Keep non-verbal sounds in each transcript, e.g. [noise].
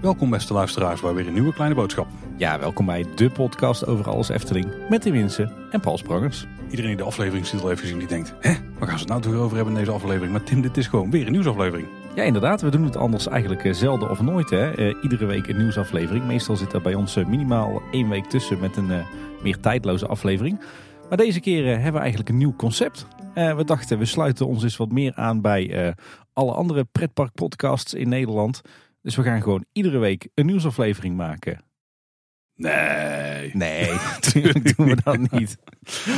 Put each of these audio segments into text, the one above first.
Welkom beste luisteraars bij weer een nieuwe kleine boodschap. Ja, welkom bij de podcast over alles Efteling met Tim Winsen en Paul Sprangers. Iedereen die de afleveringstitel heeft gezien die denkt, hè, waar gaan ze het nou toch over hebben in deze aflevering? Maar Tim, dit is gewoon weer een nieuwsaflevering. Ja, inderdaad. We doen het anders eigenlijk eh, zelden of nooit. Hè? Eh, iedere week een nieuwsaflevering. Meestal zit er bij ons eh, minimaal één week tussen met een meer tijdloze aflevering. Maar deze keer eh, hebben we eigenlijk een nieuw concept. Eh, we dachten, we sluiten ons eens wat meer aan bij eh, alle andere pretparkpodcasts in Nederland. Dus we gaan gewoon iedere week een nieuwsaflevering maken. Nee. Nee, [laughs] [laughs] natuurlijk doen we dat niet.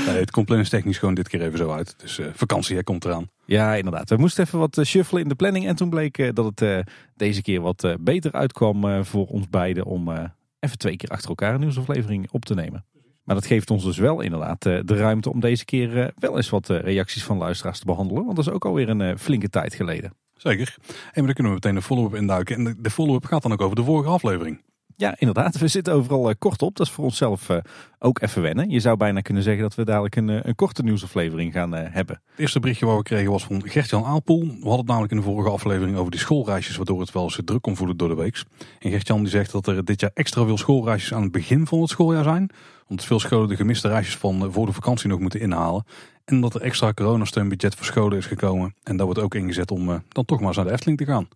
Nee, het komt planningstechnisch gewoon dit keer even zo uit. Dus vakantie hè, komt eraan. Ja, inderdaad. We moesten even wat shuffelen in de planning. En toen bleek dat het deze keer wat beter uitkwam voor ons beiden om even twee keer achter elkaar een nieuwsaflevering op te nemen. Maar dat geeft ons dus wel inderdaad eh, de ruimte om deze keer eh, wel eens wat eh, reacties van luisteraars te behandelen. Want dat is ook alweer een flinke tijd geleden. Zeker. En dan kunnen we meteen een follow-up induiken. En de, de follow-up gaat dan ook over de vorige aflevering. Ja, inderdaad. We zitten overal eh, kort op. Dat is voor onszelf eh, ook even wennen. Je zou bijna kunnen zeggen dat we dadelijk een, eh, een korte nieuwsaflevering gaan hebben. Het eerste berichtje wat we kregen was van Gert-Jan Aalpoel. We hadden het namelijk in de vorige aflevering over die schoolreisjes, waardoor het wel eens druk kon voelen door de week. En Gert-Jan die zegt dat er dit jaar extra veel schoolreisjes aan het begin van het schooljaar zijn. Omdat veel scholen de gemiste reisjes van voor de vakantie nog moeten inhalen. En dat er extra coronasteunbudget voor scholen is gekomen. En dat wordt ook ingezet om dan toch maar eens naar de Efteling te gaan.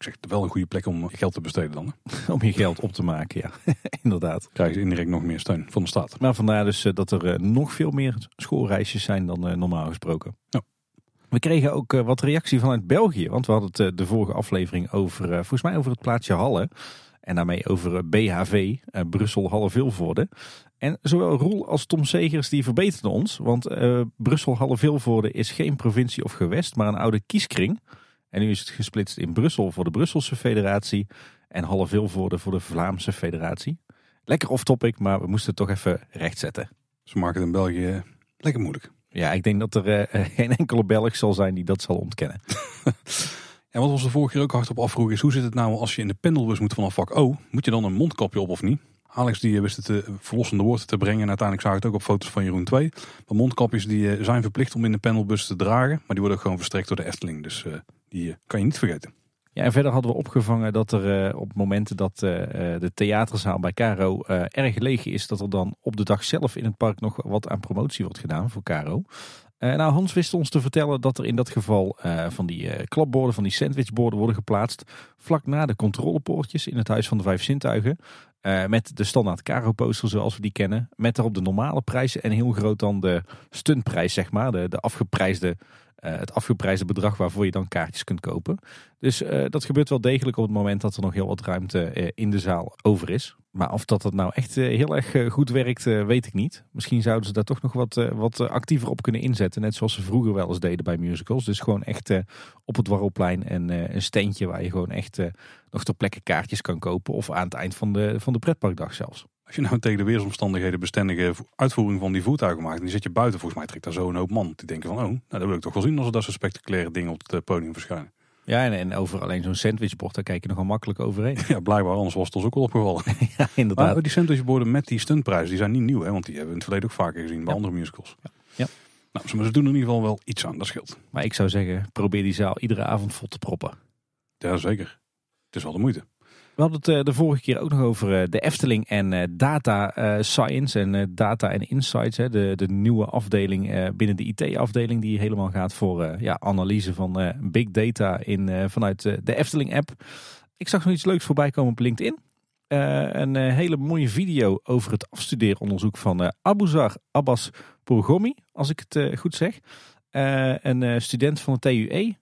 Ik zeg, wel een goede plek om geld te besteden dan. Hè. [laughs] Om je geld op te maken, ja. [laughs] inderdaad. Krijgen ze indirect nog meer steun van de staat. Maar vandaar dus eh, dat er eh, nog veel meer schoolreisjes zijn dan eh, normaal gesproken. Ja. We kregen ook wat reactie vanuit België. Want we hadden het de vorige aflevering over, volgens mij over het plaatsje Halle. En daarmee over BHV, eh, Brussel Halle Vilvoorde. En zowel Roel als Tom Segers die verbeterden ons. Want eh, Brussel Halle Vilvoorde is geen provincie of gewest, maar een oude kieskring. En nu is het gesplitst in Brussel voor de Brusselse Federatie. En Halle Vilvoorde voor de Vlaamse Federatie. Lekker off topic, maar we moesten het toch even rechtzetten. Ze maken het in België eh, lekker moeilijk. Ja, ik denk dat er eh, [laughs] geen enkele Belg zal zijn die dat zal ontkennen. [laughs] En wat we ons de vorige keer ook hardop afvroegen is hoe zit het nou als je in de pendelbus moet vanaf vak O? Moet je dan een mondkapje op of niet? Alex die wist het eh, verlossende woorden te brengen en uiteindelijk zag ik het ook op foto's van Jeroen 2. Maar mondkapjes die eh, zijn verplicht om in de pendelbus te dragen, maar die worden ook gewoon verstrekt door de Efteling. Dus eh, die eh, kan je niet vergeten. Ja, en verder hadden we opgevangen dat er eh, op momenten dat eh, de theaterzaal bij Caro erg leeg is, dat er dan op de dag zelf in het park nog wat aan promotie wordt gedaan voor Caro. Nou, Hans wist ons te vertellen dat er in dat geval van die klapborden, van die sandwichborden worden geplaatst vlak na de controlepoortjes in het Huis van de Vijf Zintuigen. Met de standaard Caro-poster zoals we die kennen. Met daarop de normale prijzen en heel groot dan de stuntprijs, zeg maar. De, de afgeprijsde, eh, het afgeprijsde bedrag waarvoor je dan kaartjes kunt kopen. Dus eh, dat gebeurt wel degelijk op het moment dat er nog heel wat ruimte eh, in de zaal over is. Maar of dat, dat nou echt heel erg goed werkt, weet ik niet. Misschien zouden ze daar toch nog wat, wat actiever op kunnen inzetten. Net zoals ze vroeger wel eens deden bij musicals. Dus gewoon echt op het Warrelplein en een standje waar je gewoon echt nog ter plekke kaartjes kan kopen. Of aan het eind van de, van de pretparkdag zelfs. Als je nou tegen de weersomstandigheden bestendige vo- uitvoering van die voertuigen maakt en die zet je buiten, volgens mij trekt daar zo'n hoop man. Die denken van, oh, nou, dat wil ik toch wel zien als er dat soort spectaculaire dingen op het podium verschijnen. Ja, en, en over alleen zo'n sandwichbord, daar kijk je nogal makkelijk overheen. [laughs] Ja, blijkbaar, anders was het ons ook wel opgevallen. [laughs] ja, inderdaad. Maar die sandwichborden met die stuntprijzen, die zijn niet nieuw, hè? want die hebben we in het verleden ook vaker gezien bij Ja. andere musicals. Ja. Nou, ze- doen er in ieder geval wel iets aan, dat scheelt. Maar ik zou zeggen, probeer die zaal iedere avond vol te proppen. Ja, zeker. Het is wel de moeite. We hadden het eh, de vorige keer ook nog over eh, de Efteling en eh, data science en data en insights. De, de nieuwe afdeling binnen de IT-afdeling die helemaal gaat voor ja, analyse van big data in, vanuit de Efteling-app. Ik zag nog iets leuks voorbij komen op LinkedIn. Een hele mooie video over het afstudeeronderzoek van Abuzar Abbas Pourgomi, als ik het goed zeg. Een student van de TUE.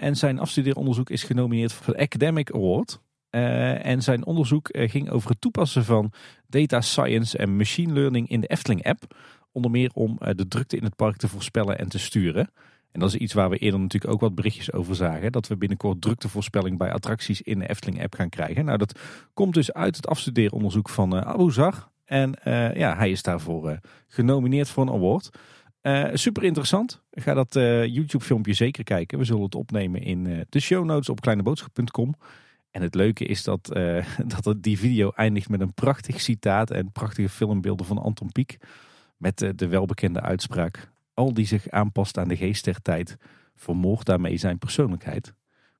En zijn afstudeeronderzoek is genomineerd voor de Academic Award. Eh, en zijn onderzoek eh, ging over het toepassen van data science en machine learning in de Efteling-app. Onder meer om eh, de drukte in het park te voorspellen en te sturen. En dat is iets waar we eerder natuurlijk ook wat berichtjes over zagen. Dat we binnenkort druktevoorspelling bij attracties in de Efteling-app gaan krijgen. Nou, dat komt dus uit het afstudeeronderzoek van eh Abuzar. En eh, ja, hij is daarvoor genomineerd voor een award. Super interessant. Ga dat YouTube-filmpje zeker kijken. We zullen het opnemen in de show notes op kleineboodschap.com. En het leuke is dat, eh, [laughs] dat het- die video eindigt met een prachtig citaat en prachtige filmbeelden van Anton Pieck. Met eh, de welbekende uitspraak. Al die zich aanpast aan de geest der tijd, vermoordt daarmee zijn persoonlijkheid.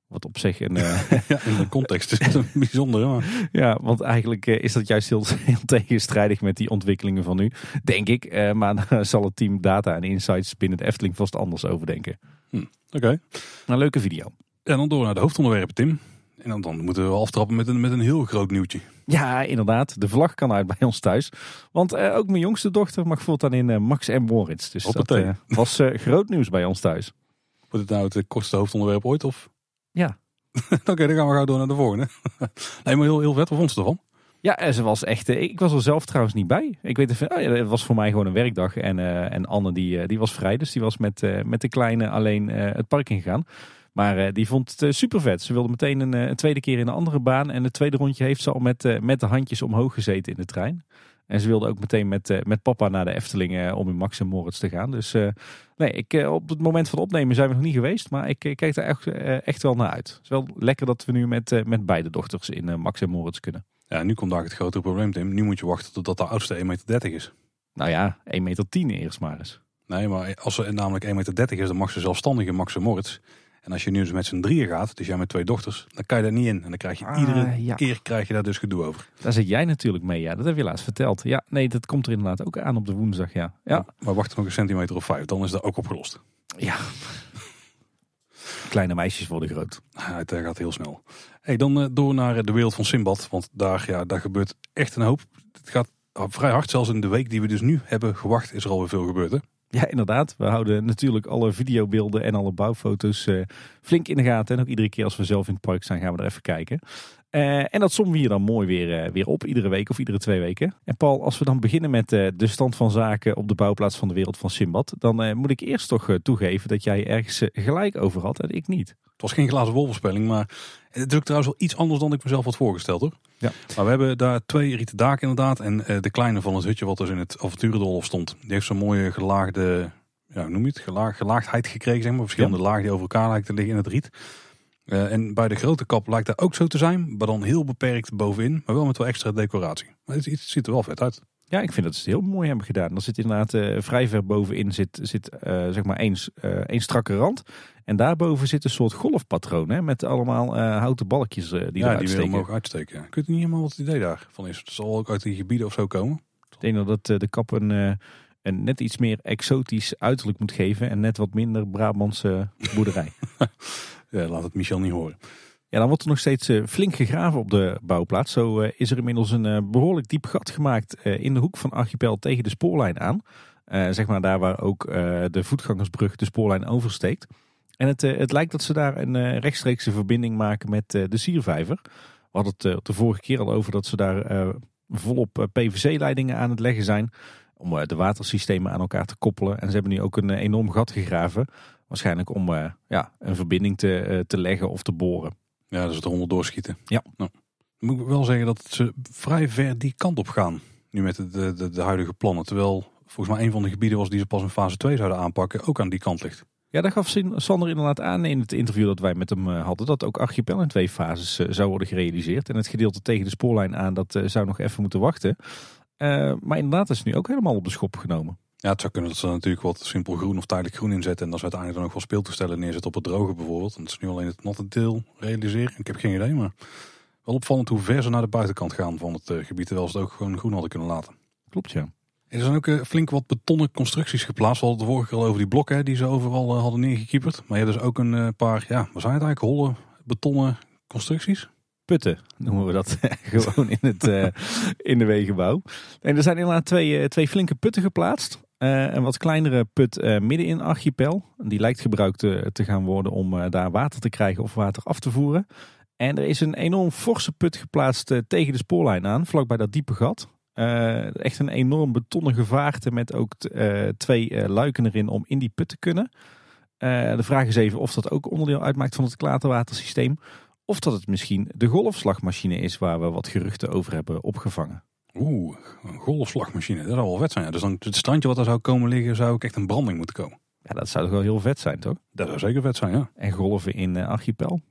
Wat op zich een. Uh... [laughs] ja, in de context is [laughs] het een bijzondere. Maar... Ja, want eigenlijk is dat juist heel, heel, tegenstrijdig met die ontwikkelingen van nu, denk ik. Uh, maar daar zal het team Data en Insights binnen de Efteling vast anders over denken. Hm, Oké. Okay. Een leuke video. En dan door naar de hoofdonderwerpen, Tim. En dan, dan moeten we aftrappen met een, met een heel groot nieuwtje. Ja, inderdaad. De vlag kan uit bij ons thuis. Want uh, ook mijn jongste dochter mag voortaan in uh, Max en Moritz. Dus Hoppatee. dat uh, was groot nieuws bij ons thuis. Wordt het nou het kortste hoofdonderwerp ooit? Of? Ja. [laughs] Oké, okay, dan gaan we gauw door naar de volgende. [laughs] nee, maar heel, heel vet. Wat vond ze ervan? Ja, ze was echt. Ik was er zelf trouwens niet bij. Ik weet even, oh ja, het was voor mij gewoon een werkdag. En, uh, en Anne die, die was vrij, dus die was met, uh, met de kleine alleen uh, het park ingegaan. Maar uh, die vond het uh, super vet. Ze wilde meteen een, een, tweede keer in een andere baan. En het tweede rondje heeft ze al met, met de handjes omhoog gezeten in de trein. En ze wilde ook meteen met, met papa naar de Efteling om in Max en Moritz te gaan. Dus nee, ik, op het moment van opnemen zijn we nog niet geweest. Maar ik kijk er echt, echt wel naar uit. Het is wel lekker dat we nu met, met beide dochters in Max en Moritz kunnen. Ja, nu komt daar het grote probleem, Tim. Nu moet je wachten totdat de oudste 1,30 meter is. Nou ja, 1,10 meter eerst maar eens. Nee, maar als ze namelijk 1,30 meter is, dan mag ze zelfstandig in Max en Moritz. En als je nu dus met z'n drieën gaat, dus jij met twee dochters, dan kan je daar niet in. En dan krijg je Ah, iedere ja. keer krijg je daar dus gedoe over. Daar zit jij natuurlijk mee, ja. Dat heb je laatst verteld. Ja, nee, dat komt er inderdaad ook aan op de woensdag, ja. Ja, Maar wacht nog een centimeter of vijf, dan is dat ook opgelost. ja. Kleine meisjes worden groot. Ja, Het eh, gaat heel snel. Hey, dan eh, door naar de wereld van Simbad. Want daar, ja, daar gebeurt echt een hoop. Het gaat vrij hard. Zelfs in de week die we dus nu hebben gewacht, is er alweer veel gebeurd. Hè? Ja, inderdaad. We houden natuurlijk alle videobeelden en alle bouwfoto's eh, flink in de gaten. En ook iedere keer als we zelf in het park zijn, gaan we er even kijken. Eh, en dat sommen we hier dan mooi weer, eh, weer op, iedere week of iedere twee weken. En Paul, als we dan beginnen met eh, de stand van zaken op de bouwplaats van de wereld van Simbad, dan moet ik eerst toch toegeven dat jij ergens gelijk over had en ik niet. Het was geen glazen wolverspelling, maar het ook trouwens wel iets anders dan ik mezelf had voorgesteld hoor. Ja. Maar we hebben daar twee rieten daken inderdaad. En de kleine van het hutje wat dus in het avonturendolhof stond, die heeft zo'n mooie gelaagde, ja, hoe noem je het, Gelaag, gelaagdheid gekregen zeg maar. Verschillende lagen die over elkaar lijken te liggen in het riet. Eh, en bij de grote kap lijkt dat ook zo te zijn, maar dan heel beperkt bovenin, maar wel met wel extra decoratie. Maar het, het ziet er wel vet uit. Ja, ik vind dat ze het heel mooi hebben gedaan. Er zit inderdaad eh, vrij ver bovenin zit, zit eh, zeg maar één, één strakke rand. En daarboven zit een soort golfpatroon hè, met allemaal houten balkjes die ja, die eruit steken. omhoog uitsteken. Ik weet niet helemaal wat het idee daarvan is. Het zal ook uit die gebieden of zo komen. Ik denk dat de kap een, een net iets meer exotisch uiterlijk moet geven en net wat minder Brabantse boerderij. [laughs] Ja, laat het Michel niet horen. Ja, dan wordt er nog steeds eh, flink gegraven op de bouwplaats. Zo eh, is er inmiddels een eh, behoorlijk diep gat gemaakt eh, in de hoek van Archipel tegen de spoorlijn aan. Eh, zeg maar daar waar ook eh, de voetgangersbrug de spoorlijn oversteekt. En het, eh, het lijkt dat ze daar een eh, rechtstreekse verbinding maken met eh, de Siervijver. We hadden het eh, de vorige keer al over dat ze daar eh, volop eh, PVC-leidingen aan het leggen zijn. Om eh, de watersystemen aan elkaar te koppelen. En ze hebben nu ook een eh, enorm gat gegraven. Waarschijnlijk om eh, ja, een verbinding te, eh, te leggen of te boren. Ja, dus het eronder doorschieten. Ja. Nou, moet ik wel zeggen dat ze vrij ver die kant op gaan. Nu met de, de, de, huidige plannen. Terwijl volgens mij een van de gebieden was die ze pas in fase 2 zouden aanpakken. Ook aan die kant ligt. Ja, daar gaf Sander inderdaad aan in het interview dat wij met hem eh, hadden. Dat ook Archipel in twee fases zou worden gerealiseerd. En het gedeelte tegen de spoorlijn aan, dat zou nog even moeten wachten. Maar inderdaad is het nu ook helemaal op de schop genomen. Ja, het zou kunnen dat ze natuurlijk wat simpel groen of tijdelijk groen inzetten. En dat ze uiteindelijk dan ook wel speeltoestellen neerzetten op het droge bijvoorbeeld. Want het is nu alleen het natte deel realiseren. Ik heb geen idee, maar wel opvallend hoe ver ze naar de buitenkant gaan van het eh, gebied. Terwijl ze het ook gewoon groen hadden kunnen laten. Klopt, ja. Er zijn ook eh, flink wat betonnen constructies geplaatst. We hadden het de vorige keer al over die blokken die ze overal eh, hadden neergekieperd. Maar je hebt dus ook een paar, ja, wat zijn het eigenlijk, holle betonnen constructies. Putten noemen we dat [laughs] gewoon in, het, in de wegenbouw. En er zijn inderdaad twee, twee flinke putten geplaatst. Eh, een wat kleinere put eh, midden in Archipel. Die lijkt gebruikt eh, te gaan worden om daar water te krijgen of water af te voeren. En er is een enorm forse put geplaatst tegen de spoorlijn aan, vlakbij dat diepe gat. Echt een enorm betonnen gevaarte met ook twee luiken erin om in die put te kunnen. De vraag is even of dat ook onderdeel uitmaakt van het klaterwatersysteem. Of dat het misschien de golfslagmachine is waar we wat geruchten over hebben opgevangen. Oeh, een golfslagmachine, dat zou wel vet zijn. Ja. Dus dan het strandje wat er zou komen liggen, zou ook echt een branding moeten komen. Ja, dat zou toch wel heel vet zijn, toch? Dat zou zeker vet zijn, ja. En golven in eh, Archipel.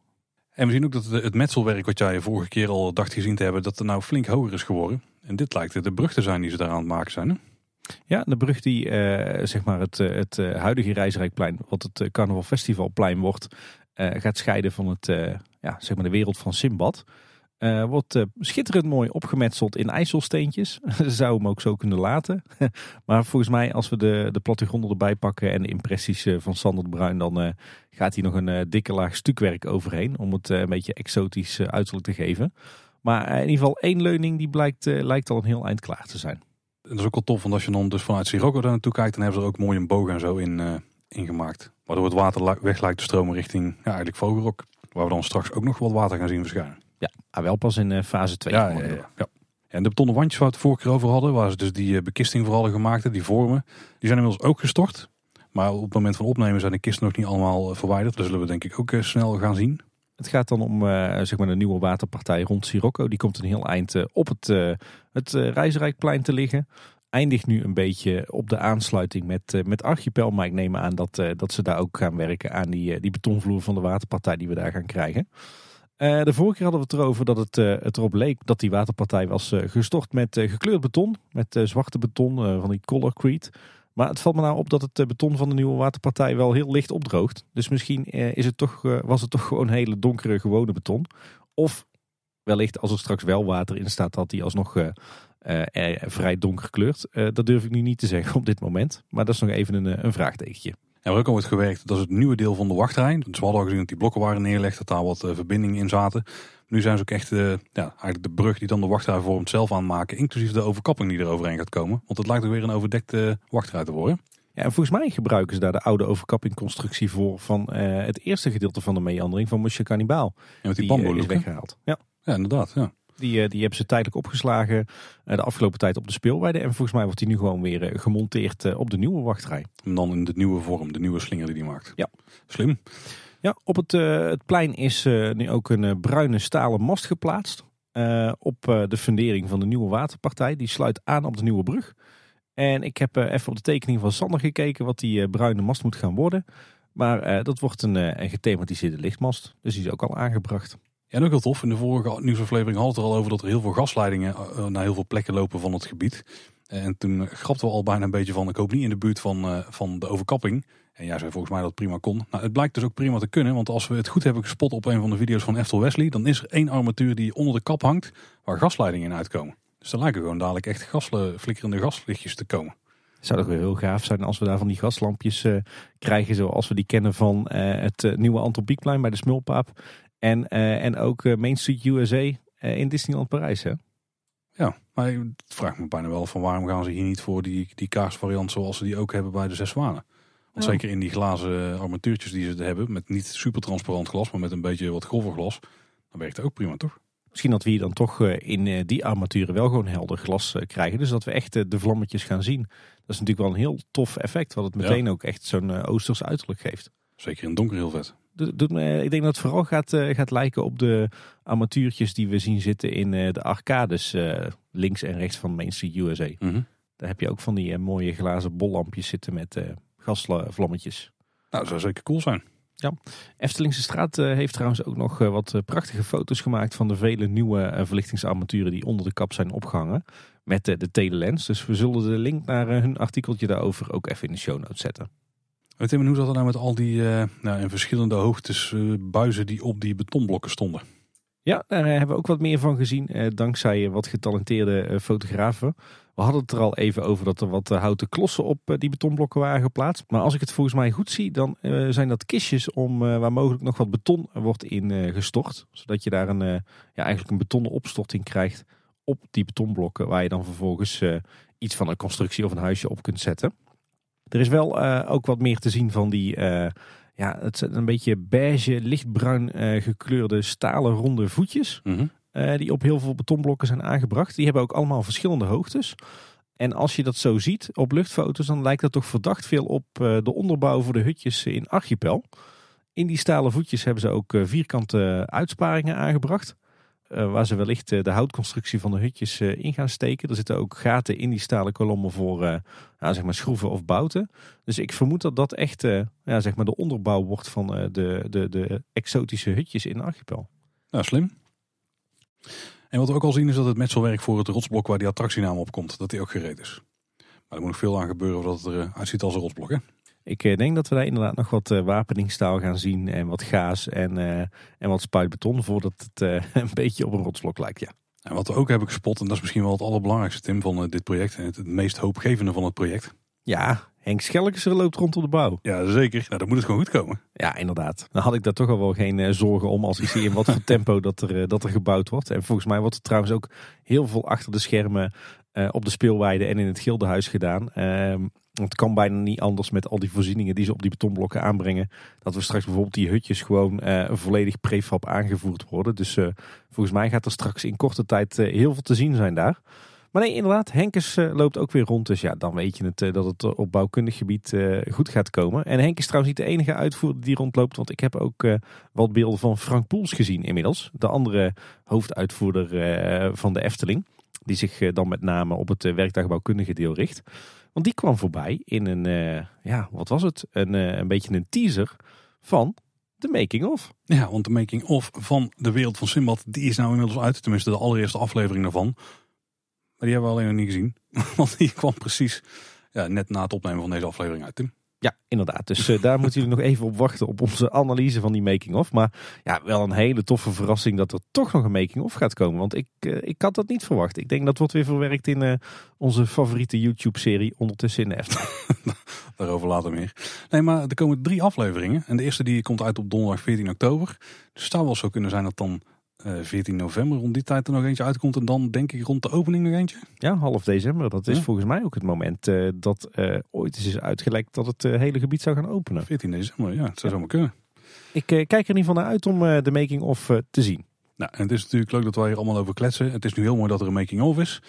En we zien ook dat het, metselwerk wat jij vorige keer al dacht gezien te hebben, dat er nou flink hoger is geworden. En dit lijkt de brug te zijn die ze daar aan het maken zijn. Hè? Ja, de brug die eh, zeg maar het, het huidige Reisrijkplein, wat het Carnaval Festivalplein wordt, gaat scheiden van het, ja, zeg maar de wereld van Simbad. Uh, wordt uh, schitterend mooi opgemetseld in ijzelsteentjes. [laughs] Ze zou hem ook zo kunnen laten. [laughs] maar volgens mij, als we de, de plattegronden erbij pakken en de impressies uh, van Sander de Bruin, dan gaat hier nog een dikke laag stukwerk overheen. Om het een beetje exotisch uiterlijk te geven. Maar in ieder geval één leuning die blijkt, lijkt al een heel eind klaar te zijn. Dat is ook wel tof, want als je dan dus vanuit Sirocco daar naartoe kijkt, dan hebben ze er ook mooi een boog en zo in, in gemaakt. Waardoor het water weg lijkt te stromen richting ja, eigenlijk Vogelrok. Waar we dan straks ook nog wat water gaan zien verschijnen. Maar wel pas in eh, fase 2. Ja, ja, ja, En de betonnen wandjes waar we het vorige keer over hadden, waar ze dus die eh, bekisting vooral gemaakt die vormen, die zijn inmiddels ook gestort. Maar op het moment van opnemen zijn de kisten nog niet allemaal eh, verwijderd. Dat zullen we denk ik ook snel gaan zien. Het gaat dan om zeg maar de nieuwe waterpartij rond Sirocco. Die komt een heel eind op het, uh, het Reisrijkplein te liggen. Eindigt nu een beetje op de aansluiting met, met Archipel. Maar ik neem aan dat, dat ze daar ook gaan werken aan die, die betonvloer van de waterpartij die we daar gaan krijgen. Uh, de vorige keer hadden we het erover dat het, het erop leek dat die waterpartij was uh, gestort met gekleurd beton. Met zwarte beton van die colorcrete. Maar het valt me nou op dat het beton van de nieuwe waterpartij wel heel licht opdroogt. Dus misschien is het toch, was het toch gewoon hele donkere gewone beton. Of wellicht als er straks wel water in staat dat die alsnog vrij donker kleurt. dat durf ik nu niet te zeggen op dit moment. Maar dat is nog even een, een vraagtekentje. En waar ook al wordt gewerkt, dat is het nieuwe deel van de wachtrij. Dus we hadden al gezien dat die blokken waren neergelegd, dat daar wat uh, verbindingen in zaten. Nu zijn ze ook echt uh, ja, eigenlijk de brug die dan de wachtrij vormt zelf aanmaken. Inclusief de overkapping die er overheen gaat komen. Want het lijkt ook weer een overdekte wachtrij te worden. Ja, en volgens mij gebruiken ze daar de oude overkappingconstructie voor van uh, het eerste gedeelte van de meandering van Monsieur Cannibal. En met die, die is weggehaald. Ja. ja, inderdaad. Ja. Die, eh, die hebben ze tijdelijk opgeslagen eh, de afgelopen tijd op de speelweide. En volgens mij wordt die nu gewoon weer eh, gemonteerd op de nieuwe wachtrij. En dan in de nieuwe vorm, de nieuwe slinger die die maakt. Ja. Slim. Ja, op het, het plein is nu ook een bruine stalen mast geplaatst. op de fundering van de nieuwe waterpartij. Die sluit aan op de nieuwe brug. En ik heb even op de tekening van Sander gekeken wat die bruine mast moet gaan worden. Maar dat wordt een, een gethematiseerde lichtmast. Dus die is ook al aangebracht. Ja, ook heel tof. In de vorige nieuwsaflevering hadden we het er al over dat er heel veel gasleidingen eh, eh, naar heel veel plekken lopen van het gebied. En toen grapten we al bijna een beetje van, ik hoop niet in de buurt van, van de overkapping. En jij zei volgens mij dat prima kon. Nou, het blijkt dus ook prima te kunnen, want als we het goed hebben gespot op een van de video's van Eftel Wesley, dan is er één armatuur die onder de kap hangt, waar gasleidingen in uitkomen. Dus er lijken gewoon dadelijk echt gasle, flikkerende gaslichtjes te komen. Zou toch weer heel gaaf zijn als we daar van die gaslampjes krijgen zoals we die kennen van het nieuwe Antropiekplein bij de Smulpaap. En, uh, en ook uh, Main Street USA uh, in Disneyland Parijs. Hè? Ja, maar ik vraag me bijna wel van waarom gaan ze hier niet voor die, die kaarsvariant zoals ze die ook hebben bij de Zes Zwanen. Want ja. zeker in die glazen armatuurtjes die ze hebben, met niet super transparant glas, maar met een beetje wat grover glas, dan werkt het ook prima toch? Misschien dat we hier dan toch in die armaturen wel gewoon helder glas krijgen. Dus dat we echt de vlammetjes gaan zien. Dat is natuurlijk wel een heel tof effect, wat het meteen ja. ook echt zo'n oosters uiterlijk geeft. Zeker in donker heel vet doet me, ik denk dat het vooral gaat, uh, gaat lijken op de armatuurtjes die we zien zitten in uh, de arcades uh, links en rechts van Main Street USA. Mm -hmm. Daar heb je ook van die mooie glazen bollampjes zitten met gasvlammetjes. Nou, dat zou zeker cool zijn. Ja, Eftelingse straat heeft trouwens ook nog wat prachtige foto's gemaakt van de vele nieuwe verlichtingsarmaturen die onder de kap zijn opgehangen met de telelens. Dus we zullen de link naar hun artikeltje daarover ook even in de show notes zetten. Tim, hoe zat het nou met al die uh, nou, verschillende hoogtes uh, buizen die op die betonblokken stonden? Ja, daar eh, hebben we ook wat meer van gezien, dankzij wat getalenteerde fotografen. We hadden het er al even over dat er wat houten klossen op die betonblokken waren geplaatst. Maar als ik het volgens mij goed zie, dan zijn dat kistjes om waar mogelijk nog wat beton wordt in gestort. Zodat je daar een, ja, eigenlijk een betonnen opstorting krijgt op die betonblokken. Waar je dan vervolgens iets van een constructie of een huisje op kunt zetten. Er is wel uh, ook wat meer te zien van die, uh, ja, het zijn een beetje beige, lichtbruin uh, gekleurde stalen ronde voetjes. Mm -hmm. die op heel veel betonblokken zijn aangebracht. Die hebben ook allemaal verschillende hoogtes. En als je dat zo ziet op luchtfoto's, dan lijkt dat toch verdacht veel op de onderbouw voor de hutjes in Archipel. In die stalen voetjes hebben ze ook vierkante uitsparingen aangebracht. Uh, waar ze wellicht uh, de houtconstructie van de hutjes uh, in gaan steken. Er zitten ook gaten in die stalen kolommen voor ja, zeg maar schroeven of bouten. Dus ik vermoed dat dat echt ja, zeg maar de onderbouw wordt van de, de, de exotische hutjes in Archipel. Nou, slim. En wat we ook al zien is dat het metselwerk voor het rotsblok waar die attractienaam op komt, dat die ook gereed is. Maar er moet nog veel aan gebeuren voordat het eruit uitziet als een rotsblok. Hè? Ik eh, denk dat we daar inderdaad nog wat uh, wapeningstaal gaan zien en wat gaas en, uh, en wat spuitbeton voordat het [laughs] een beetje op een rotsblok lijkt. Ja. En wat we ook hebben gespot, en dat is misschien wel het allerbelangrijkste Tim van dit project en het, het meest hoopgevende van het project. Ja, Henk Schelkes loopt rondom de bouw. Ja, zeker. Nou, dan moet het gewoon goed komen. Ja, inderdaad. Dan had ik daar toch al wel geen zorgen om als ik zie in wat voor [laughs] tempo dat er, dat er gebouwd wordt. En volgens mij wordt er trouwens ook heel veel achter de schermen op de speelweide en in het Gildenhuis gedaan. Ehm, het kan bijna niet anders met al die voorzieningen die ze op die betonblokken aanbrengen. Dat we straks bijvoorbeeld die hutjes gewoon volledig prefab aangevoerd worden. Dus volgens mij gaat er straks in korte tijd heel veel te zien zijn daar. Maar nee, inderdaad, Henkes loopt ook weer rond. Dus ja, dan weet je het, dat het op bouwkundig gebied goed gaat komen. En Henk is trouwens niet de enige uitvoerder die rondloopt. Want ik heb ook wat beelden van Frank Poels gezien inmiddels. De andere hoofduitvoerder van de Efteling. Die zich dan met name op het werktuigbouwkundige deel richt. Want die kwam voorbij in een, ja, wat was het? Een, een beetje een teaser van de making-of. Ja, want de making-of van de wereld van Simbad, die is nou inmiddels uit. Tenminste, de allereerste aflevering daarvan. Maar die hebben we alleen nog niet gezien. [laughs] Want die kwam precies ja, net na het opnemen van deze aflevering uit, Tim. Ja, inderdaad. Dus uh, daar [laughs] moeten jullie nog even op wachten op onze analyse van die making-of. Maar ja, wel een hele toffe verrassing dat er toch nog een making-of gaat komen. Want ik, uh, ik had dat niet verwacht. Ik denk dat wordt weer verwerkt in uh, onze favoriete YouTube-serie ondertussen in de Efteling. [laughs] Daarover later meer. Nee, maar er komen drie afleveringen. En de eerste die komt uit op donderdag 14 oktober. Dus het zou wel zo kunnen zijn dat dan 14 eh, november rond die tijd er nog eentje uitkomt. En dan denk ik rond de opening nog eentje. Ja, half december. Dat is volgens mij ook het moment uh, dat uh, ooit is uitgelekt dat het hele gebied zou gaan openen. 14 december, ja. Het zou ja. zomaar kunnen. Ik kijk er in ieder geval naar uit om de making-of te zien. Nou, en het is natuurlijk leuk dat wij hier allemaal over kletsen. Het is nu heel mooi dat er een making-of is.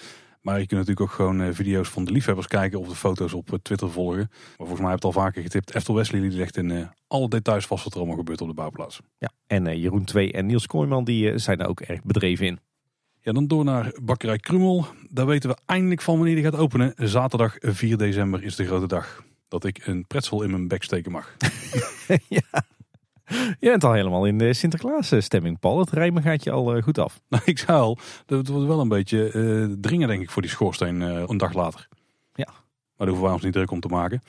Maar je kunt natuurlijk ook gewoon eh, video's van de liefhebbers kijken of de foto's op eh, Twitter volgen. Maar volgens mij heb het al vaker getipt. Eftel Wesley die legt in uh, alle details vast wat er allemaal gebeurt op de bouwplaats. Ja, en uh, Jeroen 2 en Niels Kooijman die zijn daar ook erg bedreven in. Ja, dan door naar Bakkerij Krummel. Daar weten we eindelijk van wanneer die gaat openen. Zaterdag 4 december is de grote dag. Dat ik een pretzel in mijn bek steken mag. [laughs] ja, [laughs] je bent al helemaal in de Sinterklaas stemming, Paul. Het rijmen gaat je al eh, goed af. Nou, [laughs] ik zou al. Het wordt wel een beetje uh, dringen, denk ik, voor die schoorsteen uh, een dag later. Ja. Maar daar hoeven wij ons niet druk om te maken.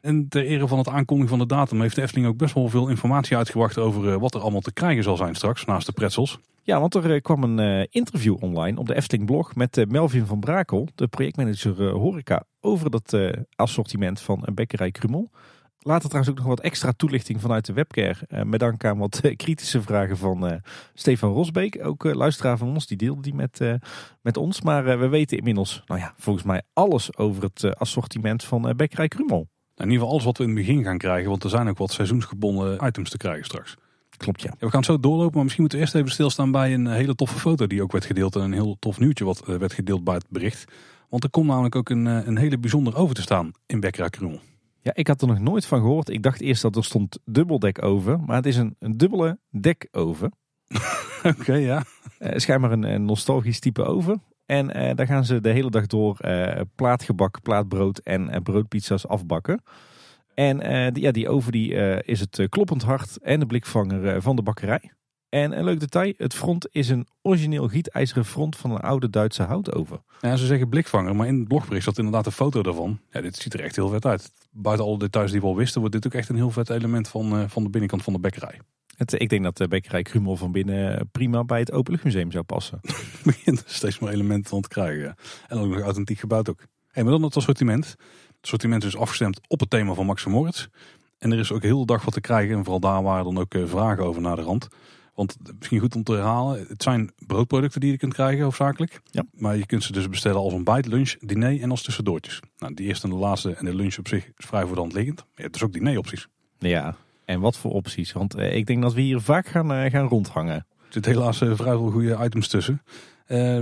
En ter ere van het aankondiging van de datum heeft de Efteling ook best wel veel informatie uitgebracht over wat er allemaal te krijgen zal zijn straks, naast de pretzels. Ja, want er kwam een interview online op de Efteling blog met Melvin van Brakel, de projectmanager horeca, over dat assortiment van een bekkerij Krummel. Later trouwens ook nog wat extra toelichting vanuit de webcare. Uh, met dank aan wat uh, kritische vragen van uh, Stefan Rosbeek. Ook luisteraar van ons, die deelde die met, met ons. Maar we weten inmiddels, nou ja, volgens mij alles over het assortiment van Bekkerij Krumel. Nou, in ieder geval alles wat we in het begin gaan krijgen. Want er zijn ook wat seizoensgebonden items te krijgen straks. Klopt, ja. ja. We gaan zo doorlopen, maar misschien moeten we eerst even stilstaan bij een hele toffe foto die ook werd gedeeld. En een heel tof nieuwtje wat werd gedeeld bij het bericht. Want er komt namelijk ook een, een hele bijzonder over te staan in Bekkerij Krumel. Ja, ik had er nog nooit van gehoord. Ik dacht eerst dat er stond dubbeldek oven, maar het is een, een dubbele dekoven. [laughs] Oké, ja. Uh, schijnbaar een, een, nostalgisch type oven. En uh, daar gaan ze de hele dag door uh, plaatgebak, plaatbrood en broodpizza's afbakken. En die, ja, die oven die, is het kloppend hart en de blikvanger van de bakkerij. En een leuk detail, het front is een origineel gietijzeren front van een oude Duitse houtoven. Ja, ze zeggen blikvanger, maar in het blogbericht zat inderdaad een foto daarvan. Ja, dit ziet er echt heel vet uit. Buiten alle details die we al wisten, wordt dit ook echt een heel vet element van, uh, van de binnenkant van de bekkerij. Het, ik denk dat de bekkerij Krumel van binnen prima bij het Openluchtmuseum zou passen. [laughs] begint steeds meer elementen van te krijgen. En ook nog authentiek gebouwd ook. Hey, maar dan het assortiment. Het assortiment is afgestemd op het thema van Max Moritz. En er is ook heel de dag wat te krijgen. En vooral daar waren dan ook eh, vragen over naar de rand. Want misschien goed om te herhalen, het zijn broodproducten die je kunt krijgen hoofdzakelijk. Ja. Maar je kunt ze dus bestellen als ontbijt, lunch, diner en als tussendoortjes. Nou, die eerste en de laatste en de lunch op zich is vrij voor de hand liggend. Maar je hebt dus ook dineropties. Ja, en wat voor opties? Want eh, ik denk dat we hier vaak gaan, uh, gaan rondhangen. Er zitten helaas uh, vrij veel goede items tussen.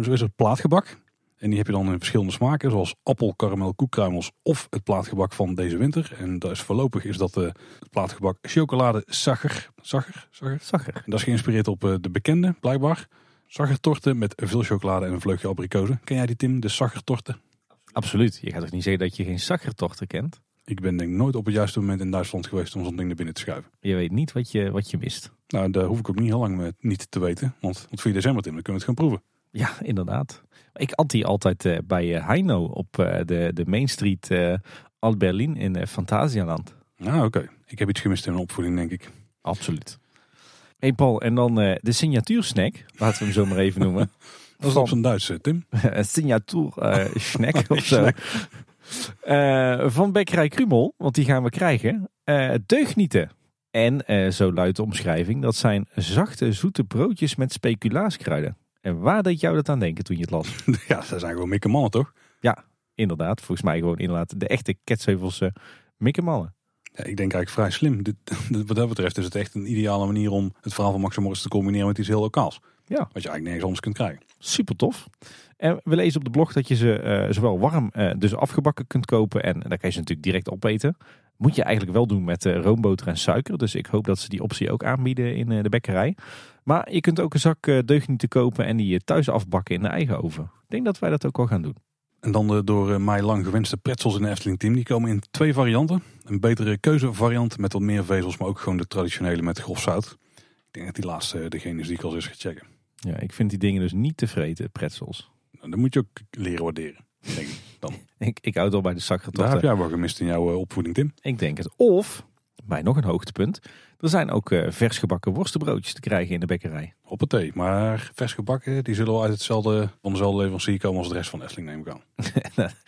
Zo is er plaatgebak. En die heb je dan in verschillende smaken, zoals appel, karamel, koekkruimels of het plaatgebak van deze winter. En dat is voorlopig is dat uh, het plaatgebak chocolade sagger. Sagger? En dat is geïnspireerd op uh, de bekende, blijkbaar. Saggertorten met veel chocolade en een vleugje abrikozen. Ken jij die Tim, de saggertorten? Absoluut. Je gaat toch niet zeggen dat je geen saggertorten kent? Ik ben denk nooit op het juiste moment in Duitsland geweest om zo'n ding naar binnen te schuiven. Je weet niet wat je, wat je mist. Nou, daar hoef ik ook niet heel lang niet te weten. Want, want 4 december Tim, dan kunnen we het gaan proeven. Ja, inderdaad. Ik at die altijd eh, bij eh, Heino op eh, de, de Main Street Alt Berlin in Fantasialand. Nou, oké. Ik heb iets gemist in mijn opvoeding, denk ik. Absoluut. Hey Paul, en dan de signatuursnack, laten we hem zo maar even noemen. [laughs] Dat is op zijn Duits, Tim. [laughs] Een signatuur eh, snack [laughs] of zo. Van Bekkerij Krumel, want die gaan we krijgen. Deugnieten. En zo luidt de omschrijving, dat zijn zachte, zoete broodjes met speculaaskruiden. En waar deed jou dat aan denken toen je het las? [laughs] Ja, dat zijn gewoon mikke mannen, toch? Inderdaad, volgens mij gewoon inderdaad de echte Ketsheuvelse mikkemallen. Ja, ik denk eigenlijk vrij slim. [laughs] Dit, wat dat betreft is het echt een ideale manier om het verhaal van Max en Moritz te combineren met iets heel lokaals. Ja. Wat je eigenlijk nergens anders kunt krijgen. Super tof. En we lezen op de blog dat je ze eh, zowel warm, eh, dus afgebakken kunt kopen. En dan kan je ze natuurlijk direct opeten. Moet je eigenlijk wel doen met eh, roomboter en suiker. Dus ik hoop dat ze die optie ook aanbieden in de bekkerij. Maar je kunt ook een zak eh, deugnieten kopen en die je thuis afbakken in de eigen oven. Ik denk dat wij dat ook wel gaan doen. En dan de door eh, mij lang gewenste pretzels in de Efteling Team. Die komen in twee varianten. Een betere keuzevariant met wat meer vezels, maar ook gewoon de traditionele met grof zout. Ik denk dat die laatste eh, degene is die ik al eens ga checken. Ja, ik vind die dingen dus niet te vreten, pretzels. Nou, dan moet je ook leren waarderen. Denk ik. Dan. [laughs] Ik, ik houd al bij de Daar zakgetochten. heb jij wel gemist in jouw eh, opvoeding, Tim. Ik denk het. Of, bij nog een hoogtepunt, er zijn ook eh, vers gebakken worstenbroodjes te krijgen in de bekkerij. Hoppatee. Maar vers gebakken, die zullen wel uit hetzelfde, van dezelfde leverancier komen als de rest van de Efteling, neem ik aan. [laughs]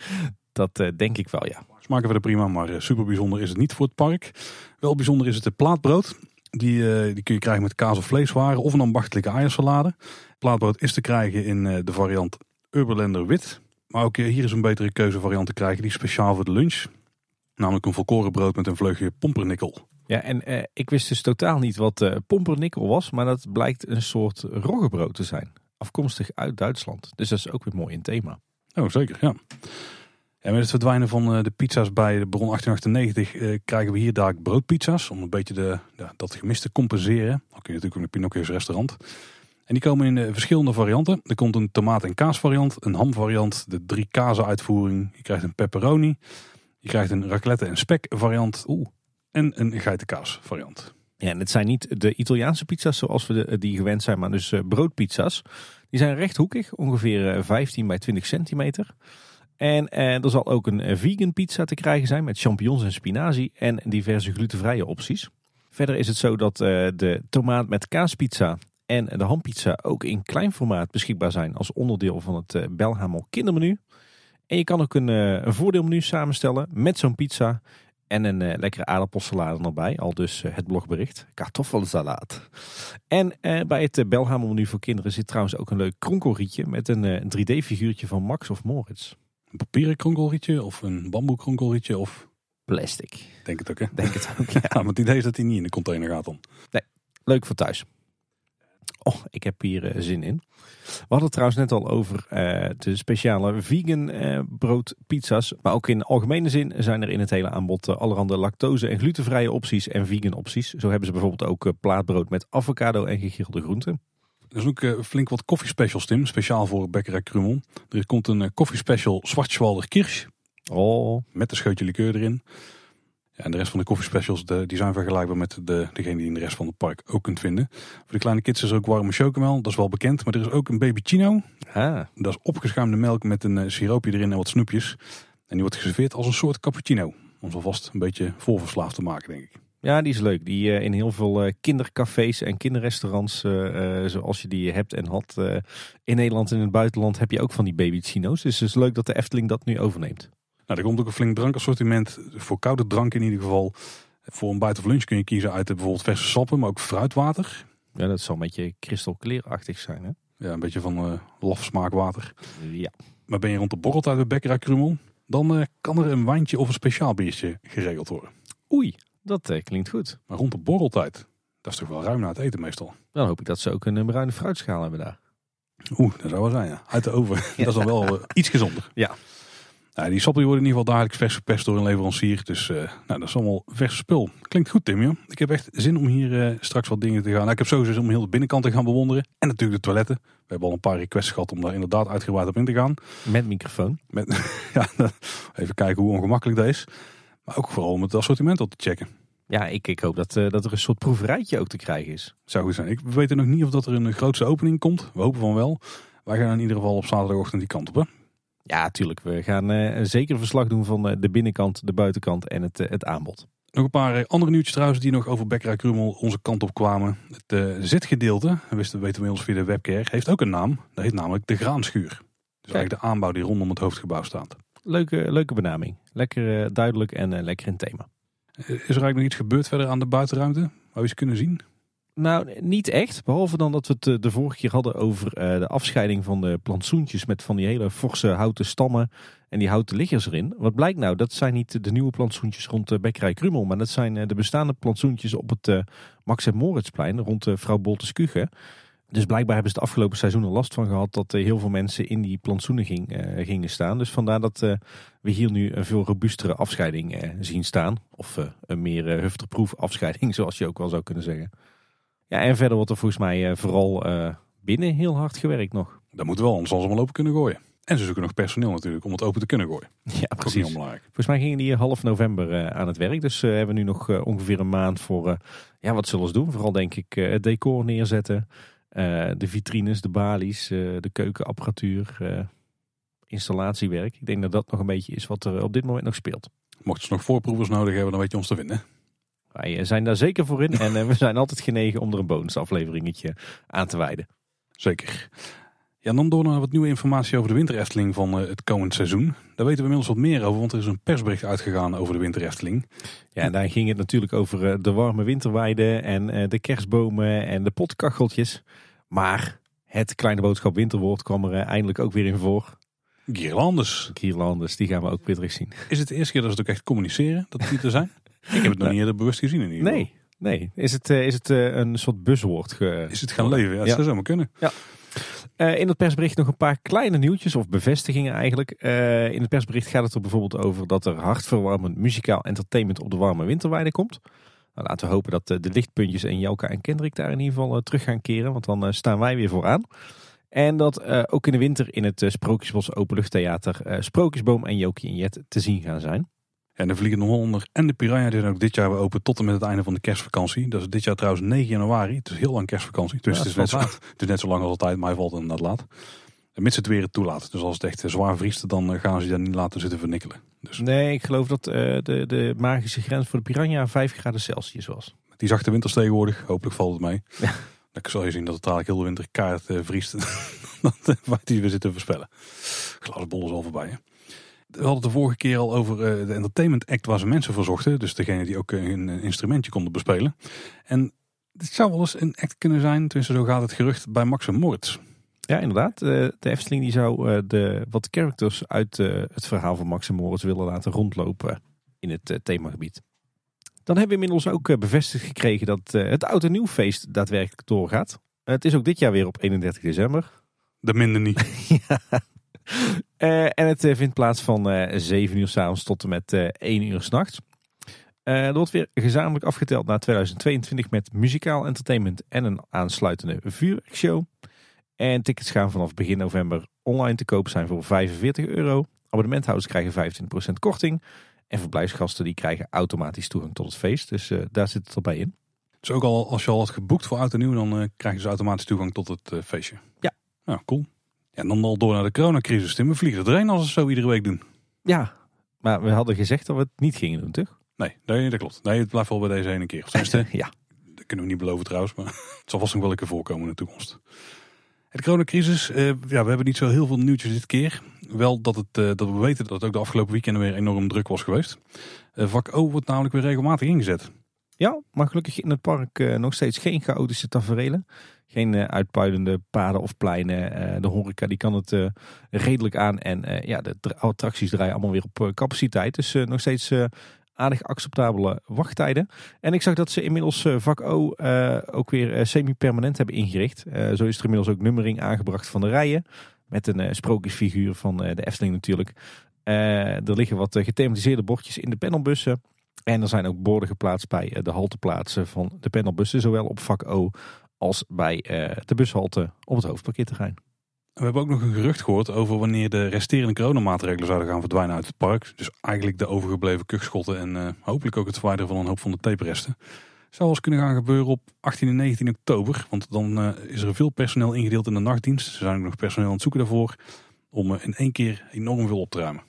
Dat eh, denk ik wel, ja. Smaken verder prima, maar eh, super bijzonder is het niet voor het park. Wel bijzonder is het de plaatbrood. Die, die kun je krijgen met kaas of vleeswaren of een ambachtelijke eiersalade. Plaatbrood is te krijgen in de variant Uberlander wit. Maar ook hier is een betere keuzevariant te krijgen, die is speciaal voor de lunch. Namelijk een volkoren brood met een vleugje pompernikkel. Ja, en eh, ik wist dus totaal niet wat eh was, maar dat blijkt een soort roggebrood te zijn. Afkomstig uit Duitsland. Dus dat is ook weer mooi in thema. Oh, zeker, ja. En met het verdwijnen van eh, de pizza's bij de Bron 1898 eh, krijgen we hier daar broodpizza's. Om een beetje de, dat gemis te compenseren. Dan kun je natuurlijk ook naar Pinocchio's restaurant. En die komen in eh, verschillende varianten. Er komt een tomaat- en kaasvariant, een hamvariant, de drie kazen uitvoering. Je krijgt een pepperoni. Je krijgt een raclette en spek variant. Oeh. En een geitenkaas variant. Ja, en het zijn niet de Italiaanse pizza's zoals we de, die gewend zijn, maar dus eh, broodpizza's. Die zijn rechthoekig, ongeveer eh, 15 bij 20 centimeter. En eh, er zal ook een eh, vegan pizza te krijgen zijn met champignons en spinazie en diverse glutenvrije opties. Verder is het zo dat eh, de tomaat met kaaspizza en de hampizza ook in klein formaat beschikbaar zijn als onderdeel van het eh, Belhamel kindermenu. En je kan ook een, eh, een voordeelmenu samenstellen met zo'n pizza en een eh, lekkere aardappelsalade erbij. Al dus eh, het blogbericht. Kartoffelsalaat. En eh, bij het uh, Belhamel-menu voor kinderen zit trouwens ook een leuk kronkelrietje met een eh, 3D-figuurtje van Max of Moritz. Een papieren kronkelrietje of een bamboe kronkelrietje of... Plastic. Denk het ook, hè? Denk het ook. [laughs] Ja. Ja, maar het idee is dat hij niet in de container gaat dan. Leuk voor thuis. Oh, ik heb hier zin in. We hadden het trouwens net al over eh, de speciale vegan eh, broodpizza's. Maar ook in algemene zin zijn er in het hele aanbod uh, allerhande lactose- en glutenvrije opties en vegan opties. Zo hebben ze bijvoorbeeld ook plaatbrood met avocado en gegrilde groenten. Er is ook flink wat koffiespecials, Tim. Speciaal voor Bekkerij Krumel. Er komt een koffiespecial Zwartschwalder Kirsch. Oh. Met een scheutje likeur erin. Ja, en de rest van de koffiespecials de, die zijn vergelijkbaar met de, degene die in de rest van het park ook kunt vinden. Voor de kleine kids is er ook warme chocomel. Dat is wel bekend. Maar er is ook een baby chino. Ah. Dat is opgeschuimde melk met een uh, siroopje erin en wat snoepjes. En die wordt geserveerd als een soort cappuccino. Om ons alvast een beetje volverslaafd te maken, denk ik. Ja, die is leuk. Die uh, in heel veel uh, kindercafés en kinderrestaurants, uh, zoals je die hebt en had in Nederland en in het buitenland, heb je ook van die baby chino's. Dus het is leuk dat de Efteling dat nu overneemt. Nou, er komt ook een flink dranksassortiment. Voor koude drank in ieder geval. Voor een buiten of lunch kun je kiezen uit bijvoorbeeld verse sappen, maar ook fruitwater. Ja, dat zal een beetje kristalkleerachtig zijn, hè? Ja, een beetje van uh, laf smaakwater. Ja. Maar ben je rond de borreltijd bij Bekkerij Krumel, dan uh, kan er een wijntje of een speciaal biertje geregeld worden. Oei, dat uh, klinkt goed. Maar rond de borreltijd, dat is toch wel ruim na het eten meestal. Dan hoop ik dat ze ook een bruine fruitschaal hebben daar. Oeh, dat zou wel zijn, ja. Uit de oven. [laughs] Dat is dan wel iets gezonder. Ja. Nou, die sappen worden in ieder geval dagelijks vers verpest door een leverancier. Dus uh, nou, dat is allemaal vers spul. Klinkt goed, Tim. Ja? Ik heb echt zin om hier uh, straks wat dingen te gaan. Nou, ik heb sowieso zin om heel de binnenkant te gaan bewonderen. En natuurlijk de toiletten. We hebben al een paar requests gehad om daar inderdaad uitgebreid op in te gaan. Met microfoon. Met, [laughs] ja, even kijken hoe ongemakkelijk dat is. Maar ook vooral om het assortiment op te checken. Ja, ik, ik hoop dat, uh, dat er een soort proeverijtje ook te krijgen is. Zou goed zijn. Ik, we weten nog niet of dat er een grootste opening komt. We hopen van wel. Wij gaan in ieder geval op zaterdagochtend die kant op. Hè? Ja, tuurlijk. We gaan uh, zeker verslag doen van uh, de binnenkant, de buitenkant en het, uh, het aanbod. Nog een paar andere nieuwtjes trouwens die nog over Bekkerij Krummel onze kant op kwamen. Het zitgedeelte, wisten, weten we ons via de webcare, heeft ook een naam. Dat heet namelijk de graanschuur. Dus eigenlijk de aanbouw die rondom het hoofdgebouw staat. Leuke, leuke benaming. Lekker duidelijk en lekker in thema. Is er eigenlijk nog iets gebeurd verder aan de buitenruimte? Waar we eens kunnen zien? Nou, niet echt. Behalve dan dat we het de vorige keer hadden over de afscheiding van de plantsoentjes met van die hele forse houten stammen en die houten liggers erin. Wat blijkt nou? Dat zijn niet de nieuwe plantsoentjes rond de Bekkerij Krummel, maar dat zijn de bestaande plantsoentjes op het Max en Moritzplein rond Vrouw Boltes Kuche. Dus blijkbaar hebben ze het afgelopen seizoen er last van gehad dat heel veel mensen in die plantsoenen ging, gingen staan. Dus vandaar dat we hier nu een veel robuustere afscheiding zien staan. Of een meer hufterproef afscheiding, [laughs] zoals je ook wel zou kunnen zeggen. Ja, en verder wordt er volgens mij uh, vooral uh, binnen heel hard gewerkt nog. Dat moet wel, anders zal ze maar open kunnen gooien. En ze zoeken nog personeel natuurlijk om het open te kunnen gooien. [laughs] Ja, precies. Volgens mij gingen die hier half november uh, aan het werk. Dus hebben we nu nog ongeveer een maand voor, ja, wat zullen ze doen? Vooral denk ik het decor neerzetten. de vitrines, de balies, de keukenapparatuur, installatiewerk. Ik denk dat dat nog een beetje is wat er op dit moment nog speelt. Mochten ze nog voorproevers nodig hebben, dan weet je ons te vinden. Wij eh, zijn daar zeker voor in en eh, we zijn altijd genegen om er een bonusafleveringetje aan te wijden. Zeker. Ja, dan door naar wat nieuwe informatie over de winterefteling van eh, het komend seizoen. Daar weten we inmiddels wat meer over, want er is een persbericht uitgegaan over de winterefteling. Ja, en daar ging het natuurlijk over de warme winterweiden en de kerstbomen en de potkacheltjes. Maar het kleine boodschap winterwoord kwam er eindelijk ook weer in voor. Guirlandes. Guirlandes, die gaan we ook weer terug zien. Is het de eerste keer dat ze het ook echt communiceren, dat die er zijn? [laughs] Ik heb het nog niet eerder bewust gezien in ieder geval. Nee, nee. Is het, uh, is het uh, een soort buzzwoord? Ge... Is het gaan leven? Ja, dat ja. zou zomaar kunnen. Ja. Uh, in het persbericht nog een paar kleine nieuwtjes of bevestigingen eigenlijk. in het persbericht gaat het er bijvoorbeeld over dat er hartverwarmend muzikaal entertainment op de warme winterweide komt. Nou, laten we hopen dat de lichtpuntjes en Jelka en Kendrick daar in ieder geval terug gaan keren, want dan staan wij weer vooraan. En dat ook in de winter in het Sprookjesbos Openluchttheater Sprookjesboom en Jokie en Jet te zien gaan zijn. En de Vliegende Hollander en de Piranha zijn ook dit jaar weer open tot en met het einde van de kerstvakantie. Dat is dit jaar trouwens 9 januari. Het is heel lang kerstvakantie. Dus het, is net zo, het is net zo lang als altijd, maar hij valt inderdaad laat. En mits het weer het toelaat. Dus als het echt zwaar vriest, dan eh, gaan ze daar niet laten zitten vernikkelen. Dus. Nee, ik geloof dat uh, de, de magische grens voor de Piranha 5 graden Celsius was. Die zachte winters tegenwoordig, hopelijk valt het mee. Ja. Dan zal je zien dat het eigenlijk heel de winter kaart uh, vriest. [laughs] wacht hij weer zitten voorspellen. Glasbol is al voorbij. Hè? We hadden het de vorige keer al over eh, de Entertainment Act waar ze mensen voor zochten. Dus degene die ook een instrumentje konden bespelen. En dit zou wel eens een act kunnen zijn, tenminste zo gaat het gerucht, bij Max Moritz. Ja, inderdaad. Eh, de Efteling die zou eh, de, wat characters uit het verhaal van Max Moritz willen laten rondlopen in het themagebied. Dan hebben we inmiddels ook bevestigd gekregen dat het Oud en Nieuwfeest daadwerkelijk doorgaat. Het is ook dit jaar weer op 31 december. De minder niet. [laughs] [laughs] ja, uh, en het uh, vindt plaats van uh, eh, 7 uur s'avonds tot en met 1 uur s'nachts. er wordt weer gezamenlijk afgeteld naar 2022 met muzikaal entertainment en een aansluitende vuurwerkshow. En tickets gaan vanaf begin november online te koop zijn voor 45 euro. Abonnementhouders krijgen 25% korting. En verblijfsgasten die krijgen automatisch toegang tot het feest. Dus daar zit het erbij in. Dus ook al als je al had geboekt voor oud en nieuw, dan krijgen ze automatisch toegang tot het feestje. Ja. Nou, cool. Ja, en dan al door naar de coronacrisis. Tim, we vliegen erheen als we het zo iedere week doen. Ja, maar we hadden gezegd dat we het niet gingen doen, toch? Nee, nee dat klopt. Nee, het blijft wel bij deze ene keer. Tenminste, [laughs] ja. Dat kunnen we niet beloven trouwens, maar [laughs] het zal vast nog wel een keer voorkomen in de toekomst. De coronacrisis, eh, ja, we hebben niet zo heel veel nieuwtjes dit keer. Wel dat, het, eh, dat we weten dat het ook de afgelopen weekenden weer enorm druk was geweest. Uh, vak O wordt namelijk weer regelmatig ingezet. Ja, maar gelukkig in het park uh, nog steeds geen chaotische taferelen. Geen uh, uitpuilende paden of pleinen. Uh, de horeca die kan het redelijk aan. En ja, de attracties draaien allemaal weer op capaciteit. Dus nog steeds aardig acceptabele wachttijden. En ik zag dat ze inmiddels vak O ook weer semi-permanent hebben ingericht. zo is er inmiddels ook nummering aangebracht van de rijen. Met een sprookjesfiguur van de Efteling natuurlijk. er liggen wat gethematiseerde bordjes in de panelbussen. En er zijn ook borden geplaatst bij eh, de halteplaatsen van de panelbussen, zowel op vak O als bij eh, de bushalte op het hoofdparkeerterrein. We hebben ook nog een gerucht gehoord over wanneer de resterende coronamaatregelen zouden gaan verdwijnen uit het park. Dus eigenlijk de overgebleven kuchschotten en uh, hopelijk ook het verwijderen van een hoop van de taperesten. Zou wel eens kunnen gaan gebeuren op 18 en 19 oktober. Want dan eh, is er veel personeel ingedeeld in de nachtdienst. Ze zijn ook nog personeel aan het zoeken daarvoor. Om eh, in één keer enorm veel op te ruimen.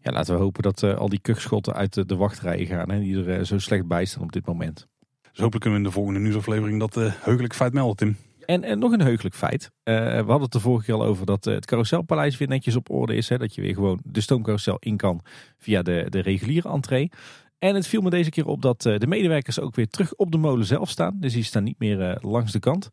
Ja, laten we hopen dat eh, al die kukschotten uit de, de wachtrijen gaan. Hè, die er eh, zo slecht bij staan op dit moment. Dus hopelijk kunnen we in de volgende nieuwsaflevering dat eh heugelijk feit melden, Tim. En, en nog een heugelijk feit. Eh, we hadden het de vorige keer al over dat eh, het carouselpaleis weer netjes op orde is. Hè, dat je weer gewoon de stoomcarousel in kan via de, de reguliere entree. En het viel me deze keer op dat de medewerkers ook weer terug op de molen zelf staan. Dus die staan niet meer langs de kant.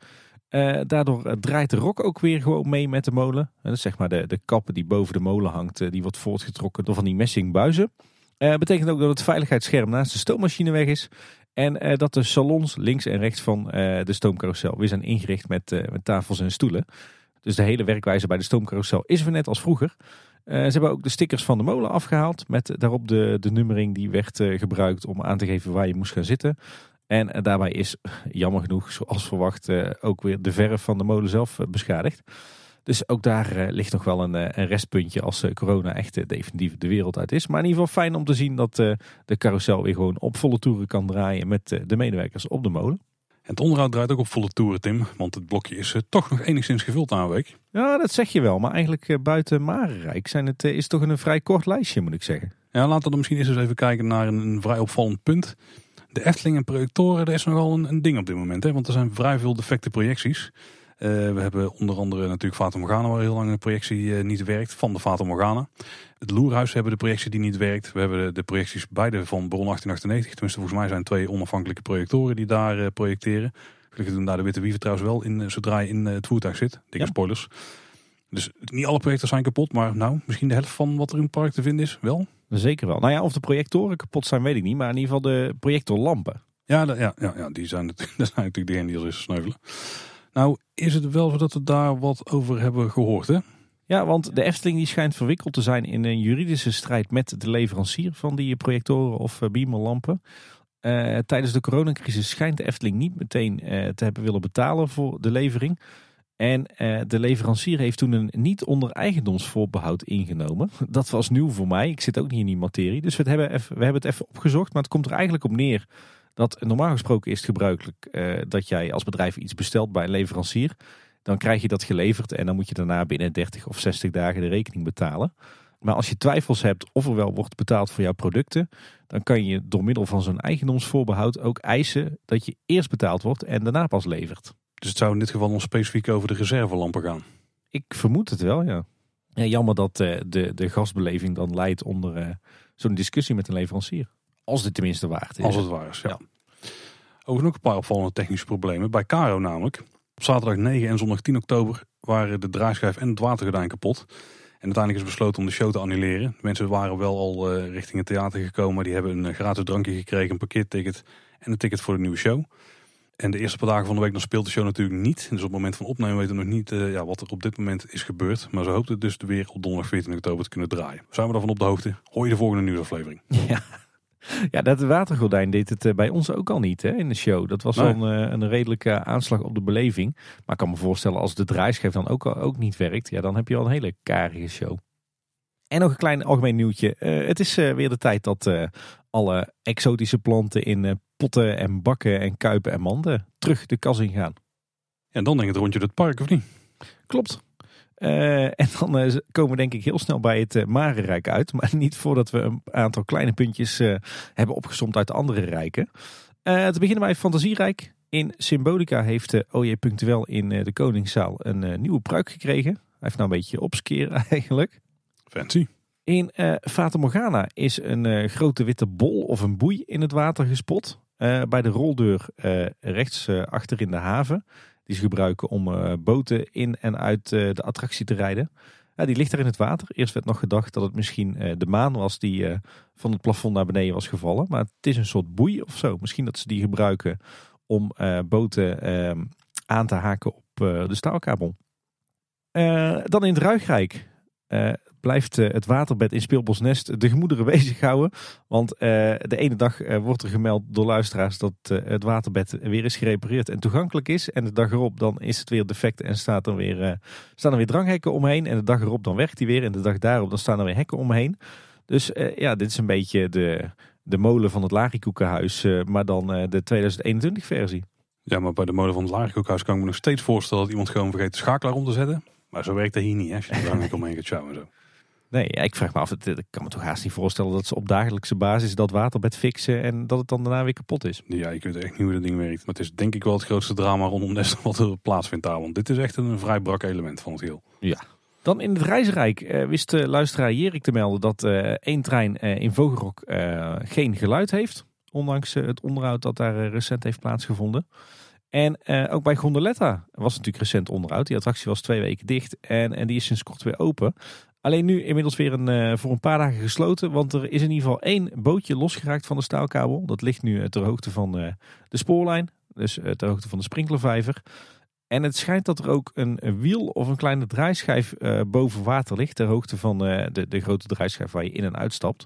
Daardoor draait de rok ook weer gewoon mee met de molen. En dat zeg maar de, de kappen die boven de molen hangt. die wordt voortgetrokken door van die messingbuizen. Eh betekent ook dat het veiligheidsscherm naast de stoommachine weg is. En eh, dat de salons links en rechts van eh, de stoomcarousel weer zijn ingericht met, eh, met tafels en stoelen. Dus de hele werkwijze bij de stoomcarousel is weer net als vroeger. Eh, ze hebben ook de stickers van de molen afgehaald. Met daarop de, de nummering die werd gebruikt om aan te geven waar je moest gaan zitten. En daarbij is, jammer genoeg, zoals verwacht, ook weer de verf van de molen zelf beschadigd. Dus ook daar eh, ligt nog wel een, eh, een restpuntje als eh, corona echt definitief de wereld uit is. Maar in ieder geval fijn om te zien dat de carousel weer gewoon op volle toeren kan draaien met de medewerkers op de molen. En het onderhoud draait ook op volle toeren, Tim. Want het blokje is toch nog enigszins gevuld aan week. Ja, dat zeg je wel. Maar eigenlijk buiten Marenrijk zijn het, is het toch een vrij kort lijstje, moet ik zeggen. Ja, laten we dan misschien eens eens even kijken naar een, een vrij opvallend punt. De Efteling en projectoren, dat is nogal een, een ding op dit moment. Hè? Want er zijn vrij veel defecte projecties. Eh, we hebben onder andere natuurlijk Fata Morgana, waar heel lang de projectie eh, niet werkt, van de Fata Morgana. Het Loerhuis hebben de projectie die niet werkt. We hebben de, projecties beide van Bron 1898. Tenminste, volgens mij zijn twee onafhankelijke projectoren die daar eh, projecteren. Gelukkig doen daar de Witte Wieven trouwens wel in, zodra je in het voertuig zit. Dikke Ja. spoilers. Dus niet alle projecten zijn kapot, maar nou, misschien de helft van wat er in het park te vinden is, wel. Zeker wel. Nou ja, of de projectoren kapot zijn, weet ik niet. Maar in ieder geval de projectorlampen. Ja, dat- ja, ja, ja die zijn, [laughs] dat zijn natuurlijk degenen die er is sneuvelen. Nou, is het wel zo dat we daar wat over hebben gehoord, hè? Ja, want de Efteling die schijnt verwikkeld te zijn in een juridische strijd met de leverancier van die projectoren of eh, beamerlampen. Eh, tijdens de coronacrisis schijnt de Efteling niet meteen eh, te hebben willen betalen voor de levering. En de leverancier heeft toen een niet onder eigendomsvoorbehoud ingenomen. [laughs] Dat was nieuw voor mij. Ik zit ook niet in die materie. Dus we hebben, even, we hebben het even opgezocht. Maar het komt er eigenlijk op neer dat normaal gesproken is het gebruikelijk eh, dat jij als bedrijf iets bestelt bij een leverancier. Dan krijg je dat geleverd en dan moet je daarna binnen 30 of 60 dagen de rekening betalen. Maar als je twijfels hebt of er wel wordt betaald voor jouw producten, dan kan je door middel van zo'n eigendomsvoorbehoud ook eisen dat je eerst betaald wordt en daarna pas levert. Dus het zou in dit geval nog specifiek over de reservelampen gaan. Ik vermoed het wel, ja. ja jammer dat eh, de, de gastbeleving dan leidt onder eh, zo'n discussie met een leverancier. Als dit tenminste waard is. Als het waar is, ja. Ja. Overigens nog een paar opvallende technische problemen. Bij Caro namelijk. Op zaterdag 9 en zondag 10 oktober waren de draaischijf en het watergordijn kapot. En uiteindelijk is besloten om de show te annuleren. De mensen waren wel al eh, richting het theater gekomen. Die hebben een eh, gratis drankje gekregen, een parkeerticket en een ticket voor de nieuwe show. En de eerste paar dagen van de week dan speelt de show natuurlijk niet. Dus op het moment van opnemen weten we nog niet eh, ja, wat er op dit moment is gebeurd. Maar ze hoopten dus weer op donderdag 14 oktober te kunnen draaien. Zijn we daarvan op de hoogte? Hoor je de volgende nieuwsaflevering. [laughs] Ja. [laughs] ja, dat watergordijn deed het eh, bij ons ook al niet hè, in de show. Dat was dan eh, een redelijke aanslag op de beleving. Maar ik kan me voorstellen als de draaischijf dan ook, ook niet werkt, ja, dan heb je al een hele karige show. En nog een klein algemeen nieuwtje. Eh, het is weer de tijd dat alle exotische planten in potten en bakken en kuipen en manden terug de kas in gaan. Ja, dan denk ik het rondje het park, of niet? Klopt. Eh, en dan eh, komen we denk ik heel snel bij het uh, Marenrijk uit. Maar niet voordat we een aantal kleine puntjes hebben opgesomd uit de andere rijken. Te beginnen bij Fantasierijk. In Symbolica heeft OJ Punctueel in de Koningszaal een nieuwe pruik gekregen. Hij heeft nou een beetje opskeren [laughs] eigenlijk. Fancy. In uh, Fata Morgana is een grote witte bol of een boei in het water gespot. Bij de roldeur rechts achter in de haven. Die ze gebruiken om uh, boten in en uit uh, de attractie te rijden. Die ligt er in het water. Eerst werd nog gedacht dat het misschien uh, de maan was die van het plafond naar beneden was gevallen. Maar het is een soort boei of zo. Misschien dat ze die gebruiken om boten uh, aan te haken op de staalkabel. Dan in het Ruigrijk blijft uh, het waterbed in Speelbosnest de gemoederen [laughs] bezighouden. Want uh, de ene dag uh, wordt er gemeld door luisteraars dat het waterbed weer is gerepareerd en toegankelijk is. En de dag erop dan is het weer defect en staat er weer, staan er weer dranghekken omheen. En de dag erop dan werkt die weer. En de dag daarop dan staan er weer hekken omheen. Dus ja, dit is een beetje de, de molen van het Larikoekenhuis, maar dan de 2021 versie. Ja, maar bij de molen van het Larikoekenhuis kan ik me nog steeds voorstellen dat iemand gewoon vergeet de schakelaar om te zetten. Maar zo werkt dat hier niet, hè, als je er omheen gaat sjouwen en zo. Nee, ik vraag me af, ik kan me toch haast niet voorstellen dat ze op dagelijkse basis dat waterbed fixen en dat het dan daarna weer kapot is. Ja, ik weet echt niet hoe dat ding werkt. Maar het is denk ik wel het grootste drama rondom Nestor wat er plaatsvindt daar. Want dit is echt een vrij brak element van het geheel. Ja. Dan in het reisrijk uh, wist de luisteraar Jerik te melden dat uh, één trein uh, in Vogelrok geen geluid heeft. Ondanks het onderhoud dat daar recent heeft plaatsgevonden. En ook bij Gondoletta was natuurlijk recent onderhoud. Die attractie was twee weken dicht en, en die is sinds kort weer open. Alleen nu inmiddels weer een, uh, voor een paar dagen gesloten. Want er is in ieder geval één bootje losgeraakt van de staalkabel. Dat ligt nu uh, ter hoogte van uh, de spoorlijn. Dus ter hoogte van de sprinklervijver. En het schijnt dat er ook een, wiel of een kleine draaischijf boven water ligt. Ter hoogte van de, de grote draaischijf waar je in en uitstapt.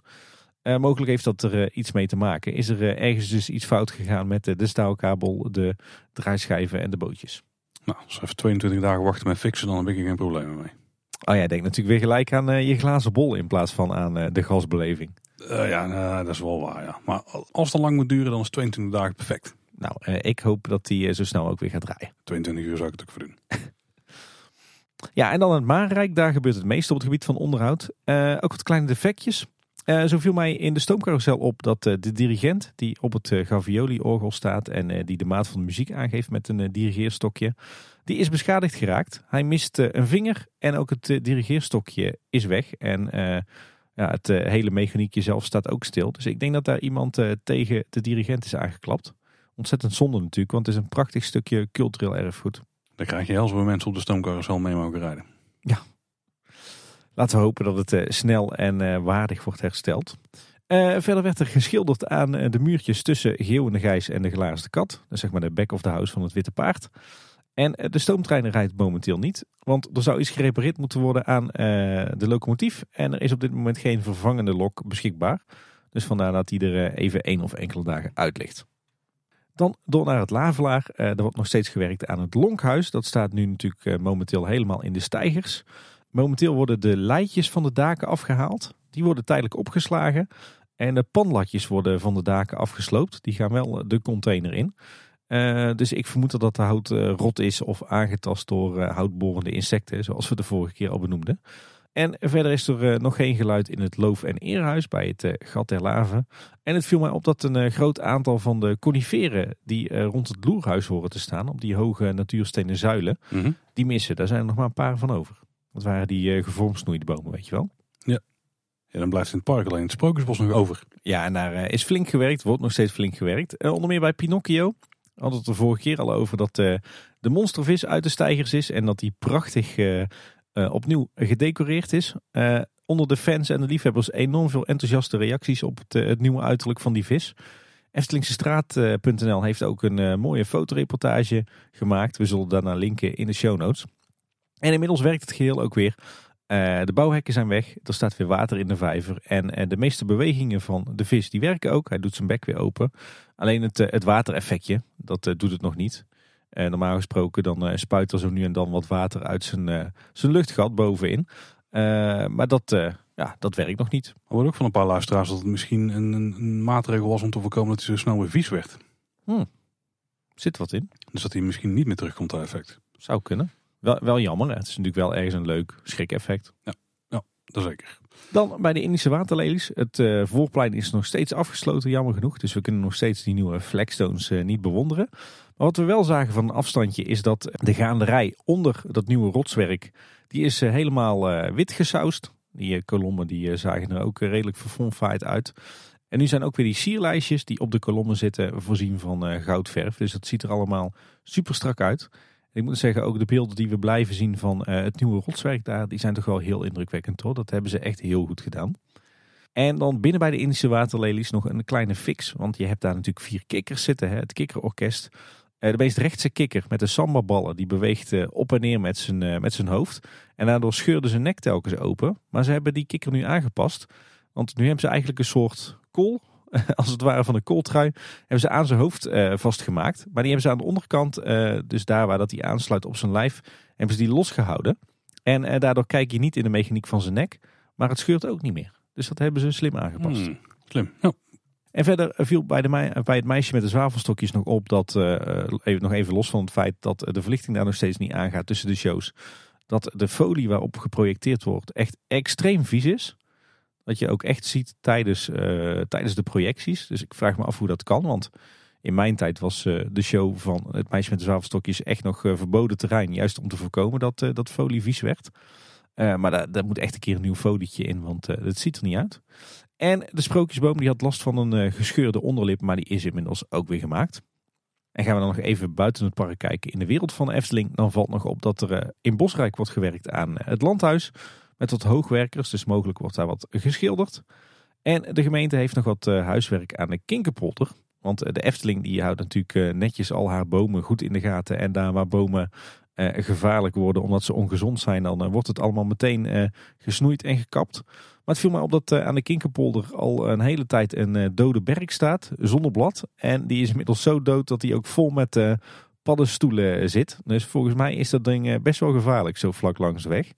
mogelijk heeft dat er iets mee te maken. Is er ergens dus iets fout gegaan met de staalkabel, de draaischijven en de bootjes? Nou, als even 22 dagen wachten met fixen, dan heb ik geen problemen mee. Oh ja, denk natuurlijk weer gelijk aan uh, je glazen bol in plaats van aan uh, de gasbeleving. Uh, ja, nou, dat is wel waar. Ja. Maar als het lang moet duren, dan is 22 dagen perfect. Nou, ik hoop dat die zo snel ook weer gaat draaien. 22 uur zou ik het ook voor doen. [laughs] ja, en dan het Maanrijk. Daar gebeurt het meeste op het gebied van onderhoud. ook wat kleine defectjes. Zo viel mij in de stoomcarousel op dat de dirigent die op het Gavioli-orgel staat en die de maat van de muziek aangeeft met een dirigeerstokje, die is beschadigd geraakt. Hij mist eh, een vinger en ook het eh, dirigeerstokje is weg. En eh, ja, het hele mechaniekje zelf staat ook stil. Dus ik denk dat daar iemand tegen de dirigent is aangeklapt. Ontzettend zonde natuurlijk, want het is een prachtig stukje cultureel erfgoed. Dan krijg je heel veel mensen op de stoomcarousel mee mogen rijden. Ja. Laten we hopen dat het snel en waardig wordt hersteld. verder werd er geschilderd aan de muurtjes tussen Geeuwende Gijs en de Glaarste Kat. Dat zeg maar de back of the house van het Witte Paard. En eh, de stoomtrein rijdt momenteel niet. Want er zou iets gerepareerd moeten worden aan de locomotief. En er is op dit moment geen vervangende lok beschikbaar. Dus vandaar dat die er eh, even één of enkele dagen uit ligt. Dan door naar het Lavelaar. Er wordt nog steeds gewerkt aan het Lonkhuis. Dat staat nu natuurlijk momenteel helemaal in de stijgers. Momenteel worden de leidjes van de daken afgehaald. Die worden tijdelijk opgeslagen. En de panlatjes worden van de daken afgesloopt. Die gaan wel de container in. Uh, dus ik vermoed dat de hout uh, rot is of aangetast door uh, houtborende insecten, zoals we de vorige keer al benoemden. En verder is er nog geen geluid in het loof- en eerhuis bij het gat der laven. En het viel mij op dat een groot aantal van de coniferen die rond het loerhuis horen te staan, op die hoge natuurstenen zuilen, mm -hmm. die missen. Daar zijn er nog maar een paar van over. Dat waren die gevormsnoeide bomen, weet je wel. Ja. Ja, dan blijft in het park alleen het Sprookjesbos nog over. Ja, en daar is flink gewerkt, wordt nog steeds flink gewerkt. onder meer bij Pinocchio. We hadden het de vorige keer al over dat uh, de monstervis uit de stijgers is. En dat die prachtig uh, uh, opnieuw gedecoreerd is. onder de fans en de liefhebbers enorm veel enthousiaste reacties op het, het nieuwe uiterlijk van die vis. Eftelingsestraat.nl heeft ook een mooie fotoreportage gemaakt. We zullen daarna linken in de show notes. En inmiddels werkt het geheel ook weer. de bouwhekken zijn weg. Er staat weer water in de vijver. En de meeste bewegingen van de vis die werken ook. Hij doet zijn bek weer open. Alleen het, eh, het watereffectje, dat eh, doet het nog niet. Normaal gesproken dan spuit er zo nu en dan wat water uit zijn, zijn luchtgat bovenin. maar dat, ja, dat werkt nog niet. Er wordt ook van een paar luisteraars dat het misschien een, een, maatregel was om te voorkomen dat hij zo snel weer vies werd. Hmm. Zit wat in. Dus dat hij misschien niet meer terugkomt, dat effect. Zou kunnen. Wel, wel jammer. Hè? Het is natuurlijk wel ergens een leuk schrik-effect. Ja, ja, dat zeker. Dan bij de Indische waterlelies. Het uh, voorplein is nog steeds afgesloten, jammer genoeg. Dus we kunnen nog steeds die nieuwe flagstones uh, niet bewonderen. Maar wat we wel zagen van een afstandje is dat de gaanderij onder dat nieuwe rotswerk... die is uh, helemaal wit gesausd. Die kolommen die zagen er ook redelijk verfonfaaid uit. En nu zijn ook weer die sierlijstjes die op de kolommen zitten voorzien van goudverf. Dus dat ziet er allemaal super strak uit. Ik moet zeggen, ook de beelden die we blijven zien van uh, het nieuwe rotswerk daar, die zijn toch wel heel indrukwekkend hoor. Dat hebben ze echt heel goed gedaan. En dan binnen bij de Indische waterlelies nog een kleine fix. Want je hebt daar natuurlijk vier kikkers zitten, hè, het kikkerorkest. Uh, de meest rechtse kikker met de sambaballen, die beweegt uh, op en neer met zijn, met zijn hoofd. En daardoor scheurde zijn nek telkens open. Maar ze hebben die kikker nu aangepast. Want nu hebben ze eigenlijk een soort kool [laughs] als het ware van de kooltrui, hebben ze aan zijn hoofd uh, vastgemaakt. Maar die hebben ze aan de onderkant, uh, dus daar waar dat hij aansluit op zijn lijf, hebben ze die losgehouden. En uh, daardoor kijk je niet in de mechaniek van zijn nek, maar het scheurt ook niet meer. Dus dat hebben ze slim aangepast. Hmm, slim, ja. En verder viel bij, de, bij het meisje met de zwavelstokjes nog op dat, even, nog even los van het feit dat de verlichting daar nog steeds niet aangaat tussen de shows, dat de folie waarop geprojecteerd wordt echt extreem vies is. Dat je ook echt ziet tijdens, tijdens de projecties. Dus ik vraag me af hoe dat kan, want in mijn tijd was uh, de show van Het Meisje met de Zwavelstokjes echt nog uh, verboden terrein. Juist om te voorkomen dat, dat folie vies werd. maar daar, daar, moet echt een keer een nieuw folietje in, want het ziet er niet uit. En de sprookjesboom die had last van een gescheurde onderlip, maar die is inmiddels ook weer gemaakt. En gaan we dan nog even buiten het park kijken in de wereld van de Efteling. Dan valt nog op dat er in Bosrijk wordt gewerkt aan het landhuis. Met wat hoogwerkers, dus mogelijk wordt daar wat geschilderd. En de gemeente heeft nog wat huiswerk aan de Kinkerpolder. Want de Efteling die houdt natuurlijk eh, netjes al haar bomen goed in de gaten. En daar waar bomen eh, gevaarlijk worden omdat ze ongezond zijn, dan eh, wordt het allemaal meteen gesnoeid en gekapt. Maar het viel mij op dat aan de Kinkerpolder al een hele tijd een dode berk staat, zonder blad. En die is inmiddels zo dood dat hij ook vol met paddenstoelen zit. Dus volgens mij is dat ding best wel gevaarlijk, zo vlak langs de weg.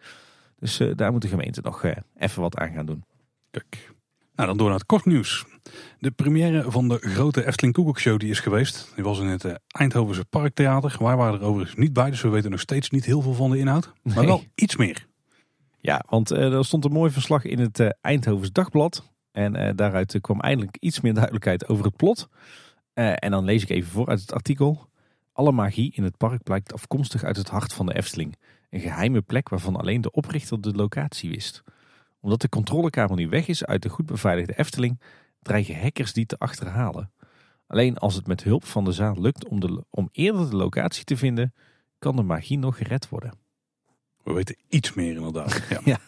Dus daar moet de gemeente nog even wat aan gaan doen. Kijk. Nou, dan door naar het kort nieuws. De première van de grote Efteling Koekoekshow die is geweest. Die was in het eh, Eindhovense Parktheater. Wij waren er overigens niet bij, dus we weten nog steeds niet heel veel van de inhoud. Maar wel iets meer. Ja, want uh, er stond een mooi verslag in het uh, Eindhovens Dagblad. En daaruit kwam eindelijk iets meer duidelijkheid over het plot. en dan lees ik even voor uit het artikel. Alle magie in het park blijkt afkomstig uit het hart van de Efteling. Een geheime plek waarvan alleen de oprichter de locatie wist omdat de controlekamer nu weg is uit de goed beveiligde Efteling, dreigen hackers die te achterhalen. Alleen als het met hulp van de zaal lukt om, de, om eerder de locatie te vinden, kan de magie nog gered worden. We weten iets meer inderdaad. [laughs] Ja. ja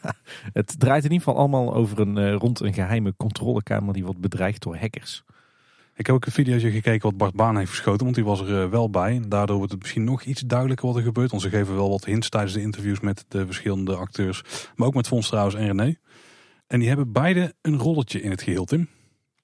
het draait in ieder geval allemaal over een, uh, rond een geheime controlekamer die wordt bedreigd door hackers. Ik heb ook een videootje gekeken wat Bart Baan heeft geschoten, want die was er uh, wel bij. En daardoor wordt het misschien nog iets duidelijker wat er gebeurt. Want ze geven wel wat hints tijdens de interviews met de verschillende acteurs. Maar ook met Fons trouwens en René. En die hebben beide een rolletje in het geheel, Tim.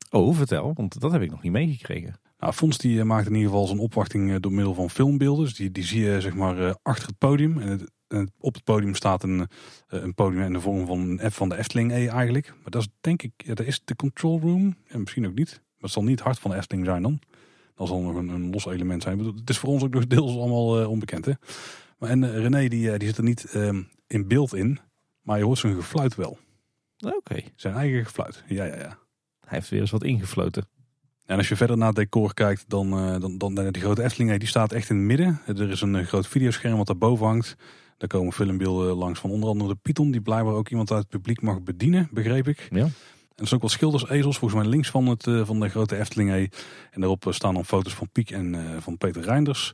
Oh, vertel, want dat heb ik nog niet meegekregen. Nou, Fons die eh, maakt in ieder geval zijn opwachting eh, door middel van filmbeelden. Dus die, die zie je zeg maar eh, achter het podium. En, het, op het podium staat een, een podium in de vorm van een F van de Efteling E eigenlijk. Maar dat is denk ik, ja, dat is de control room. En misschien ook niet. Het zal niet hard van de Efteling zijn dan. Dat zal nog een, een los element zijn. Het is voor ons ook nog deels allemaal onbekend. Hè? Maar en René die, die zit er niet ehm, in beeld in. Maar je hoort zijn gefluit wel. Oké. Zijn eigen gefluit. Ja, ja, ja. Hij heeft weer eens wat ingefloten. En als je verder naar het decor kijkt, dan, uh, dan, dan die grote Efteling, die staat echt in het midden. Er is een groot videoscherm wat daarboven hangt. Daar komen filmbeelden langs van onder andere de Python, die blijkbaar ook iemand uit het publiek mag bedienen, begreep ik. Ja. En er zijn ook wat schildersezels, volgens mij links van, het, uh, van de grote Efteling. En daarop staan dan foto's van Piek en van Peter Reinders.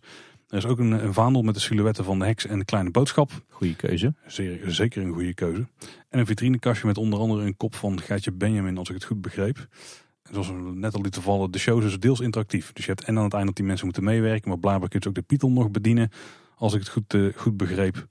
Er is ook een, een vaandel met de silhouetten van de heks en de kleine boodschap. Goeie keuze. Zeer, zeker een goede keuze. En een vitrinekastje met onder andere een kop van Geitje Benjamin, als ik het goed begreep. En zoals we net al lieten vallen, de show is dus deels interactief. Dus je hebt en aan het eind dat die mensen moeten meewerken, maar blijkbaar kun je ook de Python nog bedienen, als ik het goed, uh, goed begreep.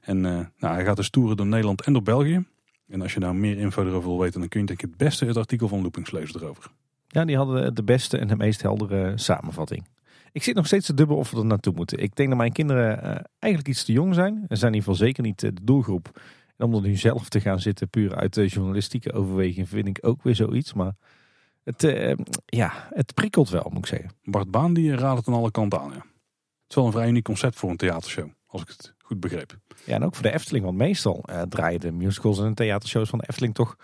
En uh, nou, hij gaat dus toeren door Nederland en door België. En als je daar meer info erover wil weten, dan kun je denk ik het beste het artikel van Loopings lezen erover. Ja, die hadden de beste en de meest heldere samenvatting. Ik zit nog steeds te dubbel of we er naartoe moeten. Ik denk dat mijn kinderen uh, eigenlijk iets te jong zijn. Ze zijn in ieder geval zeker niet de doelgroep. En om er nu zelf te gaan zitten, puur uit de journalistieke overweging, vind ik ook weer zoiets. Maar het, uh, ja, het prikkelt wel, moet ik zeggen. Bart Baan die raadt het aan alle kanten aan. Ja. Het is wel een vrij uniek concept voor een theatershow, als ik het goed begreep. Ja, en ook voor de Efteling. Want meestal uh, draaien de musicals en theatershows van de Efteling toch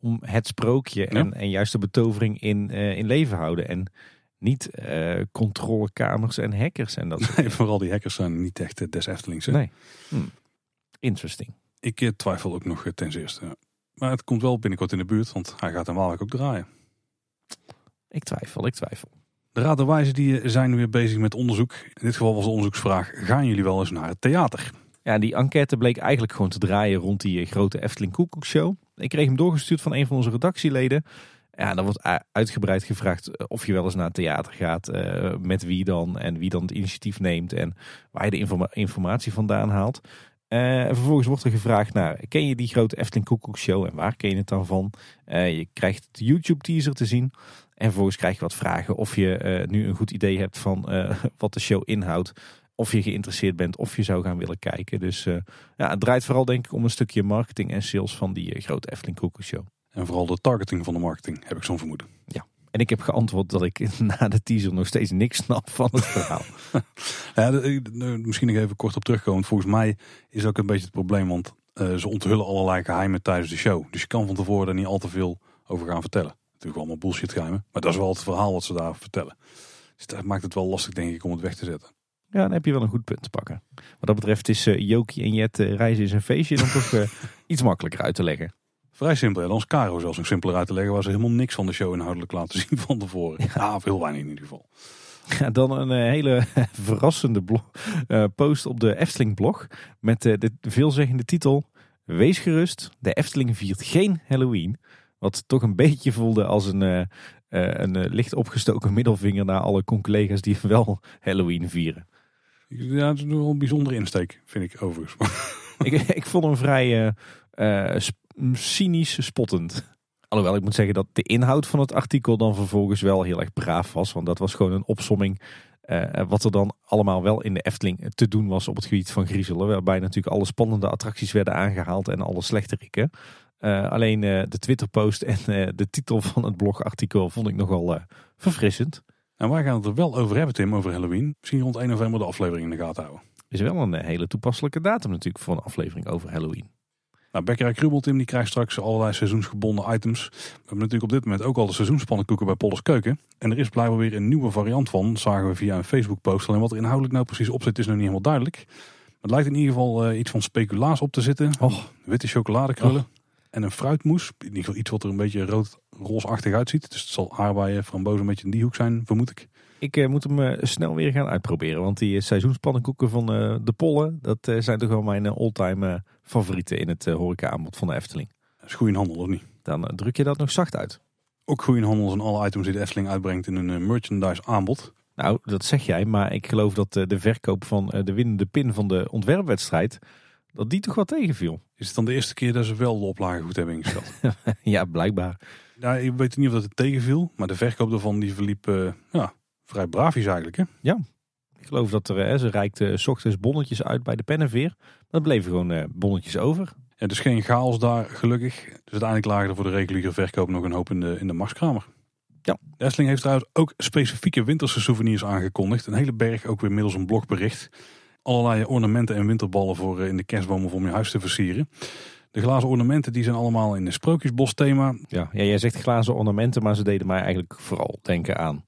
om het sprookje. En, en juist de betovering in, in leven houden. En niet uh, controlekamers en hackers en dat nee, Vooral die hackers zijn niet echt uh, des Eftelings. Nee. Hm. Interesting. Ik uh, twijfel ook nog ten zeerste. Maar het komt wel binnenkort in de buurt, want hij gaat hem wel ook draaien. Ik twijfel, ik twijfel. De Raad en Wijze die zijn weer bezig met onderzoek. In dit geval was de onderzoeksvraag, gaan jullie wel eens naar het theater? Ja, die enquête bleek eigenlijk gewoon te draaien rond die grote Efteling Koekoekshow. Ik kreeg hem doorgestuurd van een van onze redactieleden. Ja, dan wordt uitgebreid gevraagd eh, of je wel eens naar het theater gaat. Uh, met wie dan en wie dan het initiatief neemt en waar je de informatie vandaan haalt. En vervolgens wordt er gevraagd naar, ken je die grote Efteling Show en waar ken je het dan van? je krijgt de YouTube teaser te zien. En vervolgens krijg je wat vragen of je nu een goed idee hebt van [laughs] wat de show inhoudt. Of je geïnteresseerd bent of je zou gaan willen kijken. Dus ja, het draait vooral denk ik om een stukje marketing en sales van die grote Efteling Show. En vooral de targeting van de marketing, heb ik zo'n vermoeden. Ja. En ik heb geantwoord dat ik [laughs] na de teaser nog steeds niks snap van het verhaal. [laughs] Ja, misschien nog even kort op terugkomen. Volgens mij is ook een beetje het probleem, want eh, ze onthullen allerlei geheimen tijdens de show. Dus je kan van tevoren er niet al te veel over gaan vertellen. Natuurlijk allemaal bullshit geheimen, maar dat is wel het verhaal wat ze daar vertellen. Dus dat maakt het wel lastig, denk ik, om het weg te zetten. Ja, dan heb je wel een goed punt te pakken. Wat dat betreft is eh Jokie en Jet eh, reizen is een feestje dan toch eh, [laughs] iets makkelijker uit te leggen. Vrij simpel, dan is Caro zelfs nog simpeler uit te leggen, waar ze helemaal niks van de show inhoudelijk laten zien van tevoren. Ja, of heel weinig in ieder geval. Ja, dan een hele [laughs] verrassende blog, post op de Efteling blog met de veelzeggende titel Wees gerust, de Efteling viert geen Halloween. Wat toch een beetje voelde als een, een licht opgestoken middelvinger naar alle collega's die wel Halloween vieren. Ja, het is wel een bijzondere insteek, vind ik overigens. [laughs] ik, ik vond hem vrij eh, eh, cynisch spottend. Alhoewel, ik moet zeggen dat de inhoud van het artikel dan vervolgens wel heel erg braaf was. Want dat was gewoon een opsomming eh, wat er dan allemaal wel in de Efteling te doen was op het gebied van griezelen. Waarbij natuurlijk alle spannende attracties werden aangehaald en alle slechterikken. Eh alleen eh, de Twitterpost en de titel van het blogartikel vond ik nogal verfrissend. En wij gaan het er wel over hebben, Tim, over Halloween. Misschien rond 1 november de aflevering in de gaten houden. Is wel een eh, hele toepasselijke datum natuurlijk voor een aflevering over Halloween. Nou, Bekkerij Krubel, Tim, die krijgt straks allerlei seizoensgebonden items. We hebben natuurlijk op dit moment ook al de seizoenspannenkoeken bij Polles Keuken. En er is blijkbaar weer een nieuwe variant van, zagen we via een Facebook-post. Alleen wat er inhoudelijk nou precies op zit, is nog niet helemaal duidelijk. Het lijkt in ieder geval eh, iets van speculaas op te zitten. Oh. Witte chocoladekrullen en een fruitmoes. In ieder geval iets wat er een beetje rood-roosachtig uitziet. Dus het zal aardbeien, frambozen een beetje in die hoek zijn, vermoed ik. Ik eh, moet hem eh, snel weer gaan uitproberen. Want die eh, seizoenspannenkoeken van de Pollen, dat zijn toch wel mijn all-time favorieten in het horeca-aanbod van de Efteling. Dat is goed in handel, of niet? Dan druk je dat nog zacht uit. Ook goed in handel zijn alle items die de Efteling uitbrengt in een eh, merchandise aanbod. Nou, dat zeg jij, maar ik geloof dat de verkoop van de winnende pin van de ontwerpwedstrijd, dat die toch wel tegenviel. Is het dan de eerste keer dat ze wel de oplage goed hebben ingesteld? [laughs] ja, blijkbaar. Ja, ik weet niet of dat het tegenviel, maar de verkoop daarvan die verliep eh, ja, vrij braafjes eigenlijk. Hè? Ik geloof dat er, eh, ze reikte 's ochtends bonnetjes uit bij de pennenveer. Maar er bleven gewoon eh, bonnetjes over. Ja, dus geen chaos daar, gelukkig. Dus uiteindelijk lagen er voor de reguliere verkoop nog een hoop in de, in de Marskramer. Ja. De Efteling heeft trouwens ook specifieke winterse souvenirs aangekondigd. Een hele berg, ook weer middels een blogbericht. Allerlei ornamenten en winterballen voor eh, in de kerstboom of om je huis te versieren. De glazen ornamenten die zijn allemaal in een sprookjesbos thema. Ja, ja, jij zegt glazen ornamenten, maar ze deden mij eigenlijk vooral denken aan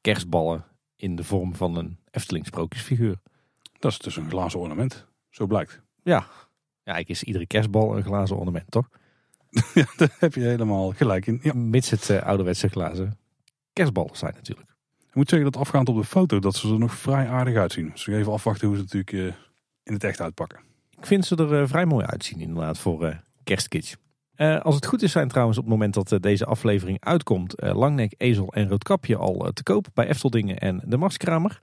kerstballen in de vorm van een Efteling sprookjesfiguur. Dat is dus een glazen ornament. Zo blijkt. Ja, eigenlijk is iedere kerstbal een glazen ornament, toch? [laughs] Ja, daar heb je helemaal gelijk in. Ja. Mits het eh, ouderwetse glazen kerstballen zijn natuurlijk. Moet zeggen dat afgaand op de foto dat ze er nog vrij aardig uitzien. Dus even afwachten hoe ze natuurlijk eh, in het echt uitpakken. Ik vind ze er eh, vrij mooi uitzien inderdaad voor eh kerstkitsch. Als het goed is zijn trouwens op het moment dat deze aflevering uitkomt... Langnek, Ezel en Roodkapje al te koop bij Efteldingen en de Marskramer.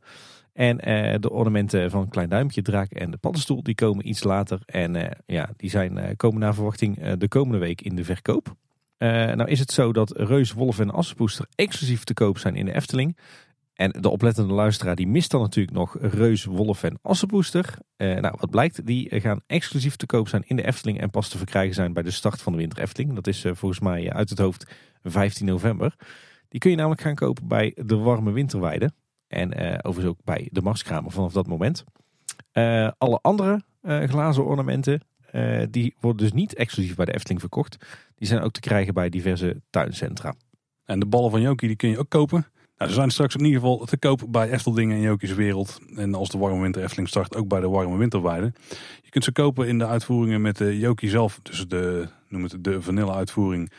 En de ornamenten van Klein Duimpje, Draak en de Paddenstoel die komen iets later. En ja, die zijn, komen naar verwachting de komende week in de verkoop. Nou is het zo dat Reus, Wolf en Assenpoester exclusief te koop zijn in de Efteling. En de oplettende luisteraar die mist dan natuurlijk nog Reus, Wolf en Assenpoester. Eh, nou, wat blijkt, die gaan exclusief te koop zijn in de Efteling en pas te verkrijgen zijn bij de start van de Winter Efteling. Dat is eh, volgens mij eh, uit het hoofd 15 november. Die kun je namelijk gaan kopen bij de Warme Winterweide. En eh, overigens ook bij de Marskramer vanaf dat moment. Eh, alle andere glazen ornamenten, die worden dus niet exclusief bij de Efteling verkocht. Die zijn ook te krijgen bij diverse tuincentra. En de ballen van Jokie die kun je ook kopen. Nou, ze zijn straks in ieder geval te koop bij Efteldingen en Jokies Wereld. En als de warme winter Efteling start ook bij de warme winterweide. Je kunt ze kopen in de uitvoeringen met de Jokie zelf. Dus de, noem het de vanille uitvoering.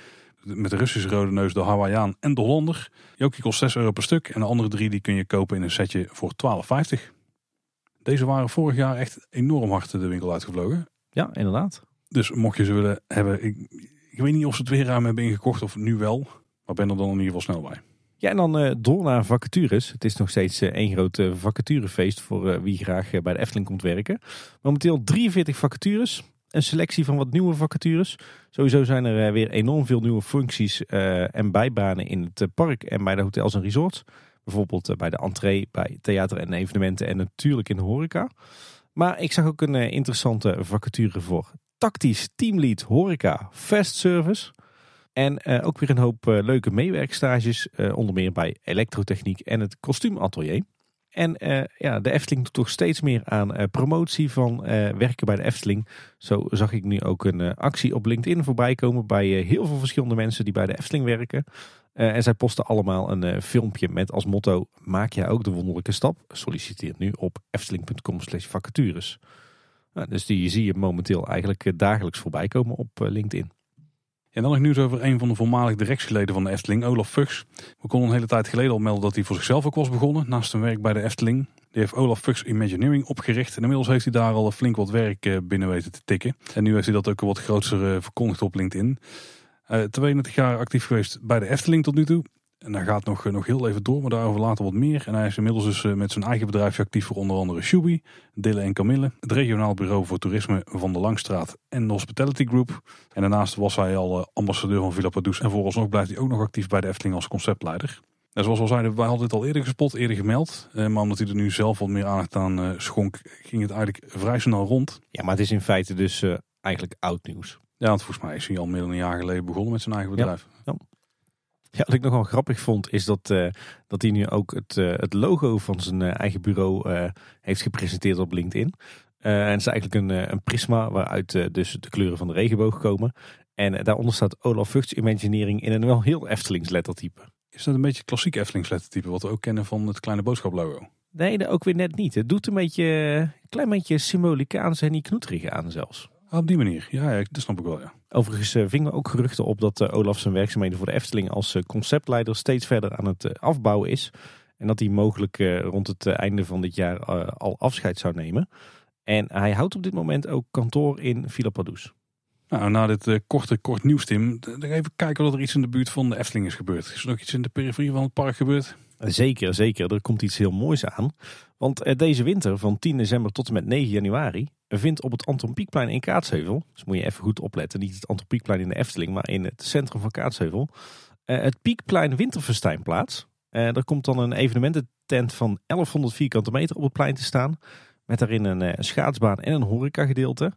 Met de Russische rode neus, de Hawaiian en de Hollander. Jokie kost 6 euro per stuk. En de andere drie die kun je kopen in een setje voor 12,50. Deze waren vorig jaar echt enorm hard de winkel uitgevlogen. Ja, inderdaad. Dus mocht je ze willen hebben. Ik, ik weet niet of ze het weer ruim hebben ingekocht of nu wel. Maar ben er dan in ieder geval snel bij. Ja, en dan eh, door naar vacatures. Het is nog steeds eh, één groot eh, vacaturefeest voor wie graag bij de Efteling komt werken. Momenteel 43 vacatures. Een selectie van wat nieuwe vacatures. Sowieso zijn er weer enorm veel nieuwe functies en bijbanen in het park en bij de hotels en resorts. Bijvoorbeeld bij de entree, bij theater en evenementen en natuurlijk in de horeca. Maar ik zag ook een interessante vacature voor tactisch teamlead horeca fast service. En uh, ook weer een hoop uh, leuke meewerkstages, uh, onder meer bij elektrotechniek en het kostuumatelier. En ja, de Efteling doet toch steeds meer aan promotie van werken bij de Efteling. Zo zag ik nu ook een actie op LinkedIn voorbij komen bij heel veel verschillende mensen die bij de Efteling werken. en zij posten allemaal een filmpje met als motto: Maak jij ook de wonderlijke stap? Solliciteer nu op efteling.com/slash vacatures. Nou, dus die zie je momenteel eigenlijk dagelijks voorbij komen op LinkedIn. En dan nog nieuws over een van de voormalige directieleden van de Efteling, Olaf Fuchs. We konden een hele tijd geleden al melden dat hij voor zichzelf ook was begonnen, naast zijn werk bij de Efteling. Die heeft Olaf Fuchs Imagineering opgericht. En inmiddels heeft hij daar al flink wat werk eh, binnen weten te tikken. En nu heeft hij dat ook wat groter eh, verkondigd op LinkedIn. Uh, eh, 32 jaar actief geweest bij de Efteling tot nu toe. En hij gaat nog, nog heel even door, maar daarover later wat meer. En hij is inmiddels dus eh, met zijn eigen bedrijf actief voor onder andere Shubi, Dille en Camille, het regionaal bureau voor toerisme van de Langstraat en de Hospitality Group. En daarnaast was hij al eh, ambassadeur van Villa Padus en vooralsnog blijft hij ook nog actief bij de Efteling als conceptleider. En zoals we al zeiden, wij hadden dit al eerder gespot, eerder gemeld. Eh, maar omdat hij er nu zelf wat meer aandacht aan schonk, ging het eigenlijk vrij snel rond. Ja, maar het is in feite dus eigenlijk oud nieuws. Ja, want volgens mij is hij al meer dan een jaar geleden begonnen met zijn eigen bedrijf. Ja. ja. Ja, wat ik nog wel grappig vond, is dat, uh, dat hij nu ook het, uh, het logo van zijn uh, eigen bureau heeft gepresenteerd op LinkedIn. en het is eigenlijk een, een prisma waaruit dus de kleuren van de regenboog komen. En daaronder staat Olaf Vugts Imagineering in een wel heel Eftelings lettertype. Is dat een beetje klassiek Eftelings lettertype, wat we ook kennen van het kleine boodschap logo? Nee, ook weer net niet. Het doet een beetje, een klein beetje symbolicaanse en niet knoeterige aan zelfs. Ah, op die manier, ja, ja, dat snap ik wel, ja. Overigens uh, vingen we ook geruchten op dat uh, Olaf zijn werkzaamheden voor de Efteling als uh, conceptleider steeds verder aan het afbouwen is. En dat hij mogelijk rond het einde van dit jaar al afscheid zou nemen. En hij houdt op dit moment ook kantoor in Villa Padus. Nou, na dit korte, kort nieuws, Tim, even kijken of er iets in de buurt van de Efteling is gebeurd. Is er nog iets in de periferie van het park gebeurd? Zeker, zeker. Er komt iets heel moois aan. Want deze winter van 10 december tot en met 9 januari vindt op het Anton Pieckplein in Kaatsheuvel, dus moet je even goed opletten, niet het Anton Pieckplein in de Efteling, maar in het centrum van Kaatsheuvel, uh, het Pieckplein Winterfestijn plaats. Er komt dan een evenemententent van 1100 vierkante meter op het plein te staan, met daarin een schaatsbaan en een horecagedeelte.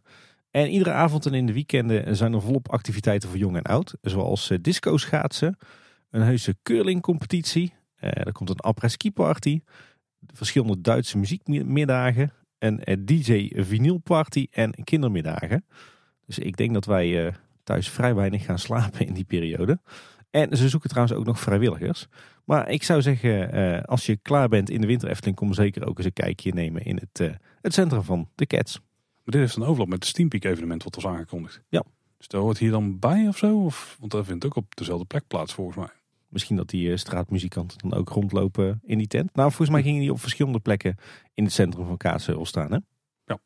En iedere avond en in de weekenden zijn er volop activiteiten voor jong en oud, zoals disco schaatsen, een heuse curlingcompetitie, er komt een après-ski party, verschillende Duitse muziekmiddagen, een eh, DJ vinylparty en kindermiddagen. Dus ik denk dat wij eh, thuis vrij weinig gaan slapen in die periode. En ze zoeken trouwens ook nog vrijwilligers. Maar ik zou zeggen, eh, als je klaar bent in de winter Efteling, kom zeker ook eens een kijkje nemen in het, het centrum van de Cats. Maar dit heeft een overlap met het Steampeak evenement wat was aangekondigd. Ja. Dus daar hoort hier dan bij of zo? Of, want dat vindt ook op dezelfde plek plaats volgens mij. Misschien dat die straatmuzikanten dan ook rondlopen in die tent. Nou, volgens mij gingen die op verschillende plekken in het centrum van Kaatsheuvel staan. Hè? Ja.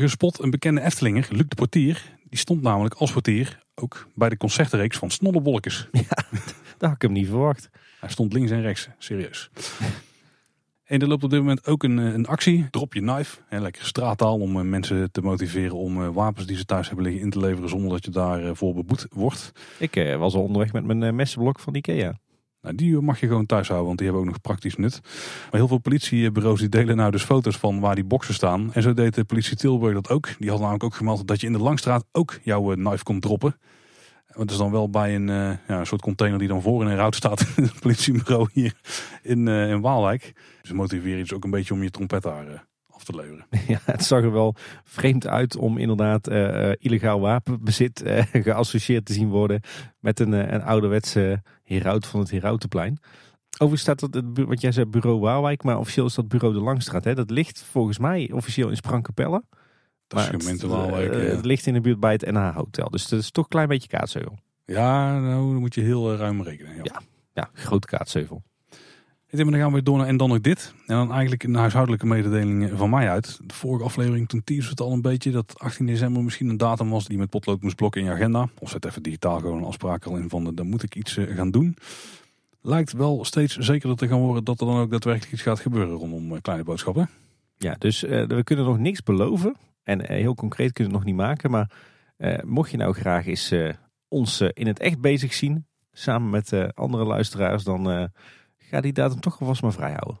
Gespot een bekende Eftelinger, Luc de Portier. Die stond namelijk als portier ook bij de concertreeks van Snollebolletjes. [laughs] Ja, dat had ik hem niet verwacht. Hij stond links en rechts, serieus. En er loopt op dit moment ook een, een actie, Drop Je Knife. Hè, lekker straattaal om eh, mensen te motiveren om eh, wapens die ze thuis hebben liggen in te leveren zonder dat je daarvoor beboet wordt. Ik was al onderweg met mijn messenblok van Ikea. Nou, die mag je gewoon thuis houden, want die hebben ook nog praktisch nut. Maar heel veel politiebureaus die delen nou dus foto's van waar die boxen staan. En zo deed de politie Tilburg dat ook. Die had namelijk ook gemeld dat je in de Langstraat ook jouw knife kon droppen. Het is dan wel bij een, uh, ja, een soort container die dan voor in een route staat. [laughs] het politiebureau hier in, uh, in Waalwijk. Dus motiveren je dus ook een beetje om je trompet daar uh, af te leveren. [laughs] Ja, het zag er wel vreemd uit om inderdaad illegaal wapenbezit [laughs] geassocieerd te zien worden met een, een ouderwetse heraut van het Herautenplein. Overigens staat dat, het, wat jij zei, bureau Waalwijk, maar officieel is dat bureau de Langstraat. Hè? Dat ligt volgens mij officieel in Sprankapelle. Dat is gemeente Waalwijk. Het, het, ligt in de buurt bij het NH Hotel. Dus het is toch een klein beetje kaatsheuvel. Ja, nou dan moet je heel ruim rekenen. Ja, ja, ja groot kaatsheuvel. En dan gaan we door naar en dan nog dit. En dan eigenlijk een huishoudelijke mededeling van mij uit. De vorige aflevering toen teasde het al een beetje dat 18 december misschien een datum was die met potlood moest blokken in je agenda. Of zet even digitaal gewoon een afspraak al in van dan moet ik iets eh, gaan doen. Lijkt wel steeds zekerder te gaan worden dat er dan ook daadwerkelijk iets gaat gebeuren rondom eh, kleine boodschappen. Ja, dus uh, we kunnen nog niks beloven. En heel concreet kunnen we het nog niet maken. Maar mocht je nou graag eens ons in het echt bezig zien, samen met andere luisteraars, dan ga die datum toch alvast maar vrij houden.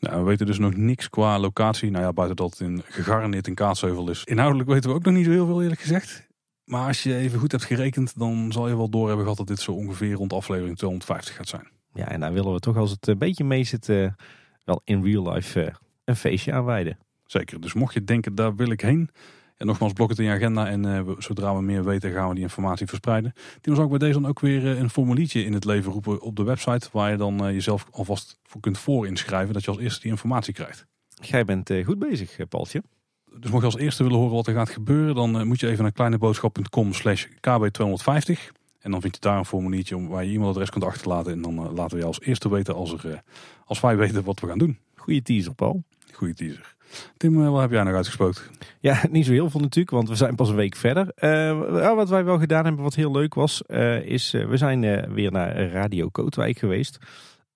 Nou, we weten dus nog niks qua locatie. Nou ja, buiten dat het in gegarandeerd in Kaatsheuvel is. Inhoudelijk weten we ook nog niet zo heel veel eerlijk gezegd. Maar als je even goed hebt gerekend, dan zal je wel door hebben gehad dat dit zo ongeveer rond aflevering 250 gaat zijn. Ja, en daar willen we toch als het een beetje mee zit, eh, wel in real life eh, een feestje aanwijden. Zeker. Dus mocht je denken, daar wil ik heen. En nogmaals, blok het in je agenda. En eh, zodra we meer weten, gaan we die informatie verspreiden. Toen zou ik bij deze dan ook weer eh, een formuliertje in het leven roepen op de website. Waar je dan eh, jezelf alvast voor kunt voorinschrijven. Dat je als eerste die informatie krijgt. Jij bent goed bezig, Paultje. Dus mocht je als eerste willen horen wat er gaat gebeuren. Dan moet je even naar kleineboodschap.com slash kb250. En dan vind je daar een formuliertje om, waar je e-mailadres kunt achterlaten. En dan laten we je als eerste weten als, er, als wij weten wat we gaan doen. Goeie teaser, Paul. Goeie teaser. Tim, eh, wat heb jij nog uitgesproken? Ja, [laughs] niet zo heel veel natuurlijk, want we zijn pas een week verder. Eh, wat wij wel gedaan hebben, wat heel leuk was, eh, is we zijn weer naar Radio Kootwijk geweest.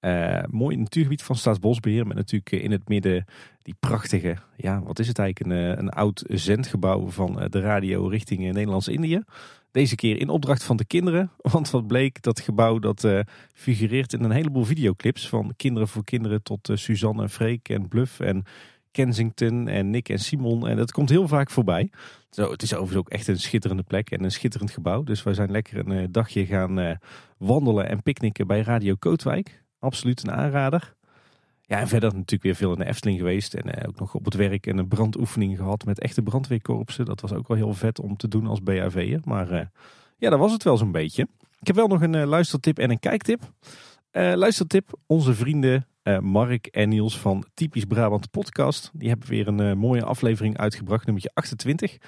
Eh, mooi natuurgebied van Staatsbosbeheer, met natuurlijk in het midden die prachtige, ja, wat is het eigenlijk, een, een oud zendgebouw van de radio richting Nederlands-Indië. Deze keer in opdracht van de kinderen, [laughs] want wat bleek, dat gebouw dat figureert in een heleboel videoclips van Kinderen voor Kinderen tot Suzanne en Freek en Bluff en Kensington en Nick en Simon. En dat komt heel vaak voorbij. Zo, het is overigens ook echt een schitterende plek en een schitterend gebouw. Dus wij zijn lekker een eh, dagje gaan eh, wandelen en picknicken bij Radio Kootwijk. Absoluut een aanrader. Ja, en verder natuurlijk weer veel in de Efteling geweest. En eh, ook nog op het werk en een brandoefening gehad met echte brandweerkorpsen. Dat was ook wel heel vet om te doen als BHV'er. Maar ja, dat was het wel zo'n beetje. Ik heb wel nog een luistertip en een kijktip. Luistertip, onze vrienden eh, Mark en Niels van Typisch Brabant Podcast. Die hebben weer een eh, mooie aflevering uitgebracht, nummertje 28.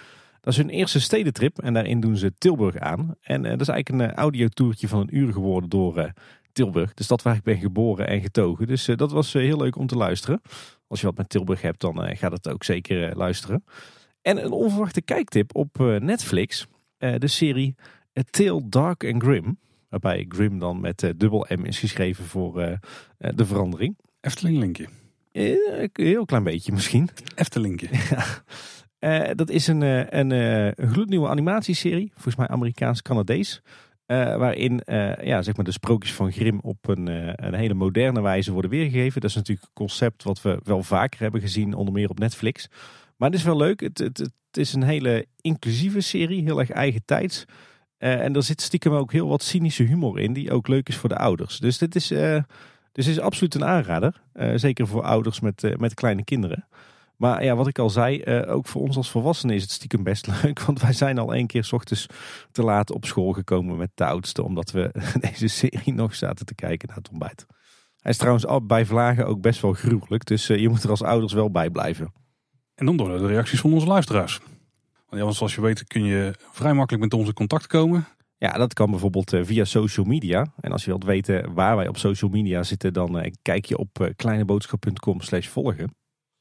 Dat is hun eerste stedentrip en daarin doen ze Tilburg aan. En eh, dat is eigenlijk een audiotoertje van een uur geworden door Tilburg. De stad waar ik ben geboren en getogen. Dus dat was heel leuk om te luisteren. Als je wat met Tilburg hebt, dan gaat het ook zeker luisteren. En een onverwachte kijktip op Netflix. De serie A Tale Dark and Grim. Waarbij Grim dan met eh, dubbel M is geschreven voor eh, eh, de verandering. Efteling linkje. Een heel klein beetje misschien. Eftelinkje. [laughs] Eh, dat is een, een, een gloednieuwe animatieserie, volgens mij Amerikaans-Canadees. waarin ja, zeg maar de sprookjes van Grimm op een, een hele moderne wijze worden weergegeven. Dat is natuurlijk een concept wat we wel vaker hebben gezien, onder meer op Netflix. Maar het is wel leuk. Het, het, het is een hele inclusieve serie, heel erg eigen tijds. Eh, en er zit stiekem ook heel wat cynische humor in, die ook leuk is voor de ouders. Dus dit is, eh, dus is absoluut een aanrader. Eh, zeker voor ouders met, met kleine kinderen. Maar ja, wat ik al zei, ook voor ons als volwassenen is het stiekem best [laughs] leuk. Want wij zijn al één keer 's ochtends te laat op school gekomen met de oudste. Omdat we [laughs] deze serie nog zaten te kijken naar het ontbijt. Hij is trouwens bij vlagen ook best wel gruwelijk. Dus je moet er als ouders wel bij blijven. En dan door de reacties van onze luisteraars. Ja, want zoals je weet kun je vrij makkelijk met ons in contact komen. Ja, dat kan bijvoorbeeld eh, via social media. En als je wilt weten waar wij op social media zitten, dan eh, kijk je op eh, kleineboodschap.com slash volgen.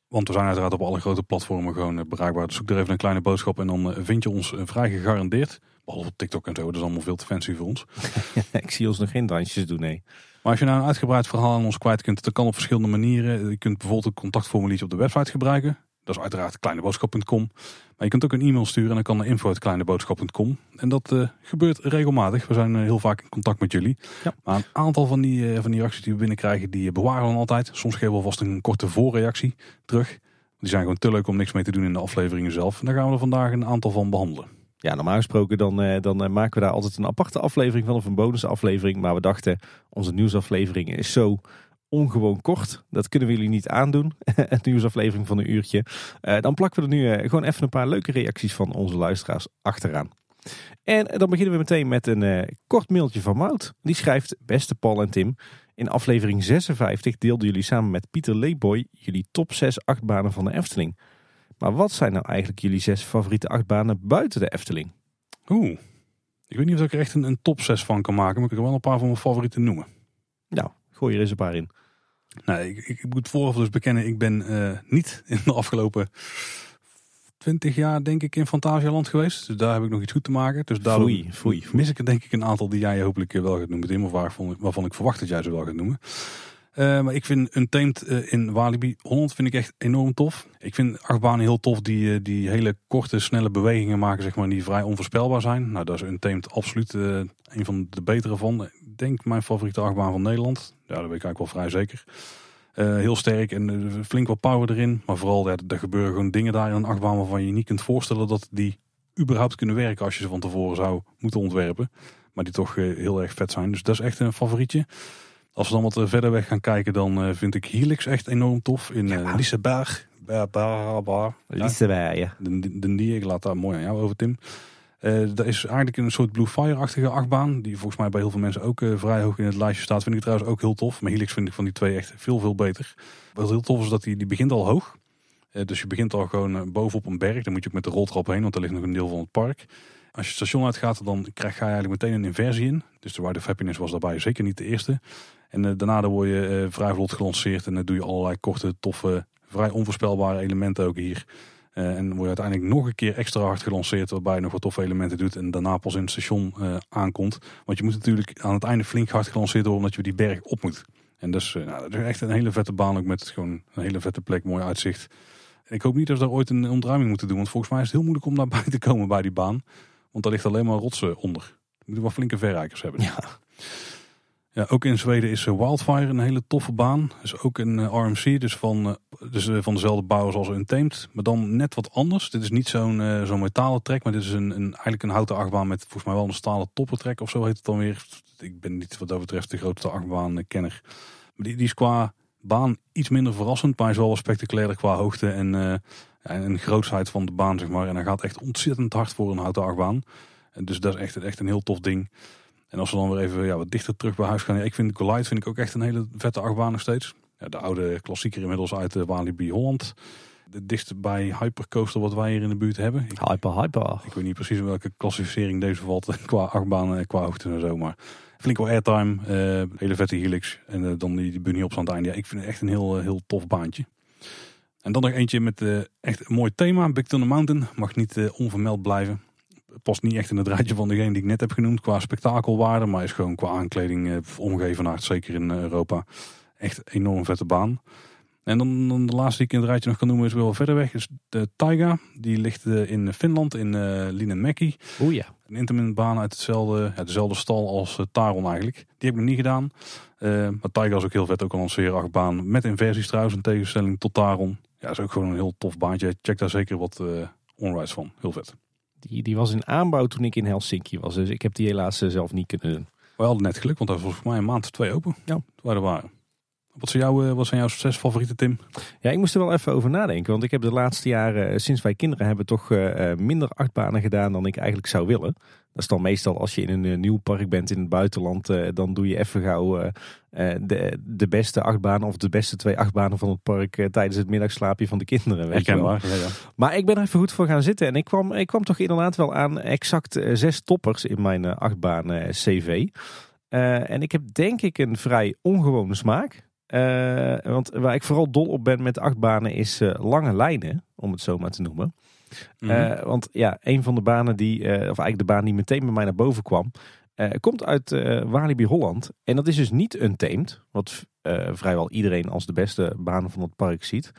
Want we zijn uiteraard op alle grote platformen gewoon bereikbaar. Dus zoek er even een kleine boodschap en dan vind je ons vrij gegarandeerd. Behalve op TikTok en zo, dat is allemaal veel te fancy voor ons. [laughs] Ik zie ons nog geen dansjes doen, nee. Maar als je nou een uitgebreid verhaal aan ons kwijt kunt, dat kan op verschillende manieren. Je kunt bijvoorbeeld een contactformuliertje op de website gebruiken. Dat is uiteraard kleineboodschap.com. Maar je kunt ook een e-mail sturen en dan kan naar info.kleineboodschap.com. En dat eh, gebeurt regelmatig. We zijn eh, heel vaak in contact met jullie. Ja. Maar een aantal van die, eh, van die reacties die we binnenkrijgen, die bewaren we dan altijd. Soms geven we alvast een korte voorreactie terug. Die zijn gewoon te leuk om niks mee te doen in de afleveringen zelf. En daar gaan we er vandaag een aantal van behandelen. Ja, normaal gesproken dan, dan maken we daar altijd een aparte aflevering van of een bonusaflevering. Maar we dachten, onze nieuwsaflevering is zo ongewoon kort. Dat kunnen we jullie niet aandoen. [laughs] een nieuwsaflevering van een uurtje. Eh, dan plakken we er nu eh, gewoon even een paar leuke reacties van onze luisteraars achteraan. En dan beginnen we meteen met een eh, kort mailtje van Mout. Die schrijft, beste Paul en Tim. In aflevering 56 deelden jullie samen met Pieter Leeboy jullie top 6 achtbanen van de Efteling. Maar wat zijn nou eigenlijk jullie zes favoriete achtbanen buiten de Efteling? Oeh. Ik weet niet of ik er echt een, een top 6 van kan maken. Maar ik kan wel een paar van mijn favorieten noemen. Nou, gooi er eens een paar in. Nee, ik, ik moet vooraf dus bekennen, ik ben eh, niet in de afgelopen 20 jaar denk ik in Fantasialand geweest. Dus daar heb ik nog iets goed te maken. Dus daarom Foei, foei, foei. mis ik er denk ik een aantal die jij hopelijk wel gaat noemen, Tim. Of waarvan, waarvan ik verwacht dat jij ze wel gaat noemen. Eh, maar ik vind Untamed uh, in Walibi Holland vind ik echt enorm tof. Ik vind achtbanen heel tof die, uh, die hele korte, snelle bewegingen maken, zeg maar, die vrij onvoorspelbaar zijn. Nou, daar is Untamed absoluut uh, een van de betere van. Ik denk mijn favoriete achtbaan van Nederland. Ja, dat weet ik eigenlijk wel vrij zeker. Uh, heel sterk en flink wat power erin. Maar vooral, ja, er gebeuren gewoon dingen daar in een achtbaan waarvan je niet kunt voorstellen dat die überhaupt kunnen werken als je ze van tevoren zou moeten ontwerpen. Maar die toch heel erg vet zijn. Dus dat is echt een favorietje. Als we dan wat verder weg gaan kijken, dan vind ik Helix echt enorm tof. In ja. Liseberg. Liseberg, ja. De, de, de, ik laat daar mooi aan jou over, Tim. Uh, is eigenlijk een soort Blue Fire-achtige achtbaan. Die volgens mij bij heel veel mensen ook uh, vrij hoog in het lijstje staat. Vind ik trouwens ook heel tof. Maar Helix vind ik van die twee echt veel, veel beter. Wat heel tof is dat die, die begint al hoog. Uh, dus je begint al gewoon bovenop een berg. Dan moet je ook met de roltrap heen, want er ligt nog een deel van het park. Als je het station uitgaat, dan krijg je eigenlijk meteen een inversie in. Dus de Ride of Happiness was daarbij zeker niet de eerste. En daarna dan word je vrij vlot gelanceerd. En dan doe je allerlei korte, toffe, vrij onvoorspelbare elementen ook hier. Uh, en word je uiteindelijk nog een keer extra hard gelanceerd, waarbij je nog wat toffe elementen doet en daarna pas in het station uh, aankomt. Want je moet natuurlijk aan het einde flink hard gelanceerd worden, omdat je die berg op moet. En dus, uh, nou, dat is echt een hele vette baan, ook met gewoon een hele vette plek, mooi uitzicht. Ik hoop niet dat we daar ooit een ontruiming moeten doen, want volgens mij is het heel moeilijk om daarbij [laughs] te komen bij die baan. Want daar ligt alleen maar rotsen onder. Je moet wel flinke verrijkers hebben. Ja. Ja, ook in Zweden is eh, Wildfire een hele toffe baan. is ook een eh, RMC, dus van, eh, dus van dezelfde bouwers als Untamed. Maar dan net wat anders. Dit is niet zo'n zo'n metalen trek, maar dit is een, een, eigenlijk een houten achtbaan met volgens mij wel een stalen toppertrek of zo heet het dan weer. Ik ben niet wat dat betreft de grootste achtbaan-kenner. Maar die, die is qua baan iets minder verrassend, maar is wel spectaculairder qua hoogte en, uh, en grootsheid van de baan, zeg maar. En hij gaat echt ontzettend hard voor een houten achtbaan. En dus dat is echt, echt een heel tof ding. En als we dan weer even ja, wat dichter terug bij huis gaan. Ja, ik vind Collide vind ik ook echt een hele vette achtbaan nog steeds. Ja, de oude klassieker inmiddels uit de eh, Walibi Holland. De dichtste bij Hypercoaster wat wij hier in de buurt hebben. Ik, hyper, hyper. Ik weet niet precies welke klassificering deze valt qua achtbaan en qua hoogte en zo. Maar flink wel airtime. Uh, hele vette helix. En uh, dan die, die bunny op aan het einde. Ja, ik vind het echt een heel, heel tof baantje. En dan nog eentje met echt een mooi thema. Big Thunder Mountain. Mag niet onvermeld blijven past niet echt in het rijtje van degene die ik net heb genoemd qua spektakelwaarde. Maar is gewoon qua aankleding eh, omgeven naar zeker in eh, Europa. Echt enorm vette baan. En dan, dan, de laatste die ik in het rijtje nog kan noemen is wel verder weg. Is de Taiga. Die ligt uh, in Finland in uh, Linenmäki. Oeh ja. Een intermittent baan uit hetzelfde, ja, dezelfde stal als uh, Taron eigenlijk. Die heb ik nog niet gedaan. maar Taiga is ook heel vet. Ook al een zeer achtbaan. Met inversies trouwens. In tegenstelling tot Taron. Ja, is ook gewoon een heel tof baantje. Check daar zeker wat onrides van. Heel vet. Die, die was in aanbouw toen ik in Helsinki was. Dus ik heb die helaas eh, zelf niet kunnen doen. We hadden net geluk, want dat was voor mij een maand of twee open. Ja. Wij er waren. Wat zijn, jouw, eh, wat zijn jouw succesfavorieten, Tim? Ja, ik moest er wel even over nadenken. Want ik heb de laatste jaren, eh, sinds wij kinderen hebben, toch minder achtbanen gedaan dan ik eigenlijk zou willen. Dat is dan meestal als je in een nieuw park bent in het buitenland. dan doe je even gauw de, de beste achtbaan of de beste twee achtbanen van het park tijdens het middagslaapje van de kinderen. Weet Ja, ja. Maar ik ben er even goed voor gaan zitten. En ik kwam, ik kwam toch inderdaad wel aan exact zes toppers in mijn achtbaan CV. en ik heb denk ik een vrij ongewone smaak. Uh, want waar ik vooral dol op ben met achtbanen is uh, lange lijnen, om het zo maar te noemen. Mm -hmm. want ja, een van de banen die, of eigenlijk de baan die meteen bij mij naar boven kwam, komt uit Walibi Holland. En dat is dus niet een teemt, wat vrijwel iedereen als de beste banen van het park ziet.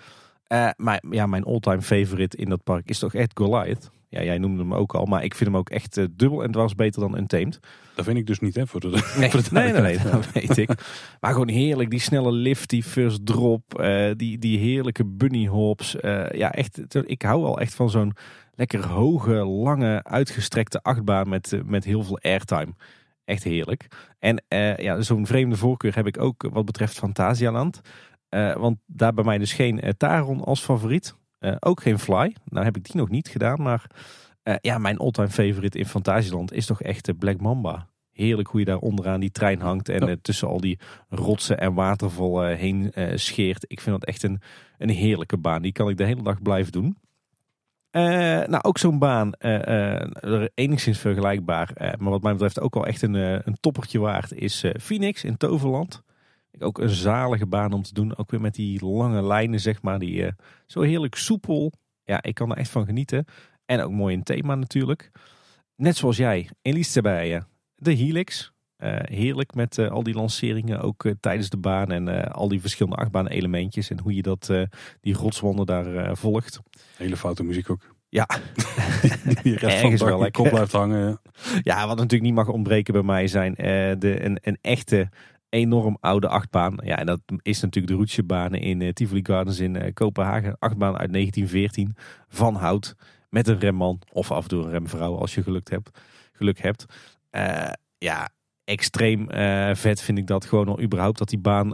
maar ja, mijn all-time favorite in dat park is toch echt Goliath. Ja, jij noemde hem ook al, maar ik vind hem ook echt dubbel en dwars beter dan Untamed. Dat vind ik dus niet, hè? Voor de, nee, voor de nee, nee, nee, dat [laughs] weet ik. Maar gewoon heerlijk, die snelle lift, die first drop, uh, die, die heerlijke bunny hops. Uh, ja, echt, ik hou wel echt van zo'n lekker hoge, lange, uitgestrekte achtbaan met, met heel veel airtime. Echt heerlijk. En ja, zo'n vreemde voorkeur heb ik ook wat betreft Fantasialand. want daar bij mij dus geen Taron als favoriet. Ook geen Fly. Nou heb ik die nog niet gedaan, maar... Uh, ja, mijn all-time favorite in Fantasieland is toch echt de Black Mamba. Heerlijk hoe je daar onderaan die trein hangt en tussen al die rotsen en watervallen heen scheert. Ik vind dat echt een, een heerlijke baan. Die kan ik de hele dag blijven doen. nou, ook zo'n baan, enigszins vergelijkbaar, maar wat mij betreft ook wel echt een, een toppertje waard, is Phoenix in Toverland. Ook een zalige baan om te doen, ook weer met die lange lijnen, zeg maar, die zo heerlijk soepel. Ja, ik kan er echt van genieten. En ook mooi in thema natuurlijk. Net zoals jij, Elise je de Helix. Uh, heerlijk met uh, al die lanceringen, ook uh, tijdens de baan en al die verschillende achtbaan elementjes en hoe je dat, die rotswanden daar volgt. Hele foute muziek ook. Ja, [laughs] die, die rest van de dag wel kop blijft hangen. Ja, wat natuurlijk niet mag ontbreken bij mij zijn de, een, een echte enorm oude achtbaan. Ja, en dat is natuurlijk de Roetsjebanen in Tivoli Gardens in Kopenhagen. Achtbaan uit 1914 van hout met een remman. Of af en toe een remvrouw als je geluk hebt. Geluk hebt. Uh, ja, extreem vet vind ik dat gewoon al überhaupt dat die baan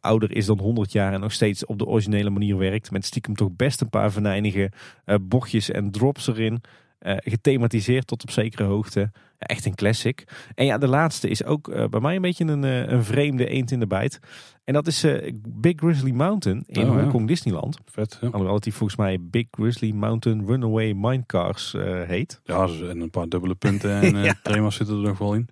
ouder is dan 100 jaar en nog steeds op de originele manier werkt. Met stiekem toch best een paar venijnige bochtjes en drops erin. Gethematiseerd tot op zekere hoogte. Ja, echt een classic. En ja, de laatste is ook bij mij een beetje een, een vreemde eend in de bijt. En dat is Big Grizzly Mountain in oh, Hongkong Disneyland. Vet, ja. Alhoewel het die volgens mij Big Grizzly Mountain Runaway Minecars heet. Ja, en een paar dubbele punten en [laughs] thema's zitten er nog wel in.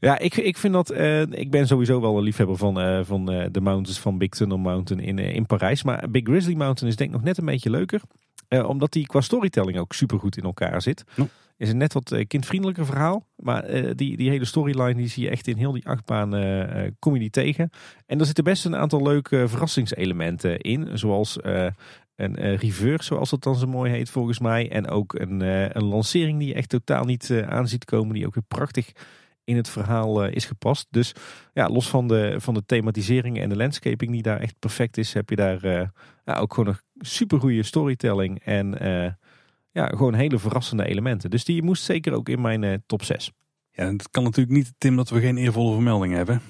Ja, ik, ik vind dat... ik ben sowieso wel een liefhebber van, van de mountains van Big Tunnel Mountain in, in Parijs. Maar Big Grizzly Mountain is denk ik nog net een beetje leuker. Omdat die qua storytelling ook super goed in elkaar zit. Is een net wat kindvriendelijker verhaal. Maar die, die hele storyline die zie je echt in heel die achtbaan uh, kom je die tegen. En er zitten best een aantal leuke verrassingselementen in. Zoals uh, een reverse, zoals dat dan zo mooi heet volgens mij. En ook een, een lancering die je echt totaal niet aan ziet komen. Die ook weer prachtig in het verhaal is gepast. Dus ja, los van de, van de thematisering en de landscaping die daar echt perfect is, heb je daar ja, ook gewoon een super goede storytelling en ja, gewoon hele verrassende elementen. Dus die moest zeker ook in mijn top 6. Ja, het kan natuurlijk niet, Tim, dat we geen eervolle vermelding hebben.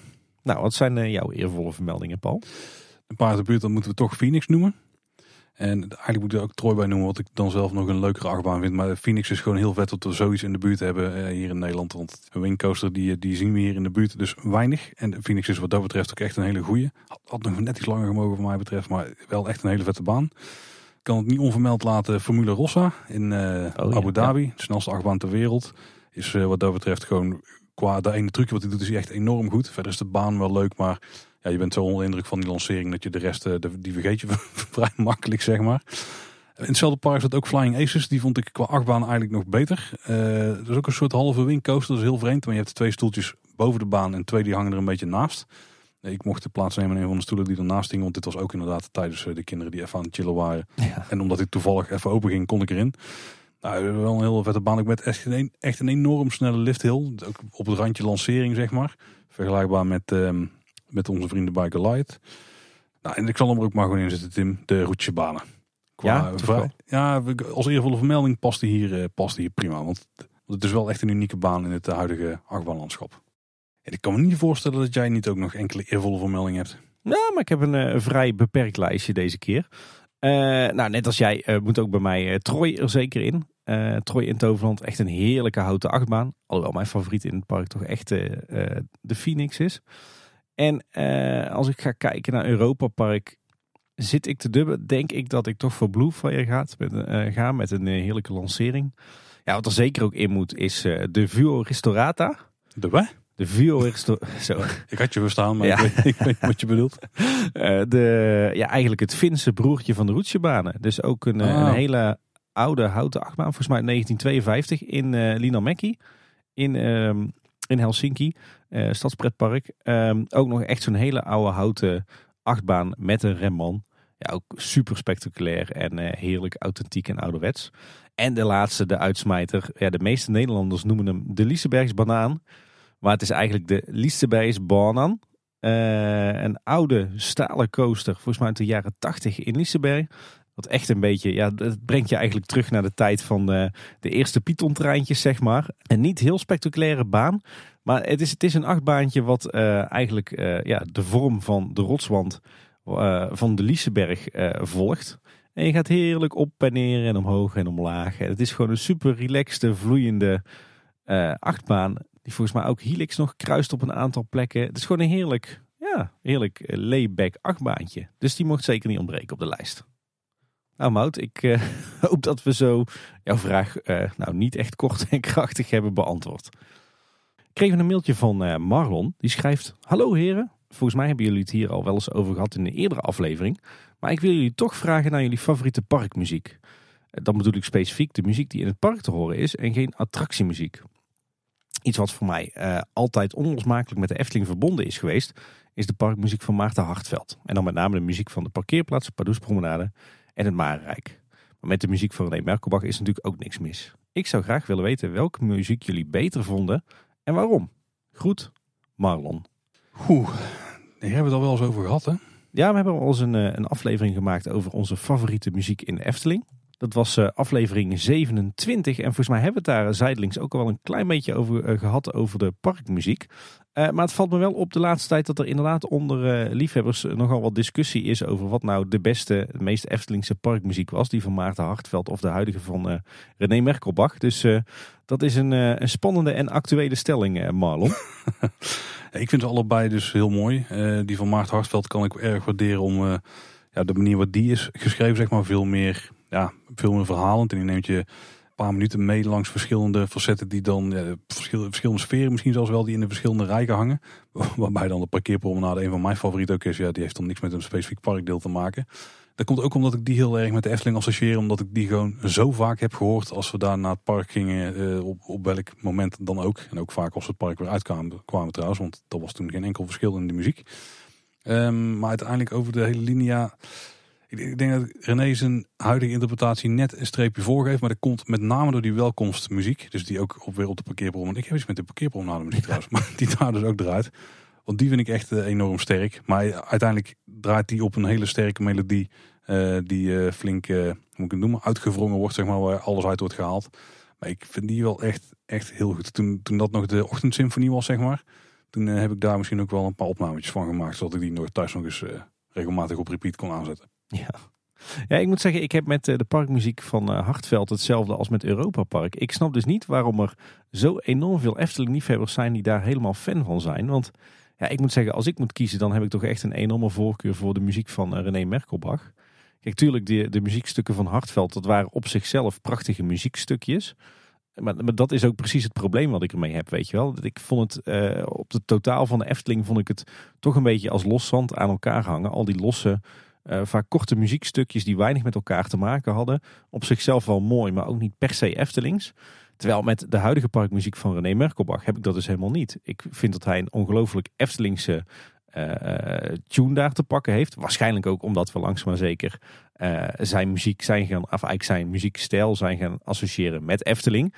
Nou, wat zijn uh, jouw eervolle vermeldingen, Paul? Een paar de buurt, dan moeten we toch Phoenix noemen. En eigenlijk moet ik er ook Troy bij noemen, wat ik dan zelf nog een leukere achtbaan vind. Maar Phoenix is gewoon heel vet dat we zoiets in de buurt hebben uh, hier in Nederland. Want een wingcoaster die, die zien we hier in de buurt dus weinig. En Phoenix is wat dat betreft ook echt een hele goeie. Had, had nog net iets langer gemogen voor mij betreft, maar wel echt een hele vette baan. Ik kan het niet onvermeld laten Formule Rossa in uh, oh, Abu Dhabi. De snelste achtbaan ter wereld. Is wat dat betreft gewoon qua de ene trucje wat hij doet is echt enorm goed. Verder is de baan wel leuk, maar ja, je bent zo onder indruk van die lancering dat je de rest, eh, die vergeet je [laughs] vrij makkelijk, zeg maar. In hetzelfde park zat ook Flying Aces. Die vond ik qua achtbaan eigenlijk nog beter. Uh, dat is ook een soort halve wingcoaster. Dat is heel vreemd. Maar je hebt twee stoeltjes boven de baan en twee die hangen er een beetje naast. Ik mocht de plaats nemen in een van de stoelen die ernaast hing. Want dit was ook inderdaad tijdens eh, de kinderen die even aan het chillen waren. En omdat ik toevallig even open ging, kon ik erin. Nou, wel een heel vette baan. Ik met echt een, echt een enorm snelle lifthill. Ook op het randje lancering, zeg maar. Vergelijkbaar met, um, met onze vrienden bij Goliath. Nou, en ik zal hem er ook maar gewoon in zitten, Tim. De roetjebanen. Ja, ja, als eervolle vermelding past die hier, uh, past die hier prima. Want het is wel echt een unieke baan in het huidige achtbaanlandschap. En ik kan me niet voorstellen dat jij niet ook nog enkele eervolle vermelding hebt. Ja, maar ik heb een, uh, vrij beperkt lijstje deze keer. Uh, nou, net als jij moet ook bij mij Troy er zeker in. Troy in Toverland, echt een heerlijke houten achtbaan. Alhoewel mijn favoriet in het park toch echt de Phoenix is. En als ik ga kijken naar Europa Park, zit ik te dubben. Denk ik dat ik toch voor Bluefire gaat, met, ga met een heerlijke lancering. Ja, wat er zeker ook in moet is de Vuo Ristorata. De wat? De Vuo Ristorata. [laughs] ik had je verstaan, maar ik, weet, ik, weet, wat je bedoelt. [laughs] de, ja, eigenlijk het Finse broertje van de roetsjebanen. Dus ook een, een ah. hele oude houten achtbaan, volgens mij 1952 in uh, Linamäki in, uh, in Helsinki, uh, stadspretpark. Um, ook nog echt zo'n hele oude houten achtbaan met een remman. Ja, ook super spectaculair en uh, heerlijk authentiek en ouderwets. En de laatste, de uitsmijter. Ja, de meeste Nederlanders noemen hem de Lisebergs banaan. Maar het is eigenlijk de Lisebergs banaan. Uh, een oude stalen coaster, volgens mij uit de jaren 80 in Liseberg. Wat echt een beetje, ja, het brengt je eigenlijk terug naar de tijd van de, de eerste Python-treintjes, zeg maar. En niet heel spectaculaire baan. Maar het is, het is een achtbaantje wat uh, eigenlijk uh, ja, de vorm van de rotswand van de Lieseberg volgt. En je gaat heerlijk op en neer en omhoog en omlaag. En het is gewoon een super relaxte, vloeiende achtbaan. Die volgens mij ook Helix nog kruist op een aantal plekken. Het is gewoon een heerlijk, ja, heerlijk layback achtbaantje. Dus die mocht zeker niet ontbreken op de lijst. Nou ik uh, [laughs] hoop dat we zo jouw vraag uh, nou niet echt kort en krachtig hebben beantwoord. Ik kreeg een mailtje van uh, Marlon. Die schrijft, hallo heren. Volgens mij hebben jullie het hier al wel eens over gehad in een eerdere aflevering. Maar ik wil jullie toch vragen naar jullie favoriete parkmuziek. Dan bedoel ik specifiek de muziek die in het park te horen is en geen attractiemuziek. Iets wat voor mij altijd onlosmakelijk met de Efteling verbonden is geweest, is de parkmuziek van Maarten Hartveld. En dan met name de muziek van de parkeerplaats, Pardoespromenade en het Marenrijk. Maar met de muziek van René Merkelbach is natuurlijk ook niks mis. Ik zou graag willen weten welke muziek jullie beter vonden en waarom. Groet, Marlon. Oeh, daar hebben we het al wel eens over gehad hè? Ja, we hebben al eens een, eh, een aflevering gemaakt over onze favoriete muziek in de Efteling. Dat was aflevering 27 en volgens mij hebben we het daar zijdelings ook al wel een klein beetje over gehad over de parkmuziek. Uh, maar het valt me wel op de laatste tijd dat er inderdaad onder uh, liefhebbers nogal wat discussie is over wat nou de beste, meest Eftelingse parkmuziek was. Die van Maarten Hartveld of de huidige van René Merkelbach. Dus dat is een, een, spannende en actuele stelling, Marlon. [laughs] ik vind ze allebei dus heel mooi. die van Maarten Hartveld kan ik erg waarderen om ja, de manier waarop die is geschreven, zeg maar, veel meer, ja, veel meer verhalend. En die neemt je paar minuten mee langs verschillende facetten die dan ja, verschillende, verschillende sferen misschien zelfs wel die in de verschillende rijken hangen. [laughs] Waarbij dan de parkeerpromenade een van mijn favorieten ook is. Ja, die heeft dan niks met een specifiek parkdeel te maken. Dat komt ook omdat ik die heel erg met de Efteling associeer. Omdat ik die gewoon zo vaak heb gehoord als we daar naar het park gingen. Uh, op, op welk moment dan ook. En ook vaak als we het park weer uitkwamen kwamen trouwens. Want dat was toen geen enkel verschil in de muziek. Um, maar uiteindelijk over de hele linia ik denk dat René zijn huidige interpretatie net een streepje voorgeeft. Maar dat komt met name door die welkomstmuziek. Dus die ook op, weer op de parkeerpromenade. Ik heb iets met de parkeerpromenade muziek trouwens. [laughs] Maar die daar dus ook draait. Want die vind ik echt eh, enorm sterk. Maar uiteindelijk draait die op een hele sterke melodie. Uh, die uh, flink, uh, hoe moet ik het noemen, uitgevrongen wordt. Zeg maar, waar alles uit wordt gehaald. Maar ik vind die wel echt, echt heel goed. Toen, toen dat nog de ochtendsymfonie was, zeg maar. Toen heb ik daar misschien ook wel een paar opnametjes van gemaakt. Zodat ik die nooit thuis nog eens regelmatig op repeat kon aanzetten. Ja. Ja, ik moet zeggen, ik heb met eh, de parkmuziek van eh, Hartveld hetzelfde als met Europa Park. Ik snap dus niet waarom er zo enorm veel Efteling-liefhebbers zijn die daar helemaal fan van zijn. Want ja, ik moet zeggen, als ik moet kiezen, dan heb ik toch echt een enorme voorkeur voor de muziek van uh, René Merkelbach. Kijk, tuurlijk, de, de muziekstukken van Hartveld, dat waren op zichzelf prachtige muziekstukjes. Maar, maar, dat is ook precies het probleem wat ik ermee heb, weet je wel. Ik vond het, op de totaal van de Efteling, vond ik het toch een beetje als loszand aan elkaar hangen. Al die losse uh, vaak korte muziekstukjes die weinig met elkaar te maken hadden. Op zichzelf wel mooi, maar ook niet per se Eftelings. Terwijl met de huidige parkmuziek van René Merkelbach heb ik dat dus helemaal niet. Ik vind dat hij een ongelooflijk Eftelingse uh, tune daar te pakken heeft. Waarschijnlijk ook omdat we langzaam maar zeker uh, zijn muziek zijn gaan, of eigenlijk zijn muziekstijl zijn gaan associëren met Efteling.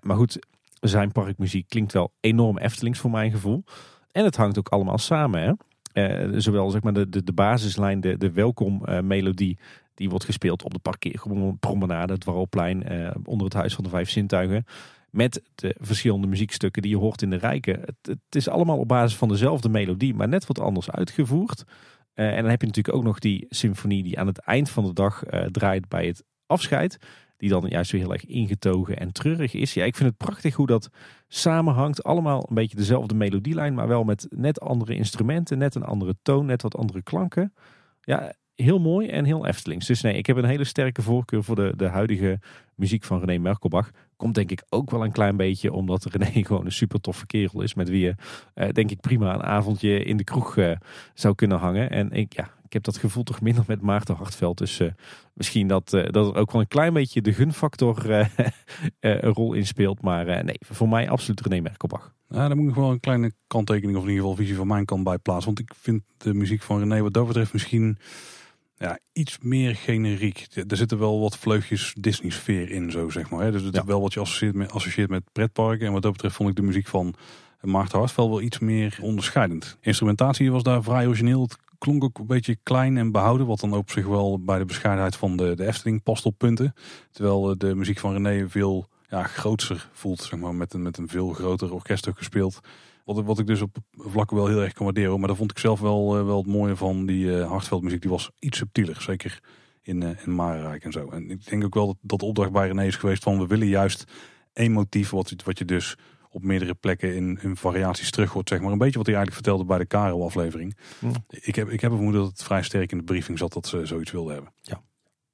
maar goed, zijn parkmuziek klinkt wel enorm Eftelings voor mijn gevoel. En het hangt ook allemaal samen. Hè? Uh, zowel zeg maar de, de, basislijn, de, de welkom uh, melodie, die wordt gespeeld op de parkeerpromenade, het Warrelplein, uh, onder het Huis van de Vijf Zintuigen. Met de verschillende muziekstukken die je hoort in de rijken. Het, het is allemaal op basis van dezelfde melodie, maar net wat anders uitgevoerd. en dan heb je natuurlijk ook nog die symfonie die aan het eind van de dag draait bij het afscheid. Die dan juist weer heel erg ingetogen en treurig is. Ja, ik vind het prachtig hoe dat samenhangt. Allemaal een beetje dezelfde melodielijn, maar wel met net andere instrumenten, net een andere toon, net wat andere klanken. Ja, heel mooi en heel Eftelings. Dus nee, ik heb een hele sterke voorkeur voor de, de huidige muziek van René Merkelbach. Komt denk ik ook wel een klein beetje omdat René [laughs] gewoon een super toffe kerel is. Met wie je eh, denk ik prima een avondje in de kroeg uh, zou kunnen hangen. En ik, ja, heb dat gevoel toch minder met Maarten Hartveld. Dus uh, misschien dat, uh, dat er ook wel een klein beetje de gunfactor uh, [laughs] een rol in speelt. Maar nee, voor mij absoluut René Merkelbach. Ja, daar moet ik wel een kleine kanttekening of in ieder geval visie van mijn kant bij plaatsen. Want ik vind de muziek van René wat dat betreft misschien ja, iets meer generiek. Er zitten wel wat vleugjes Disney-sfeer in, zo zeg maar. Hè. Dus het is wel wat je associeert met, associeert met pretparken. En wat dat betreft vond ik de muziek van Maarten Hartveld wel iets meer onderscheidend. Instrumentatie was daar vrij origineel. Het klonk ook een beetje klein en behouden. Wat dan op zich wel bij de bescheidenheid van de, de Efteling past op punten. Terwijl eh, de muziek van René veel ja, grootser voelt. Zeg maar, met, een, met een veel groter orkest ook gespeeld. Wat, wat ik dus op vlakken wel heel erg kan waarderen. Maar daar vond ik zelf wel, uh, wel het mooie van die uh, Hartveldmuziek. Die was iets subtieler. Zeker in, uh, in Marenrijk en zo. En ik denk ook wel dat, dat de opdracht bij René is geweest van... we willen juist één motief wat, wat je dus op meerdere plekken in, in variaties terug wordt. Zeg maar. Een beetje wat hij eigenlijk vertelde bij de Karel-aflevering. Mm. Ik, heb, ik heb een vermoeden dat het vrij sterk in de briefing zat dat ze zoiets wilden hebben. Ja.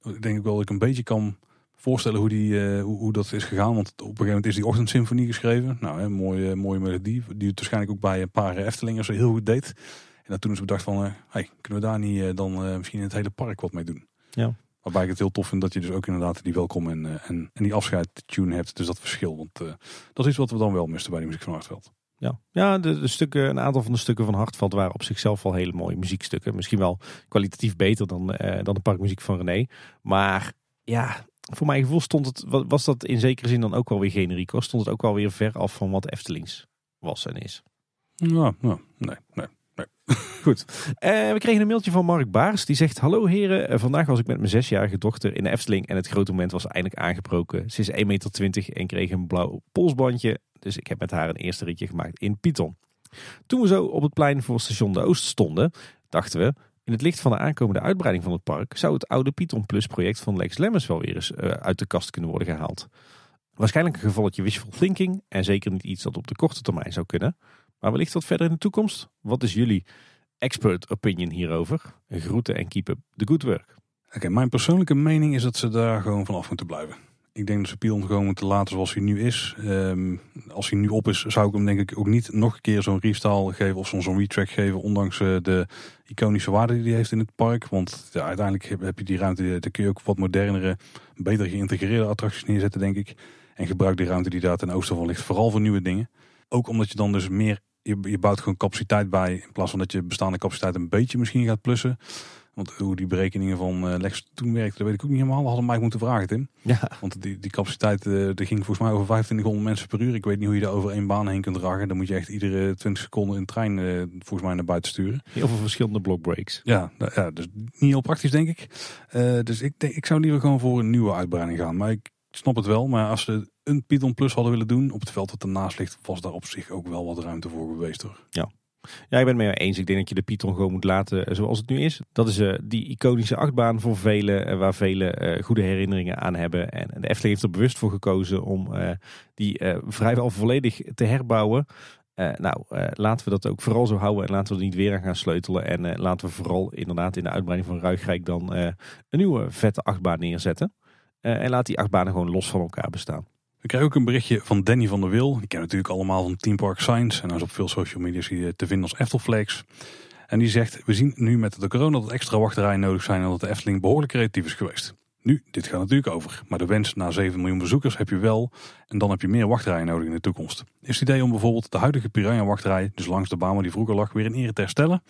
Ik denk ook wel dat ik een beetje kan voorstellen hoe, die, uh, hoe, hoe, dat is gegaan. Want op een gegeven moment is die ochtendsymfonie geschreven. Nou, een mooie, mooie melodie. Die het waarschijnlijk ook bij een paar Eftelingers zo heel goed deed. En dat toen is bedacht van, uh, hey, kunnen we daar niet uh, dan misschien in het hele park wat mee doen? Ja. Waarbij ik het heel tof vind dat je dus ook inderdaad die welkom en, en, en die afscheid tune hebt. Dus dat verschil. Want dat is iets wat we dan wel misten bij de muziek van Hartveld. Ja, ja de, de, stukken, een aantal van de stukken van Hartveld waren op zichzelf wel hele mooie muziekstukken. Misschien wel kwalitatief beter dan, dan de parkmuziek van René. Maar ja, voor mijn gevoel stond het, was dat in zekere zin dan ook wel weer generiek hoor. Stond het ook wel weer ver af van wat Eftelings was en is. Nou, nou nee, nee. Nee. [laughs] Goed. Eh, we kregen een mailtje van Mark Baars. Die zegt, hallo heren. Eh, vandaag was ik met mijn zesjarige dochter in de Efteling. En het grote moment was eindelijk aangebroken. Ze is 1,20 meter en kreeg een blauw polsbandje. Dus ik heb met haar een eerste ritje gemaakt in Python. Toen we zo op het plein voor station De Oost stonden, dachten we... In het licht van de aankomende uitbreiding van het park zou het oude Python Plus project van Lex Lemmens wel weer eens eh, uit de kast kunnen worden gehaald. Waarschijnlijk een gevalletje wishful thinking en zeker niet iets dat op de korte termijn zou kunnen. Maar wellicht wat verder in de toekomst. Wat is jullie expert opinion hierover? Groeten en keep up the good work. Oké, mijn persoonlijke mening is dat ze daar gewoon vanaf moeten blijven. Ik denk dat ze Python gewoon moeten laten zoals hij nu is. Ehm, als hij nu op is, zou ik hem denk ik ook niet nog een keer zo'n restyle geven of zo'n retrack geven. Ondanks eh, de iconische waarde die hij heeft in het park. Want ja, uiteindelijk heb- je die ruimte, daar kun je ook wat modernere, beter geïntegreerde attracties neerzetten denk ik. En gebruik die ruimte die daar ten oosten van ligt vooral voor nieuwe dingen. Ook omdat je dan dus meer, je, je bouwt gewoon capaciteit bij. In plaats van dat je bestaande capaciteit een beetje misschien gaat plussen. Want hoe die berekeningen van eh, Lex toen werkten, dat weet ik ook niet helemaal. We hadden mij moeten vragen Tim. Ja, Want die, die capaciteit eh die ging volgens mij over 2500 mensen per uur. Ik weet niet hoe je daar over één baan heen kunt dragen. Dan moet je echt iedere 20 seconden een trein eh, volgens mij naar buiten sturen. heel veel verschillende blockbreaks. Ja, ja dus niet heel praktisch denk ik. Dus ik, denk, ik zou liever gewoon voor een nieuwe uitbreiding gaan. Maar ik snap het wel. Maar als ze een Python Plus hadden willen doen op het veld dat ernaast ligt, was daar op zich ook wel wat ruimte voor geweest hoor. Ja, ik ben het mee eens. Ik denk dat je de Python gewoon moet laten eh, zoals het nu is. Dat is eh, die iconische achtbaan voor velen, eh, waar velen goede herinneringen aan hebben. En de Efteling heeft er bewust voor gekozen om die vrijwel volledig te herbouwen. Nou, laten we dat ook vooral zo houden en laten we er niet weer aan gaan sleutelen. En laten we vooral inderdaad in de uitbreiding van Ruigrijk dan een nieuwe vette achtbaan neerzetten. Eh, en laat die achtbanen gewoon los van elkaar bestaan. We krijgen ook een berichtje van Danny van der Wil. Die kennen natuurlijk allemaal van Team Park Science. En hij is op veel social media je te vinden als Eftelflex. En die zegt, we zien nu met de corona dat extra wachterijen nodig zijn en dat de Efteling behoorlijk creatief is geweest. Nu, dit gaat natuurlijk over. Maar de wens naar 7 miljoen bezoekers heb je wel. En dan heb je meer wachtrijen nodig in de toekomst. Is het idee om bijvoorbeeld de huidige Piranha wachtrij, dus langs de baan waar die vroeger lag, weer in ere te herstellen?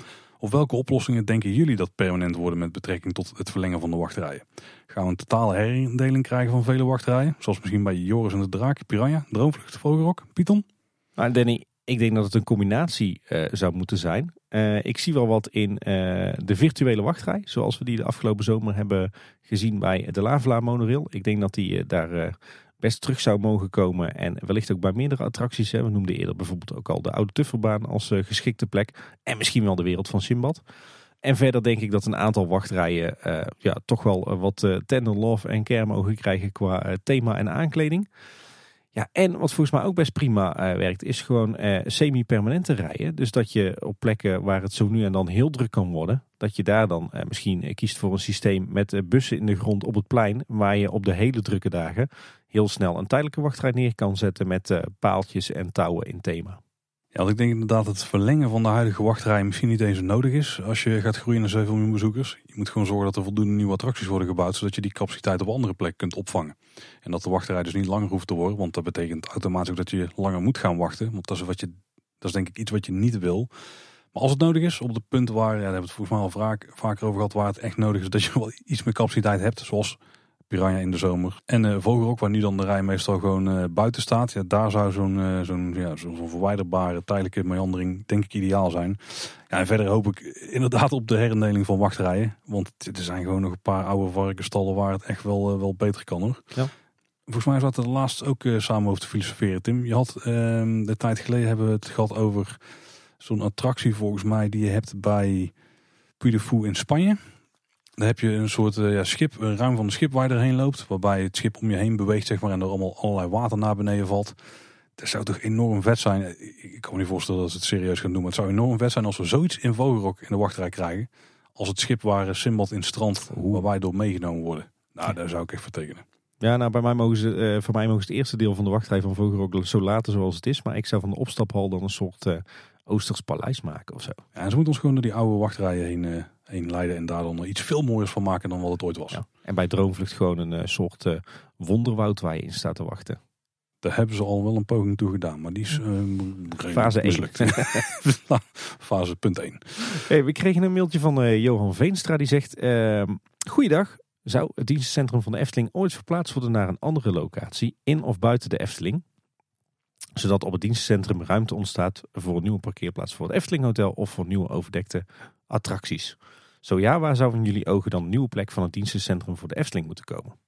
Of welke oplossingen denken jullie dat permanent worden met betrekking tot het verlengen van de wachtrijen? Gaan we een totale herindeling krijgen van vele wachtrijen? Zoals misschien bij Joris en de Draak, Piranha, Droomvlucht, Vogelrok, Python? Maar Danny, ik denk dat het een combinatie eh, zou moeten zijn. Eh, ik zie wel wat in eh, de virtuele wachtrij, zoals we die de afgelopen zomer hebben gezien bij de Lavela monorail. Ik denk dat die daar best terug zou mogen komen en wellicht ook bij meerdere attracties. Hè. We noemden eerder bijvoorbeeld ook al de Oude Tufferbaan als eh, geschikte plek en misschien wel de wereld van Simbad. En verder denk ik dat een aantal wachtrijen eh, ja, toch wel eh, wat eh, tender love en care mogen krijgen qua thema en aankleding. Ja, en wat volgens mij ook best prima werkt, is gewoon semi-permanente rijen. Dus dat je op plekken waar het zo nu en dan heel druk kan worden, dat je daar dan misschien kiest voor een systeem met bussen in de grond op het plein, waar je op de hele drukke dagen heel snel een tijdelijke wachtrij neer kan zetten met eh, paaltjes en touwen in thema. Ja, ik denk inderdaad dat het verlengen van de huidige wachtrij misschien niet eens nodig is als je gaat groeien naar 7 miljoen bezoekers. Je moet gewoon zorgen dat er voldoende nieuwe attracties worden gebouwd, zodat je die capaciteit op andere plekken kunt opvangen. En dat de wachtrij dus niet langer hoeft te worden, want dat betekent automatisch dat je langer moet gaan wachten. Want dat is, wat je, dat is denk ik iets wat je niet wil. Maar als het nodig is, op de punten waar, ja, daar hebben we het volgens mij al vaker over gehad, waar het echt nodig is dat je wel iets meer capaciteit hebt, zoals Piranha in de zomer. En eh Vogelrok, waar nu dan de rij meestal gewoon eh, buiten staat. Ja, daar zou zo'n eh, zo'n ja, zo'n verwijderbare tijdelijke meandering denk ik ideaal zijn. Ja, en verder hoop ik inderdaad op de herindeling van wachtrijen. Want er zijn gewoon nog een paar oude varkenstallen waar het echt wel, wel beter kan hoor. Ja. Volgens mij zaten we er laatst ook samen over te filosoferen, Tim. Je had ehm, de tijd geleden hebben we het gehad over zo'n attractie volgens mij die je hebt bij Puy de Fou in Spanje. Dan heb je een soort eh, ja, schip, een ruim van de schip waar je erheen loopt. Waarbij het schip om je heen beweegt zeg maar, en er allemaal allerlei water naar beneden valt. Dat zou toch enorm vet zijn. Ik kan me niet voorstellen dat ze het serieus gaan doen. Maar het zou enorm vet zijn als we zoiets in Vogelrok in de wachtrij krijgen. Als het schip waar Simbad in het strand, waar wij door meegenomen worden. Nou, daar zou ik echt voor tekenen. Ja, nou bij mij mogen ze, eh, voor mij mogen ze het eerste deel van de wachtrij van Vogelrok zo laten zoals het is. Maar ik zou van de opstaphal dan een soort eh, Oosters paleis maken of zo. Ja, en ze moeten ons gewoon door die oude wachtrijen heen, eh, heen leiden. En daar dan iets veel mooiers van maken dan wat het ooit was. Ja. En bij Droomvlucht gewoon een eh, soort eh, wonderwoud waar je in staat te wachten. Daar hebben ze al wel een poging toe gedaan. Maar die is Fase één. mislukt. [laughs] Fase punt 1. Hey, we kregen een mailtje van Johan Veenstra die zegt... ehm Goeiedag, zou het dienstencentrum van de Efteling ooit verplaatst worden naar een andere locatie, in of buiten de Efteling? Zodat op het dienstencentrum ruimte ontstaat voor een nieuwe parkeerplaats voor het Efteling Hotel of voor nieuwe overdekte attracties. Zo ja, waar zou in jullie ogen dan een nieuwe plek van het dienstencentrum voor de Efteling moeten komen?